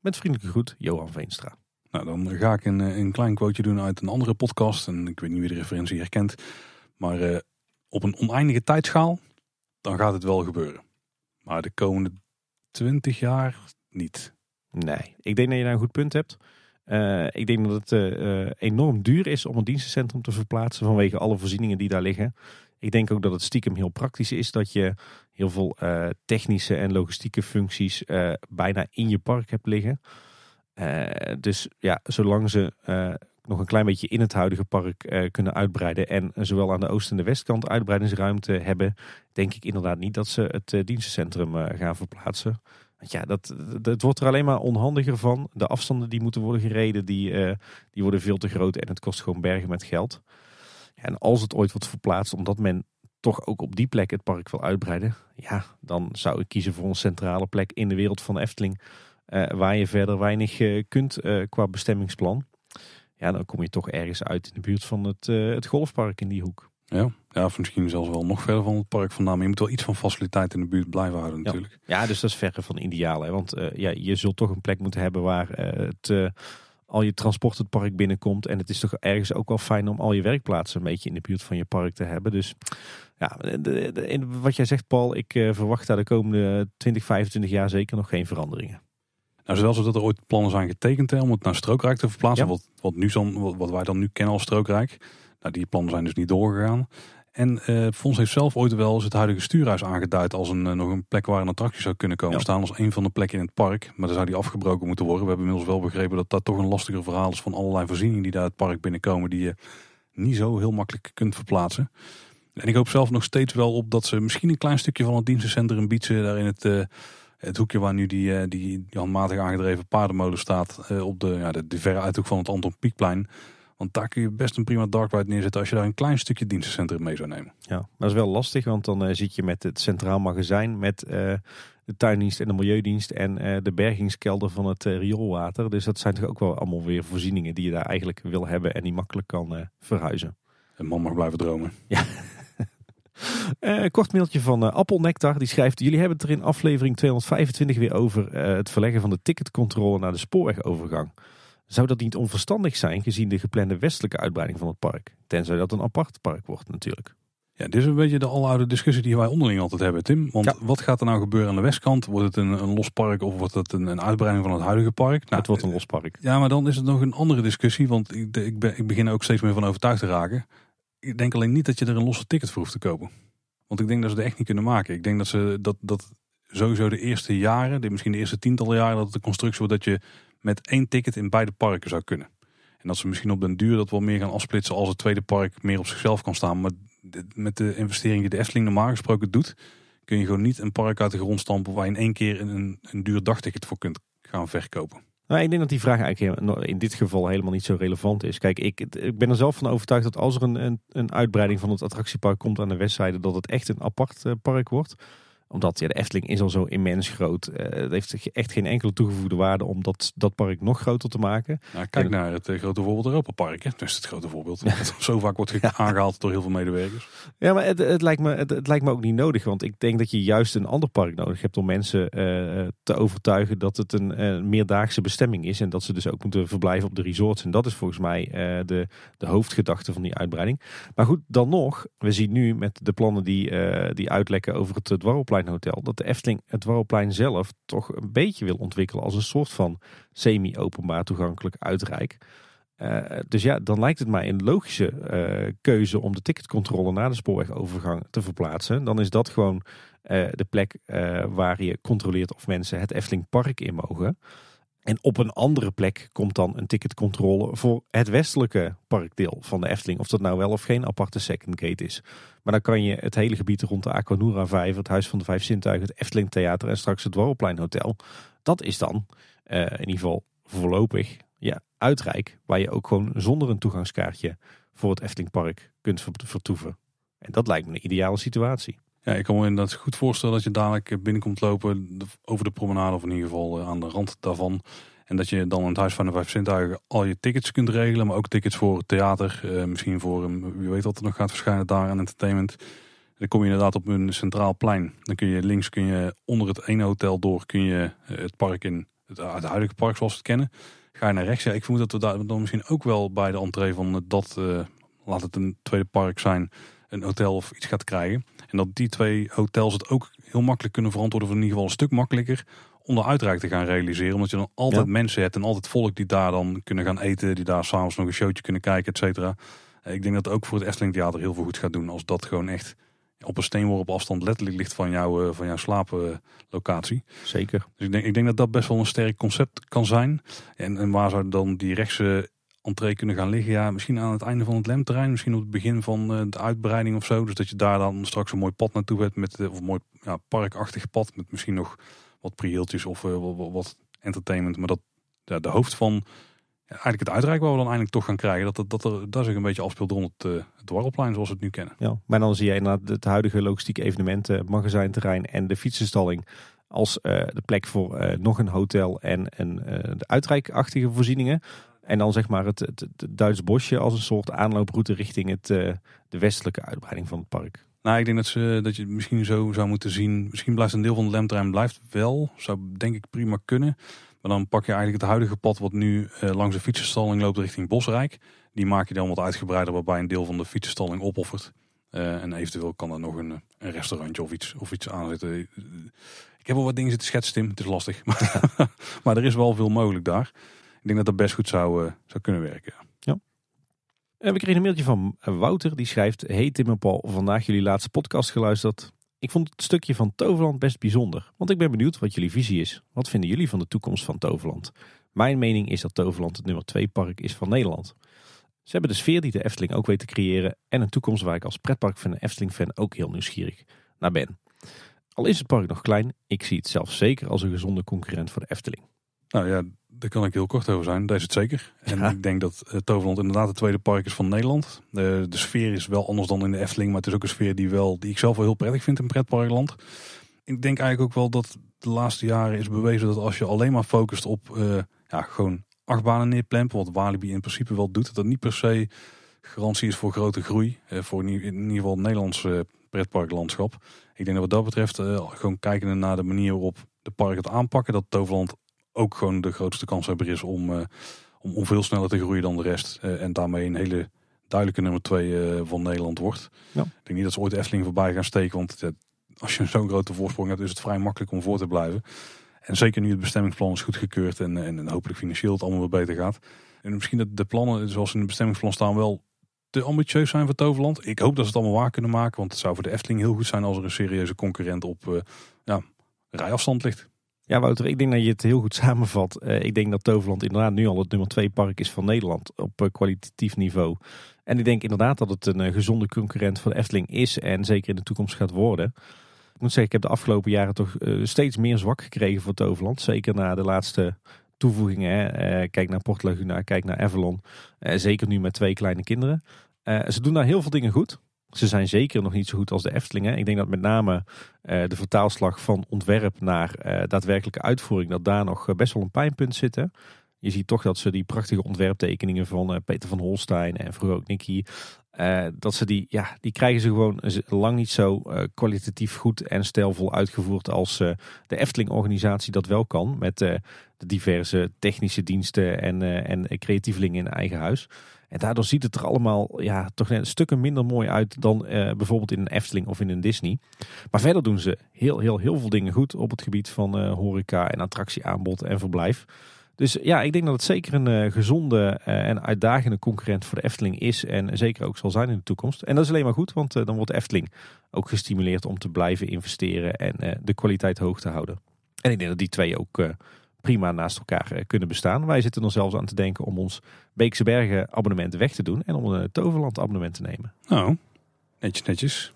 Met vriendelijke groet, Johan Veenstra. Nou, dan ga ik een, eh, een klein quoteje doen uit een andere podcast. En ik weet niet wie de referentie herkent. Maar uh, op een oneindige tijdschaal, dan gaat het wel gebeuren. Maar de komende 20 jaar niet. Nee, ik denk dat je daar een goed punt hebt. Uh, ik denk dat het uh, enorm duur is om een dienstencentrum te verplaatsen vanwege alle voorzieningen die daar liggen. Ik denk ook dat het stiekem heel praktisch is dat je heel veel technische en logistieke functies bijna in je park hebt liggen. dus ja, zolang ze nog een klein beetje in het huidige park kunnen uitbreiden en zowel aan de oost- en de westkant uitbreidingsruimte hebben, denk ik inderdaad niet dat ze het dienstencentrum gaan verplaatsen ja, dat, het wordt er alleen maar onhandiger van. De afstanden die moeten worden gereden, die, uh, die worden veel te groot en het kost gewoon bergen met geld. En als het ooit wordt verplaatst, omdat men toch ook op die plek het park wil uitbreiden, ja, dan zou ik kiezen voor een centrale plek in de wereld van Efteling, uh, waar je verder weinig uh, kunt qua bestemmingsplan. Ja, dan kom je toch ergens uit in de buurt van het, het golfpark in die hoek. Ja, ja, of misschien zelfs wel nog verder van het park vandaan. Maar je moet wel iets van faciliteit in de buurt blijven houden natuurlijk. Ja, ja dus dat is verre van ideaal. Hè? Want uh, ja, je zult toch een plek moeten hebben waar uh, het, uh, al je transport het park binnenkomt. En het is toch ergens ook wel fijn om al je werkplaatsen een beetje in de buurt van je park te hebben. Dus ja, de, de, wat jij zegt Paul, ik verwacht daar de komende 20, 25 jaar zeker nog geen veranderingen. Nou, zo dat er ooit plannen zijn getekend hè, om het naar Strookrijk te verplaatsen. Wat, wat, nu zo, wat, wat wij dan nu kennen als Strookrijk. Nou, die plannen zijn dus niet doorgegaan. En uh, Fons heeft zelf ooit wel eens het huidige stuurhuis aangeduid als een, uh, nog een plek waar een attractie zou kunnen komen staan. Als een van de plekken in het park. Maar dan zou die afgebroken moeten worden. We hebben inmiddels wel begrepen dat dat toch een lastiger verhaal is van allerlei voorzieningen die daar het park binnenkomen. Die je niet zo heel makkelijk kunt verplaatsen. En ik hoop zelf nog steeds wel op dat ze misschien een klein stukje van het dienstencentrum bieden. Daar in het, uh, het hoekje waar nu die, die, die handmatig aangedreven paardenmolen staat. op de, ja, de, de verre uithoek van het Anton Pieckplein. Want daar kun je best een prima dark ride neerzetten als je daar een klein stukje dienstencentrum mee zou nemen. Ja, dat is wel lastig, want dan uh, zit je met het centraal magazijn, met uh, de tuindienst en de milieudienst en uh, de bergingskelder van het rioolwater. Dus dat zijn toch ook wel allemaal weer voorzieningen die je daar eigenlijk wil hebben en die makkelijk kan verhuizen. Een man mag blijven dromen. Ja. Uh, [laughs] kort mailtje van uh, Appelnectar. Die schrijft: Jullie hebben het er in aflevering 225 weer over uh, het verleggen van de ticketcontrole naar de spoorwegovergang. Zou dat niet onverstandig zijn gezien de geplande westelijke uitbreiding van het park? Tenzij dat een apart park wordt natuurlijk. Ja, dit is een beetje de aloude discussie die wij onderling altijd hebben, Tim. Want wat gaat er nou gebeuren aan de westkant? Wordt het een, een los park of wordt het een, een uitbreiding van het huidige park? Nou, het wordt een los park. Ja, maar dan is het nog een andere discussie. Want ik, ik, ben, ik begin er ook steeds meer van overtuigd te raken. Ik denk alleen niet dat je er een losse ticket voor hoeft te kopen. Want ik denk dat ze het echt niet kunnen maken. Ik denk dat ze dat, dat sowieso de eerste jaren, misschien de eerste tientallen jaren, dat het de constructie wordt dat je met één ticket in beide parken zou kunnen. En dat ze misschien op den duur dat wel meer gaan afsplitsen als het tweede park meer op zichzelf kan staan. Maar met de investering die de Efteling normaal gesproken doet, kun je gewoon niet een park uit de grond stampen waar je in één keer een, een duur dagticket voor kunt gaan verkopen. Nou, ik denk dat die vraag eigenlijk in dit geval helemaal niet zo relevant is. Kijk, ik, ik ben er zelf van overtuigd dat als er een, een, een uitbreiding van het attractiepark komt aan de westzijde, dat het echt een apart eh, park wordt omdat ja, de Efteling is al zo immens groot. Uh, het heeft echt geen enkele toegevoegde waarde om dat, dat park nog groter te maken. Nou, kijk naar het uh, grote voorbeeld Europa Park. Hè. Dat is het grote voorbeeld. [laughs] Dat zo vaak wordt ja. aangehaald door heel veel medewerkers. Ja, maar het, het, lijkt me, het, het, lijkt me ook niet nodig. Want ik denk dat je juist een ander park nodig hebt om mensen uh, te overtuigen dat het een meerdaagse bestemming is. En dat ze dus ook moeten verblijven op de resorts. En dat is volgens mij de, de hoofdgedachte van die uitbreiding. Maar goed, dan nog. We zien nu met de plannen die, die uitlekken over het Dwarrelplein Hotel dat de Efteling het Warrelplein zelf toch een beetje wil ontwikkelen als een soort van semi-openbaar toegankelijk uitrijk. Uh, dus ja, dan lijkt het mij een logische uh, keuze om de ticketcontrole naar de spoorwegovergang te verplaatsen. Dan is dat gewoon uh, de plek waar je controleert of mensen het Efteling Park in mogen. En op een andere plek komt dan een ticketcontrole voor het westelijke parkdeel van de Efteling. Of dat nou wel of geen aparte second gate is. Maar dan kan je het hele gebied rond de Aquanura 5, het Huis van de Vijf Zintuigen, het Efteling Theater en straks het Dwarrelplein Hotel. Dat is dan uh, in ieder geval voorlopig ja, uitrijk. Waar je ook gewoon zonder een toegangskaartje voor het Efteling Park kunt vertoeven. En dat lijkt me een ideale situatie. Ja, ik kan me inderdaad goed voorstellen dat je dadelijk binnenkomt lopen over de promenade of in ieder geval aan de rand daarvan. En dat je dan in het Huis van de Vijf Zintuigen al je tickets kunt regelen. Maar ook tickets voor theater. Eh, misschien voor, um, wie weet wat er nog gaat verschijnen daar aan entertainment. Dan kom je inderdaad op een centraal plein. Dan kun je links kun je onder het ene hotel door kun je eh, het park in, het, het, huidige park zoals we het kennen. Ga je naar rechts. Ja, ik vermoed dat we daar dan misschien ook wel bij de entree van dat, laat het een tweede park zijn, een hotel of iets gaat krijgen. En dat die twee hotels het ook heel makkelijk kunnen verantwoorden. Of in ieder geval een stuk makkelijker om de uitreik te gaan realiseren. Omdat je dan altijd mensen hebt en altijd volk die daar dan kunnen gaan eten. Die daar s'avonds nog een showtje kunnen kijken, et cetera. Ik denk dat het ook voor het Efteling Theater heel veel goed gaat doen. Als dat gewoon echt op een steenworp afstand letterlijk ligt van, jou, eh, van jouw slaaplocatie. Zeker. Dus ik denk, ik denk dat dat best wel een sterk concept kan zijn. En, en waar zou dan die rechtse entree kunnen gaan liggen? Ja, misschien aan het einde van het lemterrein. Misschien op het begin van eh, de uitbreiding of zo. Dus dat je daar dan straks een mooi pad naartoe hebt. Met, of een mooi ja, parkachtig pad. Met misschien nog wat prieeltjes of uh, wat, entertainment. Maar dat ja, de hoofd van eigenlijk het uitrijk waar we dan eindelijk toch gaan krijgen. Dat, dat, er, dat zich een beetje afspeelt rond het, uh, zoals we het nu kennen. Ja, maar dan zie je inderdaad het huidige logistieke evenementen, magazijnterrein en de fietsenstalling als uh, de plek voor nog een hotel en een, de uitrijkachtige voorzieningen. En dan zeg maar het, het, Duits bosje als een soort aanlooproute richting het, de westelijke uitbreiding van het park. Nou, ik denk dat, ze, dat je het misschien zo zou moeten zien. Misschien blijft een deel van de lemterrein blijft wel. Zou denk ik prima kunnen. Maar dan pak je eigenlijk het huidige pad wat nu uh, langs de fietsenstalling loopt richting Bosrijk. Die maak je dan wat uitgebreider waarbij een deel van de fietsenstalling opoffert. Uh, en eventueel kan er nog een, een restaurantje of iets, of iets aanzetten. Ik heb wel wat dingen zitten schetsen, Tim. Het is lastig. [laughs] maar er is wel veel mogelijk daar. Ik denk dat dat best goed zou, uh, zou kunnen werken. We kregen een mailtje van Wouter die schrijft: Hey Tim en Paul, vandaag jullie laatste podcast geluisterd. Ik vond het stukje van Toverland best bijzonder, want ik ben benieuwd wat jullie visie is. Wat vinden jullie van de toekomst van Toverland? Mijn mening is dat Toverland het nummer 2 park is van Nederland. Ze hebben de sfeer die de Efteling ook weet te creëren en een toekomst waar ik als pretparkfan en Efteling-fan ook heel nieuwsgierig naar ben. Al is het park nog klein, ik zie het zelf zeker als een gezonde concurrent voor de Efteling. Nou ja, daar kan ik heel kort over zijn. Is het zeker. En ik denk dat uh, Toverland inderdaad het tweede park is van Nederland. De, de sfeer is wel anders dan in de Efteling. Maar het is ook een sfeer die, wel, die ik zelf wel heel prettig vind in pretparkland. Ik denk eigenlijk ook wel dat de laatste jaren is bewezen dat als je alleen maar focust op uh, ja, gewoon achtbanen neerplempen. Wat Walibi in principe wel doet. Dat dat niet per se garantie is voor grote groei. Uh, voor in, in, ieder geval het Nederlandse pretparklandschap. Ik denk dat wat dat betreft gewoon kijken naar de manier waarop de parken het aanpakken. Dat Toverland ook gewoon de grootste kanshebber is om, uh, om, om veel sneller te groeien dan de rest. Uh, en daarmee een hele duidelijke nummer twee uh, van Nederland wordt. Ja. Ik denk niet dat ze ooit de Efteling voorbij gaan steken. Want als je [laughs] zo'n grote voorsprong hebt, is het vrij makkelijk om voor te blijven. En zeker nu het bestemmingsplan is goedgekeurd en, en, en hopelijk financieel het allemaal weer beter gaat. En misschien dat de plannen zoals in het bestemmingsplan staan wel te ambitieus zijn voor Toverland. Ik hoop dat ze het allemaal waar kunnen maken. Want het zou voor de Efteling heel goed zijn als er een serieuze concurrent op uh, ja, rijafstand ligt. Ja, Wouter, ik denk dat je het heel goed [laughs] samenvat. Uh, ik denk dat Toverland inderdaad nu al het nummer twee park is van Nederland op uh, kwalitatief niveau. En ik denk inderdaad dat het een uh, gezonde concurrent de Efteling is en zeker in de toekomst gaat worden. Ik moet zeggen, ik heb de afgelopen jaren toch steeds meer zwak gekregen voor Toverland. Zeker na de laatste toevoegingen. Kijk naar Port Laguna, kijk naar Avalon. zeker nu met twee kleine kinderen. ze doen daar heel veel dingen goed. Ze zijn zeker nog niet zo goed als de Eftelingen. Ik denk dat met name uh, de vertaalslag van ontwerp naar uh, daadwerkelijke uitvoering, dat daar nog eh, best wel een pijnpunt zit. Je ziet toch dat ze die prachtige ontwerptekeningen van Peter van Holstein en vroeger ook Nicky, dat ze die, ja, die krijgen ze gewoon lang niet zo kwalitatief goed en stijlvol uitgevoerd als de Efteling-organisatie dat wel kan. Met de diverse technische diensten en, en creatievelingen in eigen huis. En daardoor ziet het er allemaal ja, toch net stukken minder mooi uit dan uh, bijvoorbeeld in een Efteling of in een Disney. Maar verder doen ze heel, heel, heel veel dingen goed op het gebied van uh, horeca en attractieaanbod en verblijf. Dus ja, ik denk dat het zeker een uh, gezonde en uitdagende concurrent voor de Efteling is. En zeker ook zal zijn in de toekomst. En dat is alleen maar goed, want dan wordt de Efteling ook gestimuleerd om te blijven investeren en de kwaliteit hoog te houden. En ik denk dat die twee ook prima naast elkaar eh, kunnen bestaan. Wij zitten er zelfs aan te denken om ons Beekse Bergen abonnement weg te doen en om een Toverland abonnement te nemen. Oh, netjes netjes.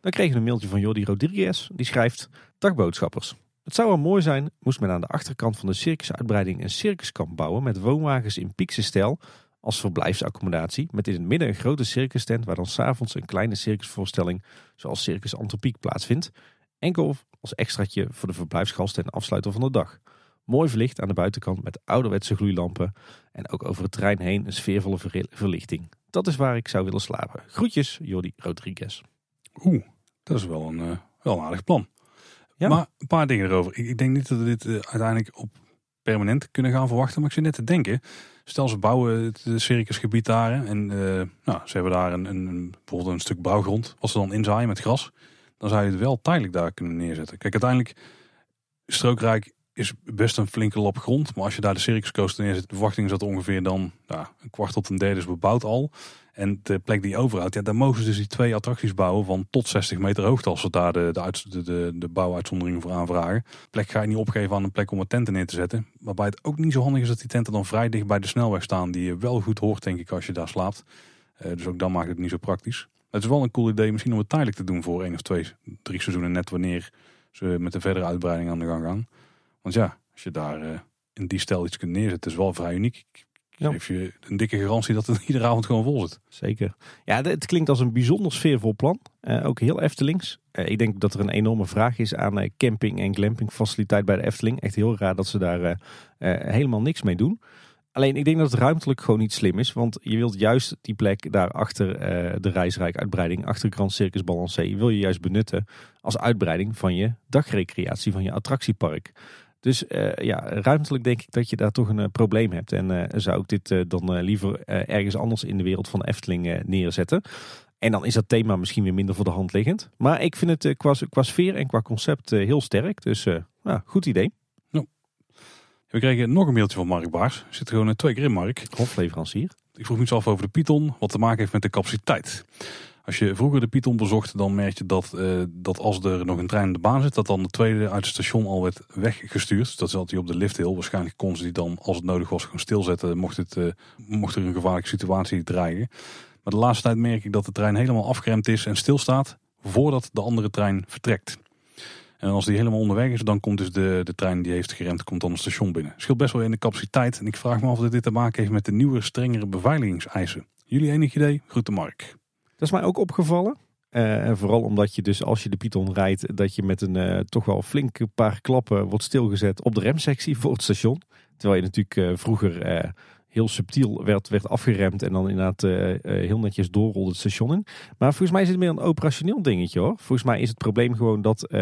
Dan kregen we een mailtje van Jordi Rodriguez. Die schrijft, dag boodschappers. Het zou wel mooi zijn, moest men aan de achterkant van de circusuitbreiding een circuskamp bouwen met woonwagens in piekse stijl als verblijfsaccommodatie. Met in het midden een grote circus tent waar dan s'avonds een kleine circusvoorstelling zoals Circus Antropiek plaatsvindt. Enkel als extraatje voor de verblijfsgasten en afsluiter van de dag. Mooi verlicht aan de buitenkant met ouderwetse gloeilampen. En ook over het terrein heen een sfeervolle verlichting. Dat is waar ik zou willen slapen. Groetjes, Jordi Rodriguez. Oeh, dat is wel een, uh, wel een aardig plan. Ja. Maar een paar dingen erover. Ik, ik denk niet dat we dit uh, uiteindelijk op permanent kunnen gaan verwachten. Maar ik zit net te denken. Stel ze bouwen het circusgebied daar. En uh, nou, ze hebben daar een, een, bijvoorbeeld een stuk bouwgrond. Als ze dan inzaaien met gras. Dan zou je het wel tijdelijk daar kunnen neerzetten. Kijk, uiteindelijk Strookrijk is best een flinke lap grond. Maar als je daar de circuscoaster neerzet, de verwachting is dat ongeveer dan een kwart tot een derde is bebouwd al. En de plek die overhoudt, ja, daar mogen ze dus die twee attracties bouwen van tot 60 meter hoogte als ze daar de, de, de, de bouwuitzonderingen voor aanvragen. De plek ga je niet opgeven aan een plek om een tenten neer te zetten. Waarbij het ook niet zo handig is dat die tenten dan vrij dicht bij de snelweg staan, die je wel goed hoort denk ik als je daar slaapt. Uh, dus ook dan maakt het niet zo praktisch. Het is wel een cool idee misschien om het tijdelijk te doen voor één of twee, drie seizoenen net wanneer ze met de verdere uitbreiding aan de gang gaan. Want ja, als je daar uh, in die stijl iets kunt neerzetten, is wel vrij uniek. Ja. Geef je een dikke garantie dat het [laughs] iedere avond gewoon vol zit. Zeker. Ja, het klinkt als een bijzonder sfeervol plan. Uh, ook heel Eftelings. Uh, ik denk dat er een enorme vraag is aan camping en glamping faciliteit bij de Efteling. Echt heel raar dat ze daar helemaal niks mee doen. Alleen ik denk dat het ruimtelijk gewoon niet slim is. Want je wilt juist die plek daar achter de reisrijk uitbreiding, achter Grand Circus Balancé, wil je juist benutten als uitbreiding van je dagrecreatie, van je attractiepark. Dus uh, ja, ruimtelijk denk ik dat je daar toch een uh, probleem hebt. En uh, zou ik dit dan liever ergens anders in de wereld van Efteling neerzetten. En dan is dat thema misschien weer minder voor de hand liggend. Maar ik vind het qua, qua sfeer en qua concept heel sterk. Dus nou, goed idee. Nou. We kregen nog een mailtje van Mark Baars. Zit gewoon twee keer in, Mark. Hofleverancier. Ik vroeg me iets af over de Python, wat te maken heeft met de capaciteit. Als je vroeger de Python bezocht, dan merk je dat, uh, dat als er nog een trein in de baan zit, dat dan de tweede uit het station al werd weggestuurd. Dat zat hij op de lift heel. Waarschijnlijk kon ze die dan, als het nodig was, gewoon stilzetten. Mocht, het, uh, mocht er een gevaarlijke situatie dreigen. Maar de laatste tijd merk ik dat de trein helemaal afgeremd is en stilstaat voordat de andere trein vertrekt. En als die helemaal onderweg is, dan komt dus de, de trein die heeft geremd, komt dan het station binnen. Scheelt best wel in de capaciteit. En ik vraag me af of dit te maken heeft met de nieuwe, strengere beveiligingseisen. Jullie enig idee? Groeten Mark. Dat is mij ook opgevallen. Uh, en vooral omdat je dus als je de Python rijdt, dat je met een uh, toch wel flinke paar klappen wordt stilgezet op de remsectie voor het station. Terwijl je natuurlijk uh, vroeger heel subtiel werd, werd afgeremd en dan inderdaad heel netjes doorrolde het station in. Maar volgens mij is het meer een operationeel dingetje hoor. Volgens mij is het probleem gewoon dat,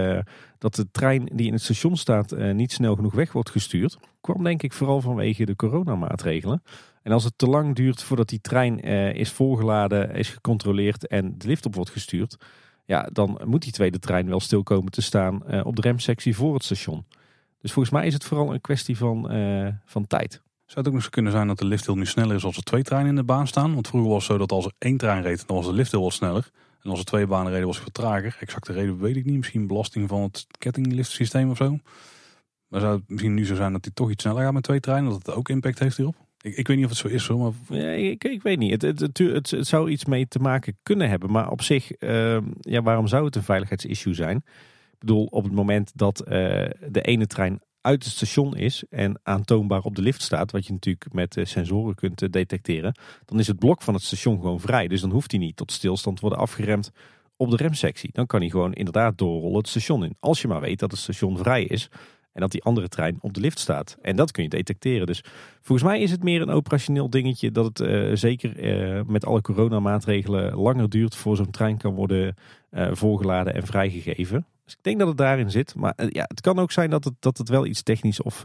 dat de trein die in het station staat niet snel genoeg weg wordt gestuurd. Kwam denk ik vooral vanwege de coronamaatregelen. En als het te lang duurt voordat die trein eh, is volgeladen, is gecontroleerd en de lift op wordt gestuurd, ja, dan moet die tweede trein wel stil komen te staan uh, op de remsectie voor het station. Dus volgens mij is het vooral een kwestie van, uh, van tijd. Zou het ook nog zo kunnen zijn dat de lifthill nu sneller is als er twee treinen in de baan staan? Want vroeger was het zo dat als er één trein reed, dan was de lifthill wat sneller. En als er twee banen reden, was het wat trager. Exacte reden weet ik niet. Misschien belasting van het kettingliftsysteem of zo. Maar zou het misschien nu zo zijn dat hij toch iets sneller gaat met twee treinen? Dat het ook impact heeft hierop? Ik, ik weet niet of het zo is. Maar... Ik, ik weet niet. Het, het, zou iets mee te maken kunnen hebben. Maar op zich, uh, ja, waarom zou het een veiligheidsissue zijn? Ik bedoel, op het moment dat uh, de ene trein uit het station is en aantoonbaar op de lift staat, wat je natuurlijk met uh, sensoren kunt uh, detecteren, dan is het blok van het station gewoon vrij. Dus dan hoeft hij niet tot stilstand te worden afgeremd op de remsectie. Dan kan hij gewoon inderdaad doorrollen het station in. Als je maar weet dat het station vrij is en dat die andere trein op de lift staat. En dat kun je detecteren. Dus volgens mij is het meer een operationeel dingetje dat het uh, zeker uh, met alle coronamaatregelen langer duurt voor zo'n trein kan worden uh, volgeladen en vrijgegeven. Dus ik denk dat het daarin zit. Maar ja, het kan ook zijn dat het, dat het wel iets technisch of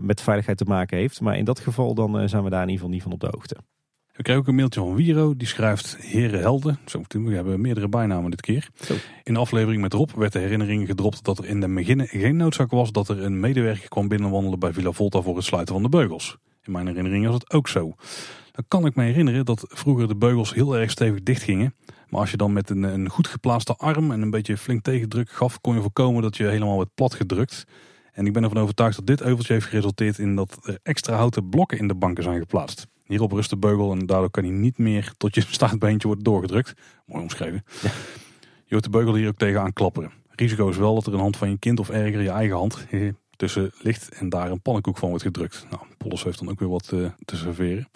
met veiligheid te maken heeft. Maar in dat geval dan zijn we daar in ieder geval niet van op de hoogte. We kregen ook een mailtje van Wiro, die schrijft Heren Helden. Zo, we hebben meerdere bijnamen dit keer. Zo. In de aflevering met Rob werd de herinnering gedropt dat er in de beginnen geen noodzaak was dat er een medewerker kwam binnenwandelen bij Villa Volta voor het sluiten van de beugels. In mijn herinnering was het ook zo. Dan kan ik me herinneren dat vroeger de beugels heel erg stevig dicht gingen. Maar als je dan met een, een goed geplaatste arm en een beetje flink tegendruk gaf, kon je voorkomen dat je helemaal werd plat gedrukt. En ik ben ervan overtuigd dat dit euveltje heeft geresulteerd in dat er extra houten blokken in de banken zijn geplaatst. Hierop rust de beugel en daardoor kan hij niet meer tot je staartbeentje worden doorgedrukt. Mooi omschreven. Ja. Je hoort de beugel hier ook tegenaan klapperen. Risico is wel dat er een hand van je kind of erger je eigen hand [laughs] tussen ligt en daar een pannenkoek van wordt gedrukt. Nou, Polles heeft dan ook weer wat uh, te serveren.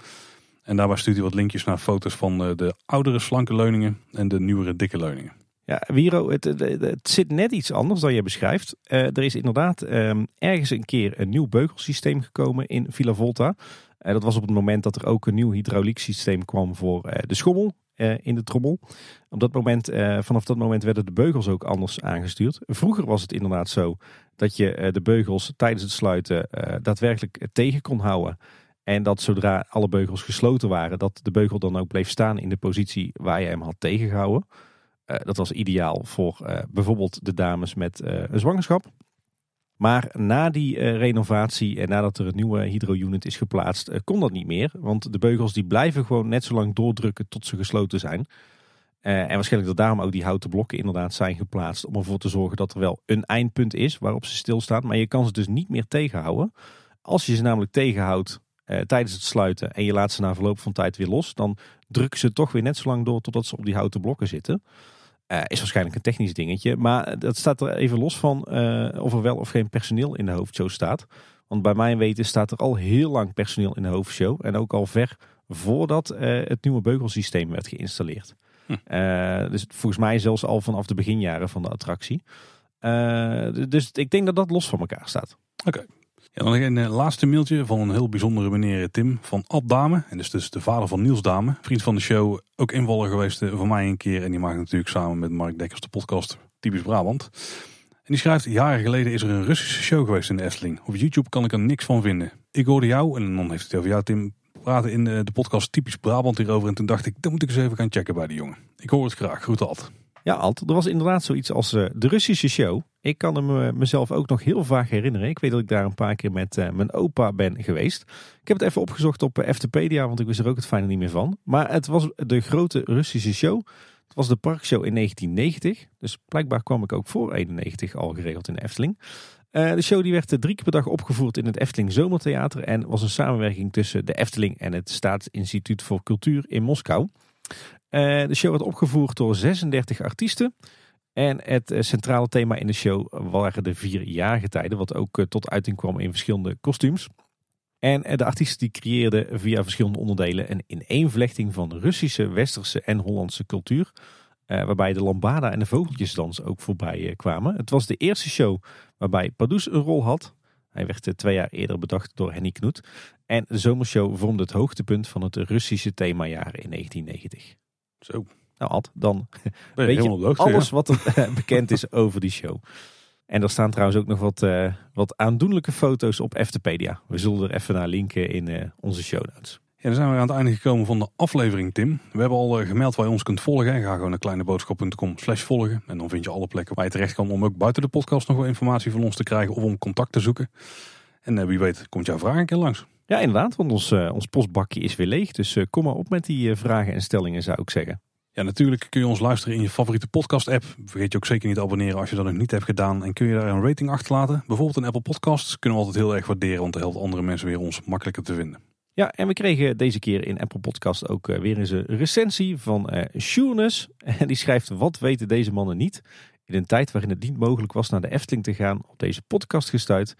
En daarbij stuurt hij wat linkjes naar foto's van eh, de oudere slanke leuningen en de nieuwere dikke leuningen. Ja, Wiro, het, het, het zit net iets anders dan je beschrijft. Eh, er is inderdaad ehm, ergens een keer een nieuw beugelsysteem gekomen in Villa Volta. Uh, dat was op het moment dat er ook een nieuw hydrauliek systeem kwam voor eh, de schommel in de trommel. Op dat moment, vanaf dat moment werden de beugels ook anders aangestuurd. Vroeger was het inderdaad zo dat je de beugels tijdens het sluiten daadwerkelijk tegen kon houden. En dat zodra alle beugels gesloten waren, dat de beugel dan ook bleef staan in de positie waar je hem had tegengehouden. Dat was ideaal voor bijvoorbeeld de dames met een zwangerschap. Maar na die renovatie en nadat er een nieuwe hydro-unit is geplaatst, kon dat niet meer. Want de beugels die blijven gewoon net zo lang doordrukken tot ze gesloten zijn. en waarschijnlijk dat daarom ook die houten blokken inderdaad zijn geplaatst. Om ervoor te zorgen dat er wel een eindpunt is waarop ze stilstaan. Maar je kan ze dus niet meer tegenhouden. Als je ze namelijk tegenhoudt tijdens het sluiten en je laat ze na verloop van tijd weer los, dan drukken ze toch weer net zo lang door totdat ze op die houten blokken zitten. Uh, is waarschijnlijk een technisch dingetje. Maar dat staat er even los van uh, of er wel of geen personeel in de hoofdshow staat. Want bij mijn weten staat er al heel lang personeel in de hoofdshow. En ook al ver voordat uh, het nieuwe beugelsysteem werd geïnstalleerd. Hm. dus volgens mij zelfs al vanaf de beginjaren van de attractie. dus ik denk dat dat los van elkaar staat. Oké. Ja, dan een eh, laatste mailtje van een heel bijzondere meneer Tim van Ad Dame. En dus, dus de vader van Niels Dame. Vriend van de show, ook invaller geweest uh, voor mij een keer. En die maakt natuurlijk samen met Mark Dekkers de podcast Typisch Brabant. En die schrijft, jaren geleden is er een Russische show geweest in de Efteling. Op YouTube kan ik er niks van vinden. Ik hoorde jou, en dan heeft het over jou Tim, praten in de podcast Typisch Brabant hierover. En toen dacht ik, dan moet ik eens even gaan checken bij die jongen. Ik hoor het graag. Groet Ad. Ja, Alt, er was inderdaad zoiets als uh, de Russische show. Ik kan hem uh, mezelf ook nog heel vaak herinneren. Ik weet dat ik daar een paar keer met uh, mijn opa ben geweest. Ik heb het even opgezocht op Eftepedia, want ik wist er ook het fijne niet meer van. Maar het was de grote Russische show. Het was de parkshow in 1990. Dus blijkbaar kwam ik ook voor 91 al geregeld in de Efteling. de show die werd drie keer per dag opgevoerd in het Efteling Zomertheater. En was een samenwerking tussen de Efteling en het Staatsinstituut voor Cultuur in Moskou. Uh, de show werd opgevoerd door 36 artiesten. En het eh, centrale thema in de show waren de vier jaargetijden, wat ook uh, tot uiting kwam in verschillende kostuums. En de artiesten die creëerden via verschillende onderdelen een ineenvlechting van Russische, Westerse en Hollandse cultuur. waarbij de lambada en de vogeltjesdans ook voorbij kwamen. Het was de eerste show waarbij Pardoes een rol had. Hij werd twee jaar eerder bedacht door Henny Knoet. En de zomershow vormde het hoogtepunt van het Russische themajaar in 1990. Zo. Nou, Ad, dan [laughs] weet je alles wat er eh, [laughs] bekend is over die show. En er staan trouwens ook nog wat, uh, wat aandoenlijke foto's op Eftepedia. We zullen er even naar linken in uh, onze show notes. Ja, dan zijn we aan het einde gekomen van de aflevering, Tim. We hebben al gemeld waar je ons kunt volgen. Ga gewoon naar kleineboodschap.com slash volgen. En dan vind je alle plekken waar je terecht kan om ook buiten de podcast nog wel informatie van ons te krijgen of om contact te zoeken. En wie weet komt jouw vraag een keer langs. Ja, inderdaad, want ons, uh, ons postbakje is weer leeg. Dus uh, kom maar op met die uh, vragen en stellingen, zou ik zeggen. Ja, natuurlijk kun je ons luisteren in je favoriete podcast-app. Vergeet je ook zeker niet te abonneren als je dat nog niet hebt gedaan. En kun je daar een rating achterlaten. Bijvoorbeeld een Apple Podcasts kunnen we altijd heel erg waarderen, want dat helpt andere mensen weer ons makkelijker te vinden. Ja, en we kregen deze keer in Apple Podcast ook weer eens een recensie van uh, [laughs] En die schrijft, wat weten deze mannen niet? In een tijd waarin het niet mogelijk was naar de Efteling te gaan, op deze podcast gestuurd.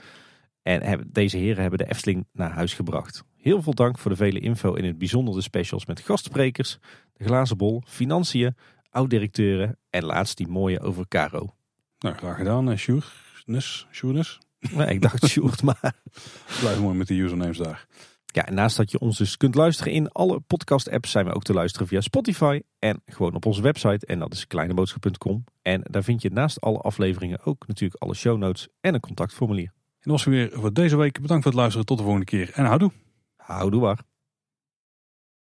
En deze heren hebben de Efteling naar huis gebracht. Heel veel dank voor de vele info in het bijzonder de specials met gastsprekers, de glazen bol, financiën, oud-directeuren en laatst die mooie over Caro. Nou, graag gedaan, uh, Sjoernes. Nee, ik dacht [laughs] Sjoerd, maar... Blijf mooi met die usernames daar. Ja, en naast dat je ons dus kunt luisteren in alle podcast-apps, zijn we ook te luisteren via Spotify en gewoon op onze website. En dat is kleineboodschap.com. En daar vind je naast alle afleveringen ook natuurlijk alle show notes en een contactformulier. Dat was weer voor deze week. Bedankt voor het luisteren. Tot de volgende keer. En houdoe. Houdoe waar.